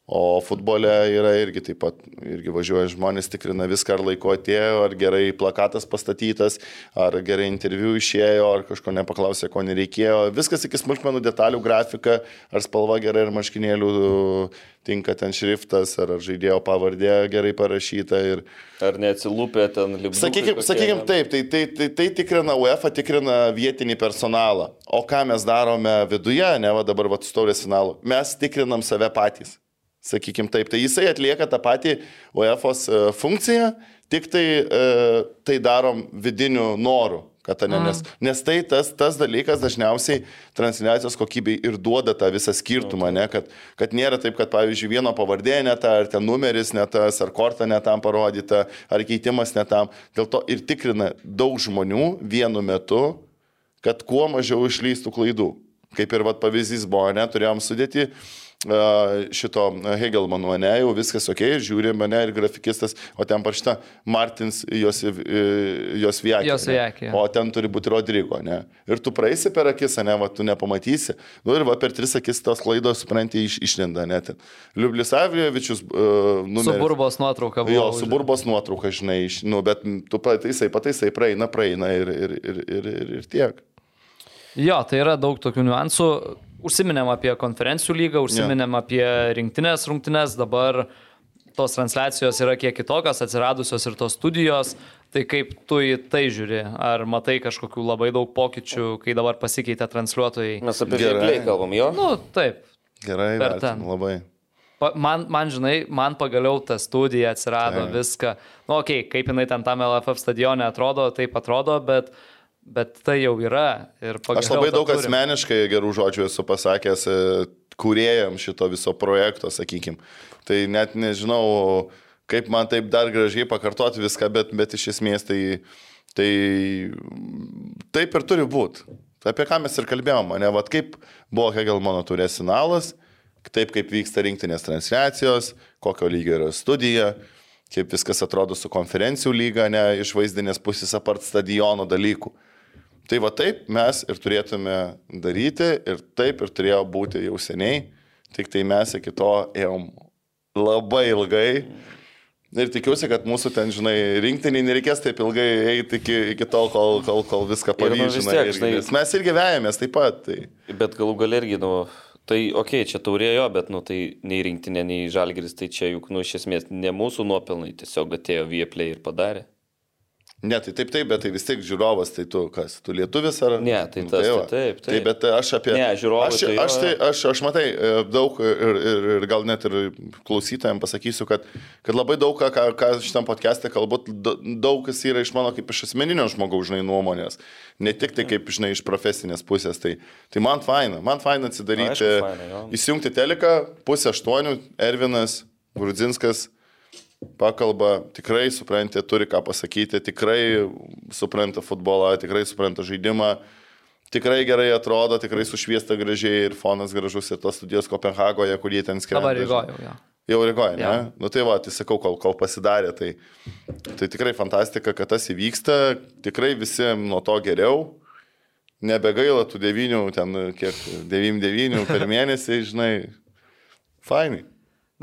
O futbole yra irgi taip pat, irgi važiuoja žmonės, tikrina viską, ar laiko atėjo, ar gerai plakatas pastatytas, ar gerai interviu išėjo, ar kažko nepaklausė, ko nereikėjo. Viskas iki smulkmenų detalių, grafika, ar spalva gerai, ar marškinėlių tinka ten šriftas, ar, ar žaidėjo pavardė gerai parašyta. Ir... Ar neatsilūpė ten libų? Sakykime, sakykim, taip, tai, tai, tai, tai tikrina UEFA, tikrina vietinį personalą. O ką mes darome viduje, ne va dabar va stovės finalu, mes tikrinam save patys. Sakykime taip, tai jisai atlieka tą patį UEFA funkciją, tik tai, e, tai darom vidiniu noru. Kad, ne, nes, nes tai tas, tas dalykas dažniausiai transliacijos kokybei ir duoda tą visą skirtumą, ne, kad, kad nėra taip, kad pavyzdžiui vieno pavardė ne ta, ar ten numeris ne tas, ar korta ne tam parodyta, ar keitimas ne tam. Dėl to ir tikrina daug žmonių vienu metu, kad kuo mažiau išlystų klaidų. Kaip ir vat, pavyzdys buvo, ne, turėjom sudėti a, šito Hegelmano, ne, jau viskas ok, žiūri mane ir grafikistas, o ten parašyta Martins jos, jos viekė. Josviakė. O ten turi būti Rodrygo, ne. Ir tu praeisi per akis, ne, va, tu nepamatysi. Nu ir va, per tris akis tos klaidos, supranti, iš, išlenda net. Liublis Avlievičius, uh, numeris. Suburbos nuotrauka buvo. Jo, už- suburbos nuotrauka, žinai, iš, nu, bet tu pataisai, pataisai, praeina, praeina ir, ir, ir, ir, ir, ir tiek. Jo, tai yra daug tokių niuansų. Užsiminėm apie konferencijų lygą, užsiminėm apie rinktinės rungtinės, dabar tos transliacijos yra kiek kitokios, atsiradusios ir tos studijos. Tai kaip tu į tai žiūri? Ar matai kažkokių labai daug pokyčių, kai dabar pasikeitė transliuotojai? Mes apie Gerai. Kalbam, jo? Nu, taip. Gerai, ten. labai. Pa, man, man, žinai, man pagaliau ta studija atsirado, Taip. viską. Nu, okei, okay, kaip jinai ten tam LFF stadione atrodo, taip atrodo, bet, bet tai jau yra. Ir Aš labai daug turim. asmeniškai gerų žodžių esu pasakęs e, kuriejam šito viso projekto, sakykim. Tai net nežinau, kaip man taip dar gražiai pakartoti viską, bet, bet iš esmės tai, tai taip ir turi būti. Apie ką mes ir kalbėjome, ne, vad kaip buvo Hegelmano turės finalas, taip kaip vyksta rinktinės transliacijos, kokio lygio yra studija, kaip viskas atrodo su konferencijų lyga, ne iš vaizdinės pusės apart stadiono dalykų. Tai va taip mes ir turėtume daryti ir taip ir turėjo būti jau seniai, tik tai mes iki to ėjom labai ilgai. Ir tikiuosi, kad mūsų ten, žinai, rinktinį nereikės taip ilgai eiti iki, iki tol, kol, kol, kol viską nu, pavyks. žinai, tiek, irgi, žinai- nes Mes irgi vejamės taip pat. Tai. Bet galų gal irgi, nu, tai, okei, okay, čia taurėjo, bet, nu, tai nei rinktinė, nei žalgeris, tai čia juk, nu, iš esmės ne mūsų nuopelnai, tiesiog atėjo Vieplay ir padarė. Ne, tai taip, taip, bet tai vis tiek žiūrovas, tai tu kas, tu lietuvis ar... Ne, tai Nu, tas, va. tai taip, taip. Taip, bet aš apie... Ne, žiūrovai Aš, tai aš, tai, aš, aš matai, e, daug ir, ir, ir gal net ir klausytojams pasakysiu, kad, kad labai daug, ką, ką, ką šitam podcast'e kalbu, da- daug kas yra iš mano kaip iš asmeninio žmogaus, žinai, nuomonės. Ne tik tai kaip, žinai, iš profesinės pusės. Tai, tai man faina, man faina atsidaryti, Aišku, faina, įsijungti teleką, pusę aštuonių, Ervinas, Grudzinskas pakalba, tikrai supranta, turi ką pasakyti, tikrai supranta futbolą, tikrai supranta žaidimą, tikrai gerai atrodo, tikrai sušviesta gražiai ir fonas gražus ir tos studijos Kopenhagoje, kur jie ten skrenda. Dabar įgojau, jo. Jau Rygoje, ne? Jo. Nu tai va, tai sakau, kol, kol pasidarė, tai, tai tikrai fantastika, kad tas įvyksta, tikrai visi nuo to geriau. Nebegaila tų devynių, ten kiek, 99 per mėnesį, žinai, fainai.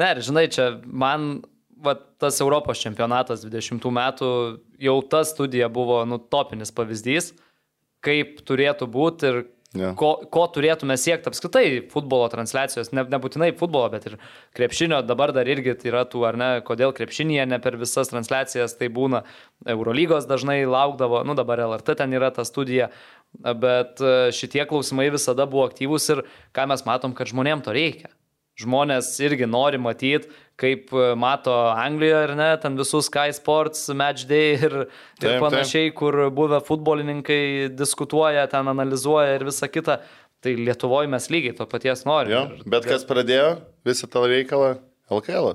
Ne, ir žinai, čia man va, tas Europos čempionatas 20 metų, jau ta studija buvo nu, topinis pavyzdys, kaip turėtų būti ir Jo. ko, ko turėtume siekti apskritai futbolo transliacijos, ne, nebūtinai futbolo, bet ir krepšinio, dabar dar irgi tai yra tų, ar ne, kodėl krepšinėje ne per visas transliacijas tai būna, Eurolygos dažnai laukdavo, nu dabar LRT ten yra ta studija, bet e, šitie klausimai visada buvo aktyvūs ir ką mes matom, kad žmonėm to reikia. Žmonės irgi nori matyti, kaip e, mato Anglijoje, ar ne, ten visus Sky Sports, Match Day ir, ir Taip, panašiai, kur buvę futbolininkai diskutuoja, ten analizuoja ir visa kita. Tai Lietuvoje mes lygiai to paties norime. Jo, Ir- bet kas pradėjo visą tą reikalą? LKL.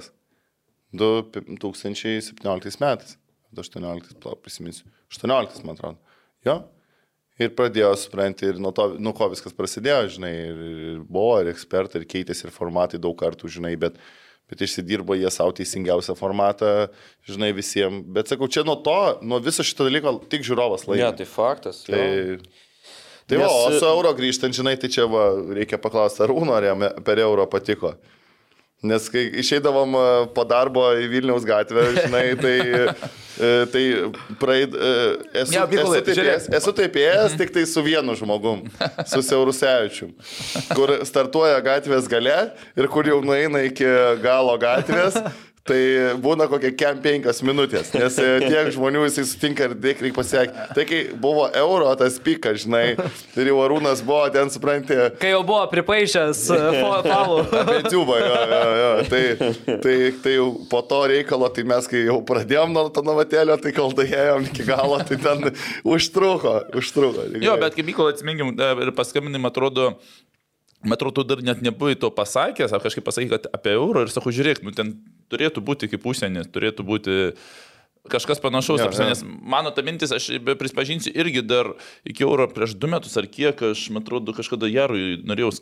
2017 metais. 18, plau, prisiminsiu. 18, man atrodo. Jo. Ir pradėjo supranti, ir nuo, to, nuo ko viskas prasidėjo, žinai, ir, ir buvo, ir ekspertai, ir keitėsi, ir formatai daug kartų, žinai, bet, bet išsidirbo jie savo teisingiausią formatą, žinai, visiems. Bet sakau, čia nuo to, nuo viso šito dalyko tik žiūrovas laimi. Ne, tai faktas. Tai, tai va, Nes- o su euro grįžtant, žinai, tai čia va, reikia paklausti, ar Uno, per euro patiko. Nes kai išeidavom e, po darbo į Vilniaus gatvę, žinai, tai, e, tai praeid, e, esu, Ne, Mykolai, esu, taip žiūrėk. ėjęs, esu taip ėjęs tik tai su vienu žmogum, su Siaurusevičiu, kur startuoja gatvės gale ir kur jau nueina iki galo gatvės. Tai būna kokie kem penkias minutės, nes e, tiek žmonių jisai sutinka ir tiek reikia pasiekti. Tai kai buvo euro tas pikas, žinai, ir jau arūnas buvo ten, supranti, Kai jau buvo pripaišęs e, fo- falų. Betiuba, jo, jo, jo. Tai, tai, tai jau po to reikalo, tai mes kai jau pradėjom nuo to navatėlio, tai kol daėjom iki galo, tai ten užtruko, užtruko. Jo, bet kaip Mykolai atsiminkim e, ir paskambinimą atrodo, Atrodo, tu dar net nebuvai to pasakęs, ar kažkaip pasakai, kad apie eurą ir sakau, žiūrėk, nu ten turėtų būti kaip užsienis, turėtų būti kažkas panašaus. Prasme, jo. nes mano ta mintis, aš prisipažinsiu, irgi dar iki euro prieš du metus ar kiek, aš, man atrodo, kažkada Jarui norėjau,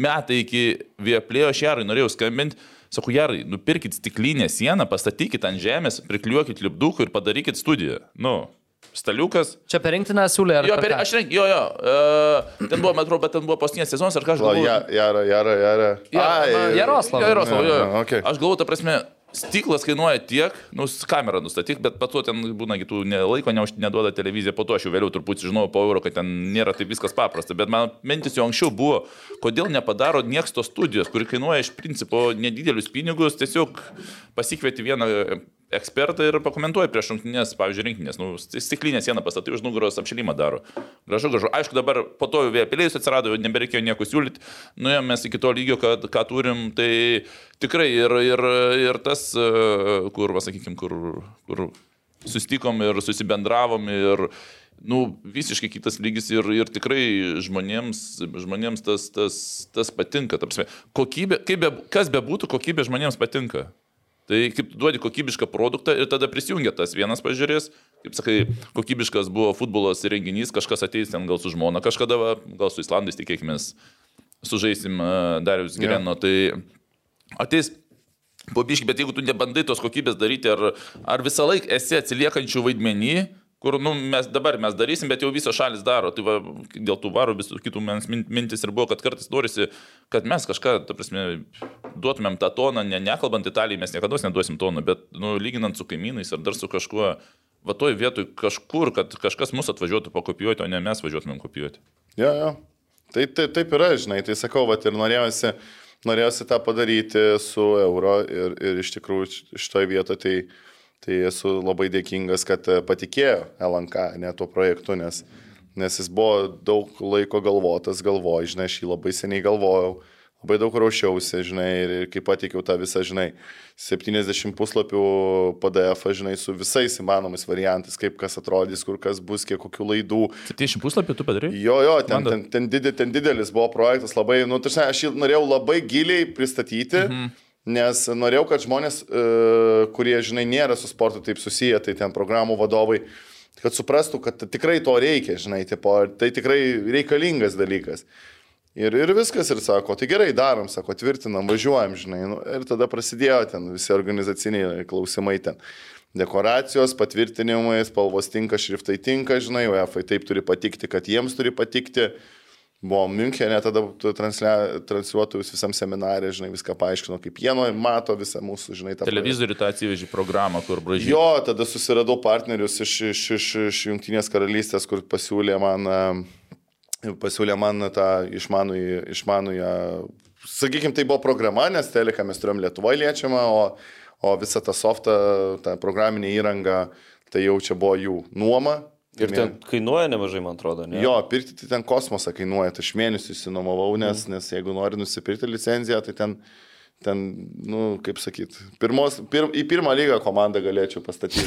metai iki Vieplėjo, aš Jarui norėjau skambinti, sakau, Jarai, nupirkit stiklinę sieną, pastatykit ant žemės, prikliuokit lipdukų ir padarykit studiją. Nu, staliukas, Čia per rinktinę siūlė ar Jo, per aš renk, jo, jo. Uh, ten buvo, man atrodo, bet ten buvo paskutinės sezonas, ar Va, galvoju. ja, jara, jara, jara. Jaroslavas. Jo, Jaroslavas, jo. Ja, jo. okay. Aš galvoju, ta prasme, stiklas kainuoja tiek, nu, kamerą nustatyk, bet po to ten būna kitų ne, laiko neuž- neduoda televizija, po to aš jau vėliau truputį žinau po euro, kad ten nėra taip viskas paprasta, bet man mintis jau anksčiau buvo, kodėl nepadaro nieks tos studijos, kuri kainuoja iš principo nedidelius pinigus, tiesiog pasikvieti vieną ekspertą ir pakomentuoja prieš rungtynės, pavyzdžiui, rinkinės, nu, sti- stiklinę sieną pastatai už nugaros apšilimą daro. Gražu, gražu. Aišku, dabar po to jau vėpėlėjus atsirado, nebereikėjo nieko siūlyti, nuėjome mes iki to lygio, kad, ką turim, tai tikrai ir, ir, ir tas, e, kur, sakykime, kur, kur sustikom ir susibendravom ir nu, visiškai kitas lygis ir, ir tikrai žmonėms, žmonėms tas, tas, tas patinka. Kokybė, be, kas bebūtų, kokybė žmonėms patinka. Tai kaip tu duodi kokybišką produktą ir tada prisijungia tas vienas pažiūrės, kaip sakai, kokybiškas buvo futbolas renginys, kažkas ateis ten gal su žmona, kažkada, va, gal su Islandais tikėkime, sužaisim Darius Gereno. Tai ateis Pabiški, bet jeigu tu nebandai tos kokybės daryti, ar, ar visą laiką esi atsiliekančių vaidmenį, kur nu, mes dabar mes darysim, bet jau visos šalis daro. Tai va, dėl tų varų visų kitų mens min- mintis ir buvo, kad kartais norisi, kad mes kažką, ta prasme, duotumėm tą toną, ne, nekalbant Italijai, mes niekada neduosim toną, bet nu, lyginant su kaimynais ar dar su kažkuo, va toj vietoj kažkur, kad kažkas mus atvažiuotų pakopijuoti, o ne mes važiuotumėm kopijuoti. Jo, jo. Tai, tai taip yra, žinai, tai sakau, vat, ir norėjosi, norėjosi tą padaryti su euro ir, ir iš tikrųjų šitoje vietoje tai, tai esu labai dėkingas, kad e, patikėjo LNK ne tuo projektu, nes, nes jis buvo daug laiko galvotas, galvoju, žinai, aš jį labai seniai galvojau, labai daug ruošiausi, žinai, ir, ir kai pateikiau tą visą, žinai, 70 puslapių PDF, žinai, su visais įmanomais variantais, kaip kas atrodys, kur kas bus, kiek kokių laidų, 70 puslapį tu padarai? Jo, jo, ten, ten, ten, didė, ten didelis buvo projektas, labai, nu, tarsi, aš jį norėjau labai giliai pristatyti, mhm. Nes norėjau, kad žmonės, uh, kurie, žinai, nėra su sportu taip susiję, tai ten programų vadovai, kad suprastų, kad tikrai to reikia, žinai, tipo, tai tikrai reikalingas dalykas. Ir, ir viskas, ir sako, tai gerai, darom, sako, tvirtinam, važiuojam, žinai. Nu, ir tada prasidėjo ten visi organizaciniai klausimai ten. Dekoracijos, patvirtinimai, spalvos tinka, šriftai tinka, žinai, UEFA taip turi patikti, kad jiems turi patikti. Buvom Münchenė, tada transliuotojus visam seminarė, žinai, viską paaiškino, kaip jie nori, mato visą mūsų, žinai, tą Televizorių tą atsivežė programą, kur bražy. Jo, tada susiradau partnerius iš, iš, iš, iš Junktinės karalystės, kur pasiūlė man, e, pasiūlė man tą išmanųjį, išmanųją, sakykime, tai buvo programa, nes teleką mes turėjom Lietuvoje liečiamą, o, o visą tą softą, tą programinę įrangą, tai jau čia buvo jų nuoma. Ir ten kainuoja nemažai, man atrodo, ne? Jo, pirkti tai ten kosmosą kainuoja, tai aš mėnesį įsinomavau, nes, nes jeigu nori nusipirkti licenciją, tai ten, ten nu, kaip sakyt, pirmos, pir, į pirmą lygą komandą galėčiau pastatyti.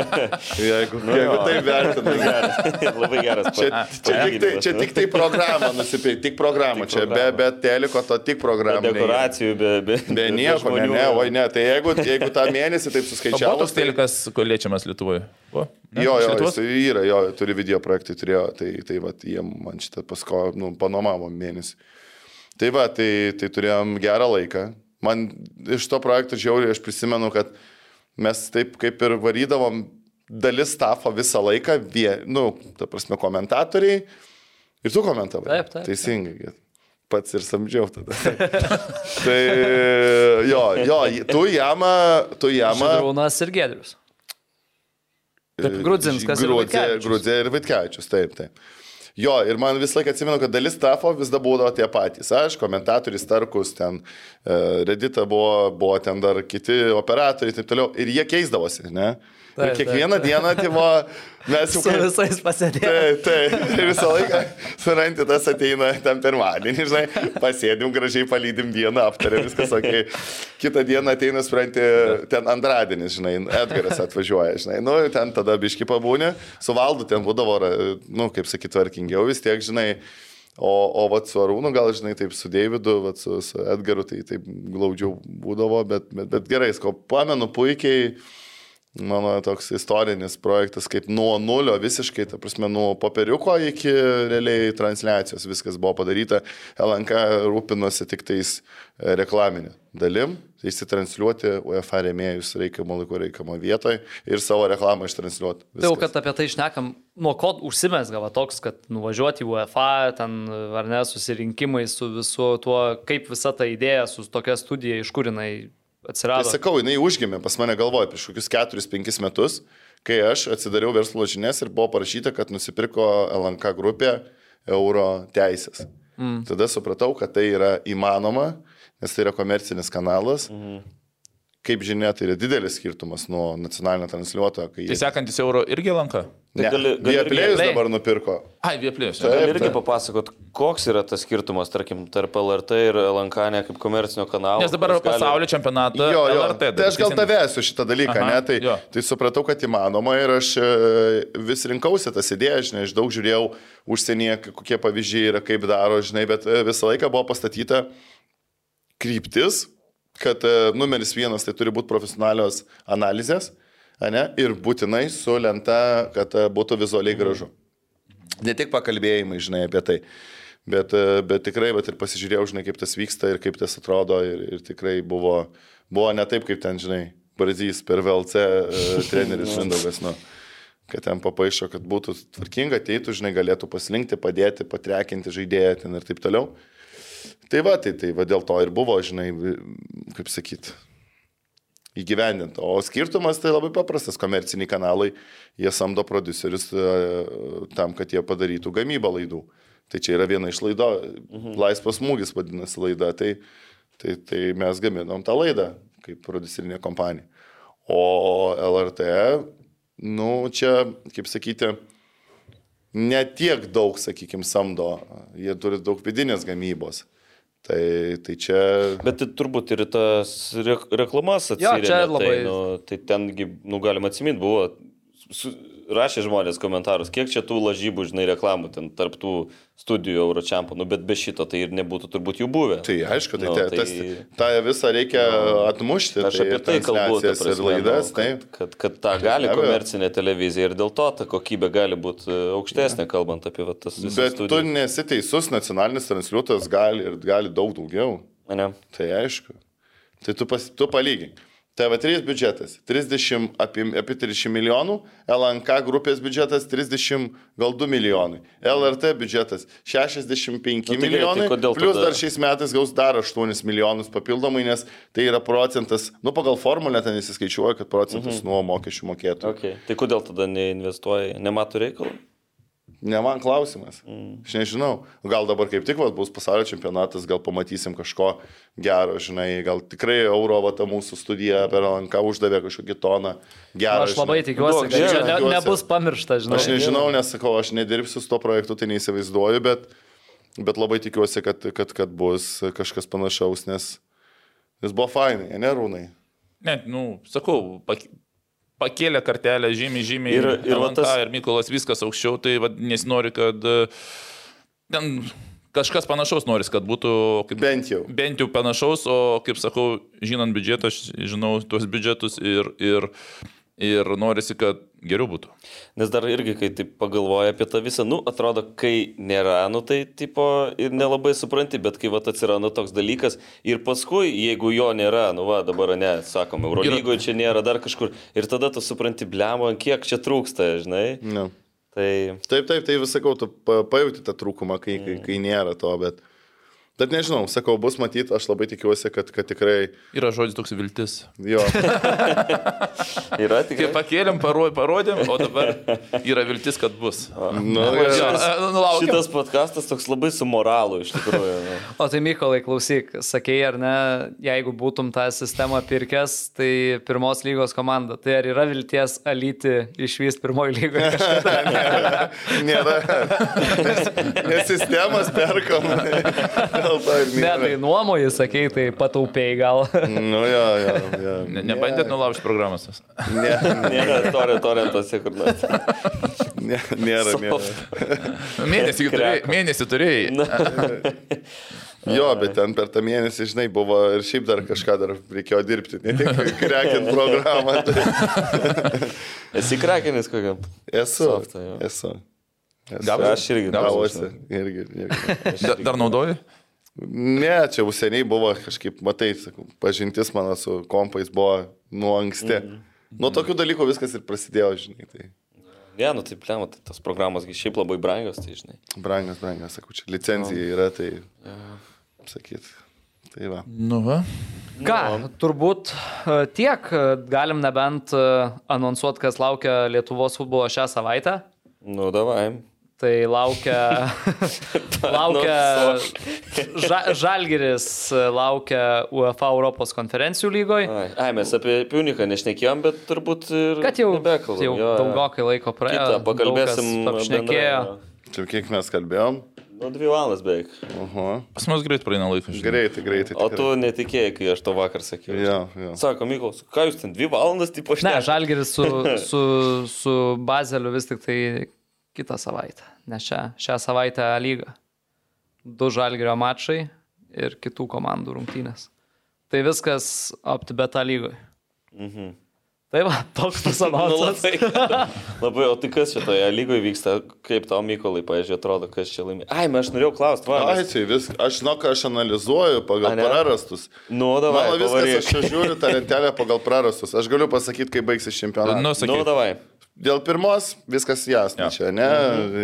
jeigu, nu, jeigu tai vertina, geras. Labai geras. Čia, čia, tik tai, čia ne? tik tai programą nusipirkti, tik programą, Tik čia be, programą. be teliko to tik Be programą. dekoracijų, be, be, Be nieko, ne, ne, oi ne, tai jeigu, jeigu tą mėnesį taip O suskaičiavau. toks telikas, kur liečiamas Lietuvoje? Buvo? Ne? Jo, jo, jis yra, jo, turi video projektai, turėjo, tai, tai va, jie man šitą pasko, nu, panomavo mėnesį. Tai va, tai, tai turėjom gerą laiką. Man iš to projekto žiauriai aš prisimenu, kad mes taip kaip ir varydavom dalis stafo visą laiką, vie, nu, ta prasme, komentatoriai. Ir tu komentavai. Taip, taip, taip. Teisingai. Pats ir samdžiau tada. tai jo, jo, tu jamą, tu jamą. Žydrūnas ir Gedrius. Taip, Grudzinskas. Grudzė ir Vaitkevičius, taip, taip. Jo, ir man visą laiką atsimenu, kad dalis trafo vis dar būdavo tie patys. Aš, komentatorius Tarkus, ten e, Redita buvo, buvo ten dar kiti operatoriai ir taip toliau. Ir jie keisdavosi, ne? Taip, ir kiekvieną dieną, tai buvo, mes jau... Su kai- visais pasėdėjome. Taip. Ir visą laiką suranti tas ateina ten pirmadienį, žinai, pasėdim gražiai, palydim dieną, aptarėm viskas, sakai. Kitą dieną ateina, supranti, ten antradienis, žinai, Edgaras atvažiuoja, žinai. Nu, ten tada biški pabūnė, su valdu ten būdavo, nu, kaip sakyti, tvarkingiau vis tiek, žinai. O, o vat su Arūnu, gal žinai, taip su Davidu, vat su, su Edgaru, tai taip glaudžiau būdavo, bet, bet, bet gerai, ko pamenu puikiai, mano toks istorinis projektas, kaip nuo nulio visiškai, ta prasme, nuo popieriuko iki realiai transliacijos viskas buvo padaryta. LNK rūpinosi tik tais e, reklaminė dalim, įsitransliuoti UEFA rėmėjus reikiamą laiku, reikiamą vietoje ir savo reklamą ištransliuoti. Tai jau, kad apie tai išnekam, nuo ko užsimesga va, toks, kad nuvažiuoti į UEFA, ten ar ne, susirinkimai su visu tuo, kaip visa ta idėja su tokia studija, iš kur jinai Tai atsirado. sakau, jinai užgimė pas mane galvoje prieš kokius 4-5 metus, kai aš atsidariau verslo žinias ir buvo parašyta, kad nusipirko LNK grupė euro teisės. Mm. Tada supratau, kad tai yra įmanoma, nes tai yra komercinis kanalas. Mm. Kaip žinia, tai yra didelis skirtumas nuo nacionalinio transliuotojo, kai Tai jis... sekantis euro irgi lanka. Ne, gali- gali Vieplėjus Viaplay. dabar nupirko. Ai, vieplės. Taip. Gali irgi papasakot, koks yra tas skirtumas, tarkim, tarp LRT ir LNK ne kaip komercinio kanalo. Nes dabar kuris gali- pasaulio čempionatą. Jo, jo. LRT. Tai aš gal tavęsiu šitą dalyką, Aha, ne? Tai, jo. tai supratau, kad įmanoma ir aš e, vis rinkausi tas idėjas, žinai, aš daug žiūrėjau užsienyje, kokie pavyzdžiai yra, kaip daro, žinai, bet e, visą laiką buvo pastatyta kryptis, kad e, numeris vienas tai turi būti profesionalios analizės, ne? Ir būtinai su lenta, kad e, būtų vizualiai gražu. Ne tik pakalbėjimai, žinai, apie tai. Bet, e, bet tikrai, bet ir pasižiūrėjau, žinai, kaip tas vyksta ir kaip tas atrodo. Ir, ir tikrai buvo, buvo ne taip, kaip ten, žinai, Barzys per VLC treneris Mindaugas, nu, kad ten papaišo, kad būtų tvarkinga, ateitų, žinai, galėtų paslinkti, padėti, patrekinti žaidėją ten ir taip toliau. Tai va, tai, tai va dėl to ir buvo, žinai, kaip sakyt, įgyvendinta. O skirtumas tai labai paprastas. Komerciniai kanalai, jie samdo producerius e, tam, kad jie padarytų gamybą laidų. Tai čia yra viena iš laido, mhm. laisvas smūgis vadinasi laida. Tai, tai, tai mes gaminom tą laidą kaip producerinė kompanija. O LRT, nu, čia, kaip sakyti, ne tiek daug, sakykime, samdo, jie turi daug vidinės gamybos. Tai, tai čia... Bet tai turbūt ir tas re reklamas Jo, čia atsiremia. labai- Tai, nu, tai tengi, nu, galima atsiminti, buvo su, rašė žmonės komentarus, kiek čia tų lažybų, žinai, reklamų ten tarp tų studijų Euročempų, nu, bet be šito tai ir nebūtų turbūt jų buvę. Tai aišku, tai, Nu, tai- tas, tą visą reikia atmušti. Aš apie tai kalbu, ta prasme, laidas, nu, kad, kad, kad tą gali komercinė televizija ir dėl to ta kokybė gali būti e, aukštesnė, kalbant apie va, tas visas Bet tu studijas. nesi teisus, nacionalinis transliuotojas gali ir gali daug daugiau. Ne? Tai aišku. Tai tu, pas, tu palygink. TV3 biudžetas 30, apie, apie 30 milijonų, LNK grupės biudžetas 30, gal 2 milijonai, LRT biudžetas 65 Nu, tai gerai, milijonai, tai plus tada- dar šiais metais gaus dar 8 milijonus papildomai, nes tai yra procentas, nu pagal formulę ten įsiskaičiuoja, kad procentas mhm. nuo mokesčių mokėtų. Okay. Tai kodėl tada neinvestuoja, nemato reikalų? Ne man klausimas. Mm. Aš nežinau. Gal dabar kaip tik vat, bus pasaulio čempionatas, gal pamatysim kažko gero, žinai, gal tikrai euro va ta mūsų studija per lanką uždavė kažkokį toną gerą. Aš labai žinai. tikiuosi, Duok kad čia ne, nebus pamiršta, žinai. Aš nežinau, nes sakau, aš nedirbsiu su to projektu, tai neįsivaizduoju, bet, bet labai tikiuosi, kad, kad, kad bus kažkas panašaus, nes jis buvo fainai, ne rūnai. Ne, nu, sakau, pak, pakėlė kartelę žymiai, žymiai. Ir- ir LNK tas- ir Mykolas viskas aukščiau, tai va, nesinori, kad e, ten kažkas panašaus noris, kad būtų kaip, Bent jau. bent jau panašaus, o kaip sakau, žinant biudžetą, aš žinau tuos biudžetus ir, ir, ir norisi, kad geriau būtų. Nes dar irgi, kai taip pagalvoja apie tą visą, nu, atrodo, kai nėra, nu, tai tipo ir nelabai supranti, bet kai va atsiranda toks dalykas ir paskui, jeigu jo nėra, nu, va, dabar ne, sakom, Eurolygoje čia nėra dar kažkur, ir tada tu supranti, blemo, kiek čia trūksta, žinai. Ne. Tai Taip, taip, tai vis sakau, tu pa- pajauti tą trūkumą, kai, kai, kai nėra to, bet... Bet nežinau, sakau, bus matyti, aš labai tikiuosi, kad, kad tikrai Yra žodis toks viltis. jo. yra Kai tikrai. pakėlėm, paro- parodėm, o dabar yra viltis, kad bus. Nu, Jo, jo. e, nu, laukiam. Šitas podkastas toks labai su moralu, iš tikrųjų. Nu. O tai Mykolai, klausyk, sakei, ar ne, jeigu būtum tą sistemą pirkęs, tai pirmos lygos komanda, tai ar yra vilties alyti išvys pirmoji lygoje? nėra. nėra. Nes, nes sistemas perkam. To ir Ne, nėra. tai nuomoji, sakei, tai pataupiai gal. Nu, jo, jo, jo. Ne, nebandėt nulaužti programas. Ne, Nėra torė, torrentose kur nors. ne, nėra, nėra. Mėnesį turėjai. Mėnesį turėjai. Jo, bet ten per tą mėnesį, žinai, buvo ir šiaip dar kažką dar reikėjo dirbti, ne tik krekint programą. Tai Esi krakenis kokiam. esu. Softą, jo. Esu. esu. Gavosi? Aš irgi Gavosi. Irgi, irgi. Da- Dar naudoji? Ne, čia jau seniai buvo kažkaip, matai, pažintis mano su kompais buvo nuo anksti. Mm. Nuo tokių dalykų viskas ir prasidėjo, žinai. Tai Ne, nu taip, lemma, tai tos programos šiaip labai brangios, tai žinai. brangas, brangas, sakau, čia licencija yra, tai sakyt. Tai va. Nu, va. Ką, turbūt e, tiek, e, galim nebent e, anonsuoti, kas laukia Lietuvos futbolo šią savaitę. Nu, davai. Tai laukia, laukia ža, Žalgiris, e, laukia UEFA Europos konferencijų lygoje. Ai, ai, mes apie Piuniką nešnekėjom, bet turbūt ir... Kad jau, nebekalbam, jau jo, daugokai laiko praėjo. Kitą pakalbėsim. Apšnekėjo. Čia kiek mes kalbėjom? jo. Nu, dvi valandas beveik. Oho. Pas mus greit praeina laikas. Greitai, greitai. O tu netikėjai, kai aš to vakar sakiau. Jo, jo. Sako, Mykolas, ką jūs ten dvi valandas, tipo, aš Ne, Žalgiris su, su, su Bazeliu vis tik tai kitą savaitę, ne šią, šią savaitę lyga. Du Žalgirio mačai ir kitų komandų rungtynės. Tai viskas optibeta lygoje. Mhm. Tai va, toks tas Nu, labai, labai, o tai kas šitoje lygoje vyksta, kaip tau Mykolai, pažiūrėjau, atrodo, kas čia laimė. Ai, mes aš norėjau klausti, va. Ai, Nes... tai vis, aš žinau, ką aš analizuoju pagal prarastus. Nu, davai, Mano viskas, pavaryk. aš čia žiūriu tą lentelę pagal prarastus. Aš galiu pasakyti, kai baigsis čempionatas. Nu, Nu, sakyk. davai. Dėl pirmos viskas jasna Jo. čia, ne?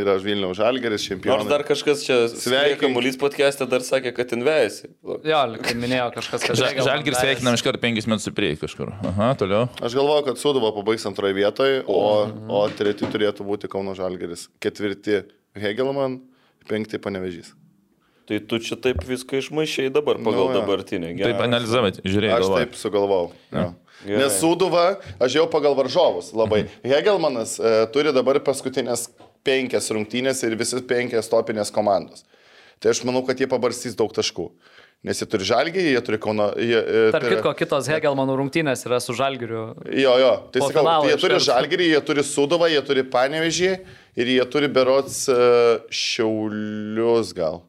Yra Vilniaus žalgeris Nors čempionatas. dar kažkas čia Sveikink. sveikam, Mulys podcast'e dar sakė, kad invejasi. Jo, lyg minėjo kažkas, kad Ža- Žalgiris sveikinam iš karto penkis metus į priekį kažkur. Aha, toliau. Aš galvoju, kad Suduva pabaigs antroje vietoje, o, o treti turėtų būti Kauno žalgeris. Ketvirti Hegelman, penkti Panevežys. Tai tu čia taip viską išmaišiai dabar pagal Nu, jo. dabartinę. Taip analizavai, žiūrėjai. Aš galvojai. taip sugalvojau. jo. Gerai. Nes Suduva, aš jau pagal varžovus labai. Hegelmanas e, turi dabar paskutinės penkias rungtynės ir visas penkias topinės komandos. Tai aš manau, kad jie pabarstys daug taškų. Nes jie turi žalgį, jie turi kauno... Jie, e, Tarp tai yra- kitko, kitos Hegelmanų rungtynės yra su Žalgiriu. Jo, jo, tai sakau, tai jie turi žalgerį, jie turi sudovą, jie turi panevežį ir jie turi berots uh, šiaulius gal.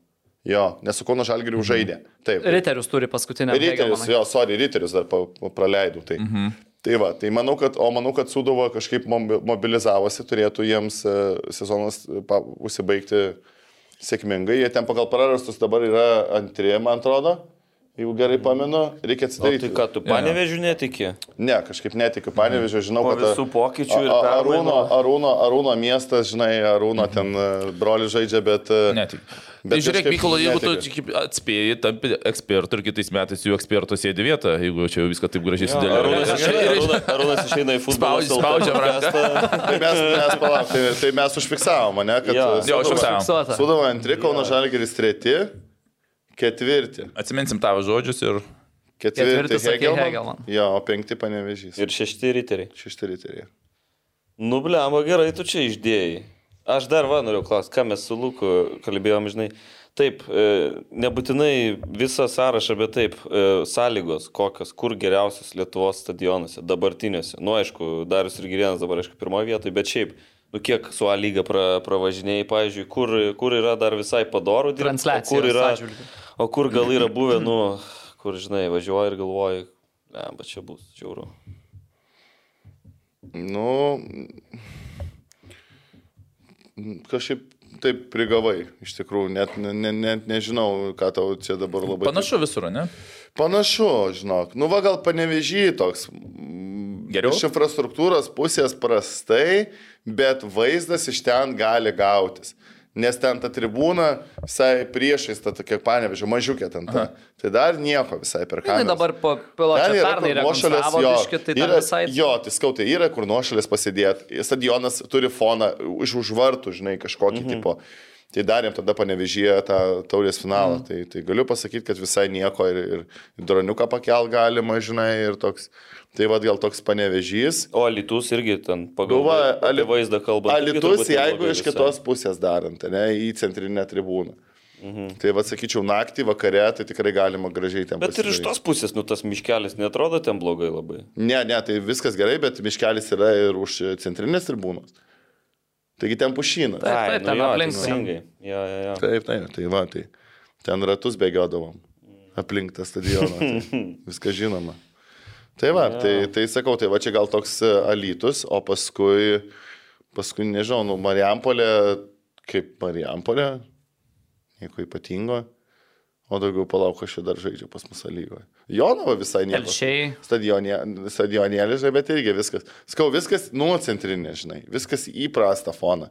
Jo, nes su Kauno žalgeriu žaidė. Taip. Riterius turi paskutinę. Riterius, jo, sorry, Riterius dar praleidau. Tai. Mhm. tai va, tai manau, kad, o manau, kad Sudova kažkaip mobi- mobilizavosi, turėtų jiems uh, sezonas pa, užsibaigti sėkmingai. Jie ten pagal prarastus dabar yra antrie, man atrodo. Jeigu gerai pamenu, reikia O atsidaryti. tai ką, tu panevežiu netiki? Ne, kažkaip netikiu, panevežė, žinau, Po kad... visų pokyčių ir Arūno. Arūno, Arūno miestas, žinai, Arūno ten e, broli žaidžia, bet... Ne tik. Bet Tai žiūrėk, Mykolo, jeigu tu netikiu. tik atspėjai, tampi ekspertų ir kitais metais jų ekspertų sėdi vietą, jeigu čia jau viską taip gražiai Arūnas sudėlioja. išeina, Arūnas, Arūnas išeina į futbolą. Spaudžia- spaudžia ranką. Tai mes, mes, palauk, tai, tai mes užfiksavom, ne, kad... Jo. e, Jo, užfiksavom. Sūduva antri, Kauno Žalgiris treti, ketvirti. Atsiminsim tavo žodžius ir Ketvirti Ketvirti Hegelman. Hegelman. Jo, o penkti panevežys. Ir šešti riteriai. Šešti riteriai. Nu, blemba, gerai, tu čia išdėjai. Aš dar va noriu klausti, ką mes su Luku kalbėjom, žinai. Taip, e, nebūtinai visą sąrašą, bet taip, e, sąlygos kokios, kur geriausias Lietuvos stadionuose, dabartiniuose. Nu, aišku, Darius ir Girienas dabar, aišku, pirmoje vietoje, bet šiaip, nu, kiek su A lyga pra, pravažinėjai, pavyzdžiui, kur, kur yra dar visai padorų dirbti, o Transliacijos kur yra, atžvilgiu. o kur gal yra buvę, nu, kur, žinai, važiuoji ir galvoji, ne, bet čia bus žiauru. Nu, kažkaip taip prigavai, iš tikrųjų, net, ne, ne, net nežinau, ką tau čia dabar labai... panašu visur, ne? Panašu, žinok. Nu, va gal panevežį toks. Geriau? Iš infrastruktūros pusės prastai, bet vaizdas iš ten gali gautis. Nes ten ta tribūna visai priešais, ta tokia panevežė, mažiukė ten ta. Tai dar nieko visai per Tai kamerą. dabar po yra pernai nuošalės, jo, tai yra, visai... jo, tai skautai, yra kur nuošalės pasidėti. Stadionas turi foną už vartų, žinai, kažkokį mhm. tipo. Tai darėm tada panevežėję tą taurės finalą. Mhm. Tai, tai galiu pasakyti, kad visai nieko ir, ir, droniuką pakel galima, žinai, ir toks. Tai vad gal toks panevežys. O Lietuvos irgi ten pagal Galvoja, vai- Ali- vaizdą irgi Alitus, jeigu iš visai. kitos pusės darant, ne, į centrinę tribūną. Mhm. Tai vad sakyčiau, naktį, vakare, tai tikrai galima gražiai ten Bet ir iš tos pusės, nu tas miškelis netrodo ten blogai labai. Ne, ne, tai viskas gerai, bet miškelis yra ir už centrinės tribūnos. Taigi ten pušynas. Taip, Ai, taip, nu ten jo, aplink teisingai. Jo, jo, jo. Taip, taip, tai va, tai ten ratus bėgiodavom aplink tą stadioną. Tai viskas žinoma. Tai va, tai, tai sakau, tai va čia gal toks e, alytus, o paskui, paskui nežinau, nu, Marijampolė, kaip Marijampolė, nieko ypatingo, o daugiau palauk, kas čia dar žaidžia pas mus lygoje. Jonava visai nieko. Telšiai. Stadionė, stadionėlė, žinai, bet irgi viskas. Skau, viskas nuo centrinė, žinai, viskas įprasta foną.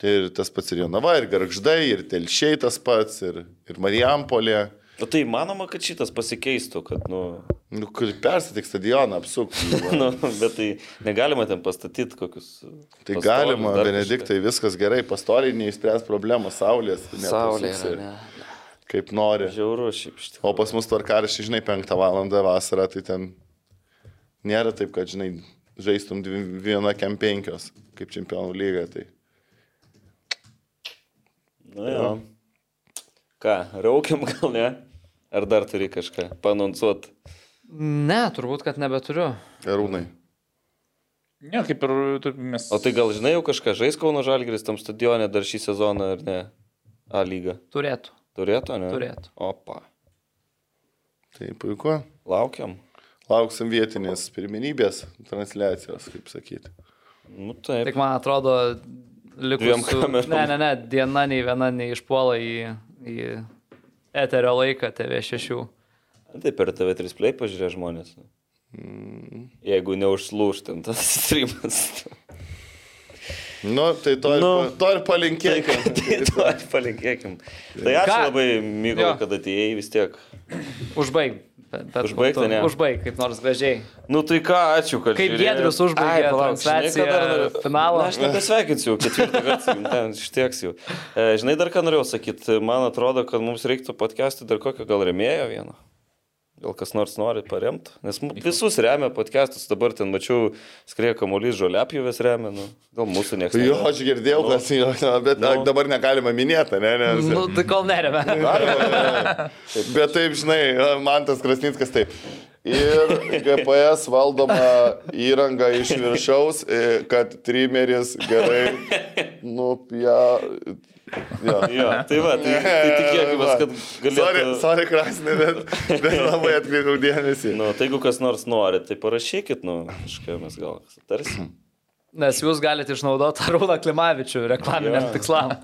Tai ir tas pats ir Jonava, ir Garždai, ir Telšiai tas pats, ir, ir Marijampolė. O tai manoma, kad šitas pasikeistų, kad, nu, Nu, kur perstatyk stadioną, apsuk. nu bet tai negalima ten pastatyti kokius. Tai galima, Benediktai, viskas gerai, pastoriai neišspręs problemą, saulės. kažką. Saulė ne. Kaip nori. Žiauru šiaip iš O tikrųjų. pas mus tvarkaraščiai, žinai, penktą valandą vasarą, tai ten nėra taip, kad, žinai, žaistum dvi, viena kem penkios, kaip čempionų lyga. Tai. Nu, jo. Ką, raukiam gal ne? Ar dar turi kažką panonsuoti? Ne, turbūt, kad nebeturiu. Arūnai. Ne, kaip ir tu- mes. O tai gal žinai jau kažką žais Kauno Žalgris tam stadione dar šį sezoną ar ne? A lyga. Turėtų. Turėtų, ne? Turėtų. Opa. Tai puiku. Laukiam. Lauksim vietinės pirmenybės transliacijos, kaip sakyti. Nu taip. Tik man atrodo, Dviem likus. kamerom. Ne, ne, ne, diena nei viena neišpuola į, į eterio laiką TV6. Tai per TV3 play pažiūrė žmonės. Jeigu neužslūštant tas streamas. Nu, tai to, ir, Nu. nu, to ir palinkėkim. tai to ir palinkėkim. Tai ačiū Ką? labai, Mykolo, Jo. kad atėjai vis tiek. Užbaig. Bet, bet Užbaigt, būtų- ne? Užbaig, kaip nors gražiai. Nu tai ką, ačiū, kad Kaip žiūrėjot. Giedrius užbaigė transliaciją, finalą. Na, aš nebesveikinsiu, ketvirtą kartą, jau ten ištieks jau. E, žinai, dar ką norėjau sakyti, man atrodo, kad mums reiktų podcast'ui dar kokio gal remėjo vieno. Gal kas nors nori paremti? Nes visus remia podcastus, dabar ten mačiau, skrieja kamuolys, žoliapjuvės remia, nu, gal mūsų niekas. Jo, aš girdėjau, kas jo, bet Nu. dabar negalima minėti, ne? Nes... Nu, tai kol neremia. Bet taip, žinai, man tas Krasnickas taip. Ir GPS valdoma įranga iš viršaus, e, kad trimeris gerai nupja. Jo. Jo, tai va, tai, tai tikėkime, kad Sorry, galėtų. sorry Krasnė, bet, bet labai atkreipiau dėmesį. Nu, tai jeigu kas nors nori, tai parašykit, nu, kažką mes gal sutarsim. Nes jūs galite išnaudoti Arūną Klimavičių reklaminiam tikslam.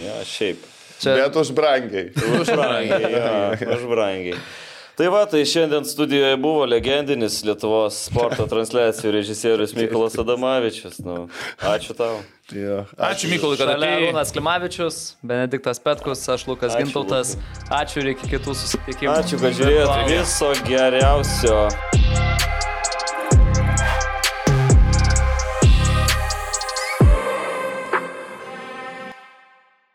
Ja, šiaip. Čia Bet už brangiai. Už brangiai, ja, už brangiai. Tai va, tai šiandien studijoje buvo legendinis Lietuvos sporto transliacijų režisierius Mykolas Adamavičius. Nu, ačiū tau. Jo. Ačiū Mykolai, kad atėjai. Arūnas Klimavičius, Benediktas Petkus, aš Lukas Ačiū, Gintautas. Ačiū ir iki kitų susitikimų. Ačiū, kad žiūrėjote. Viso geriausio.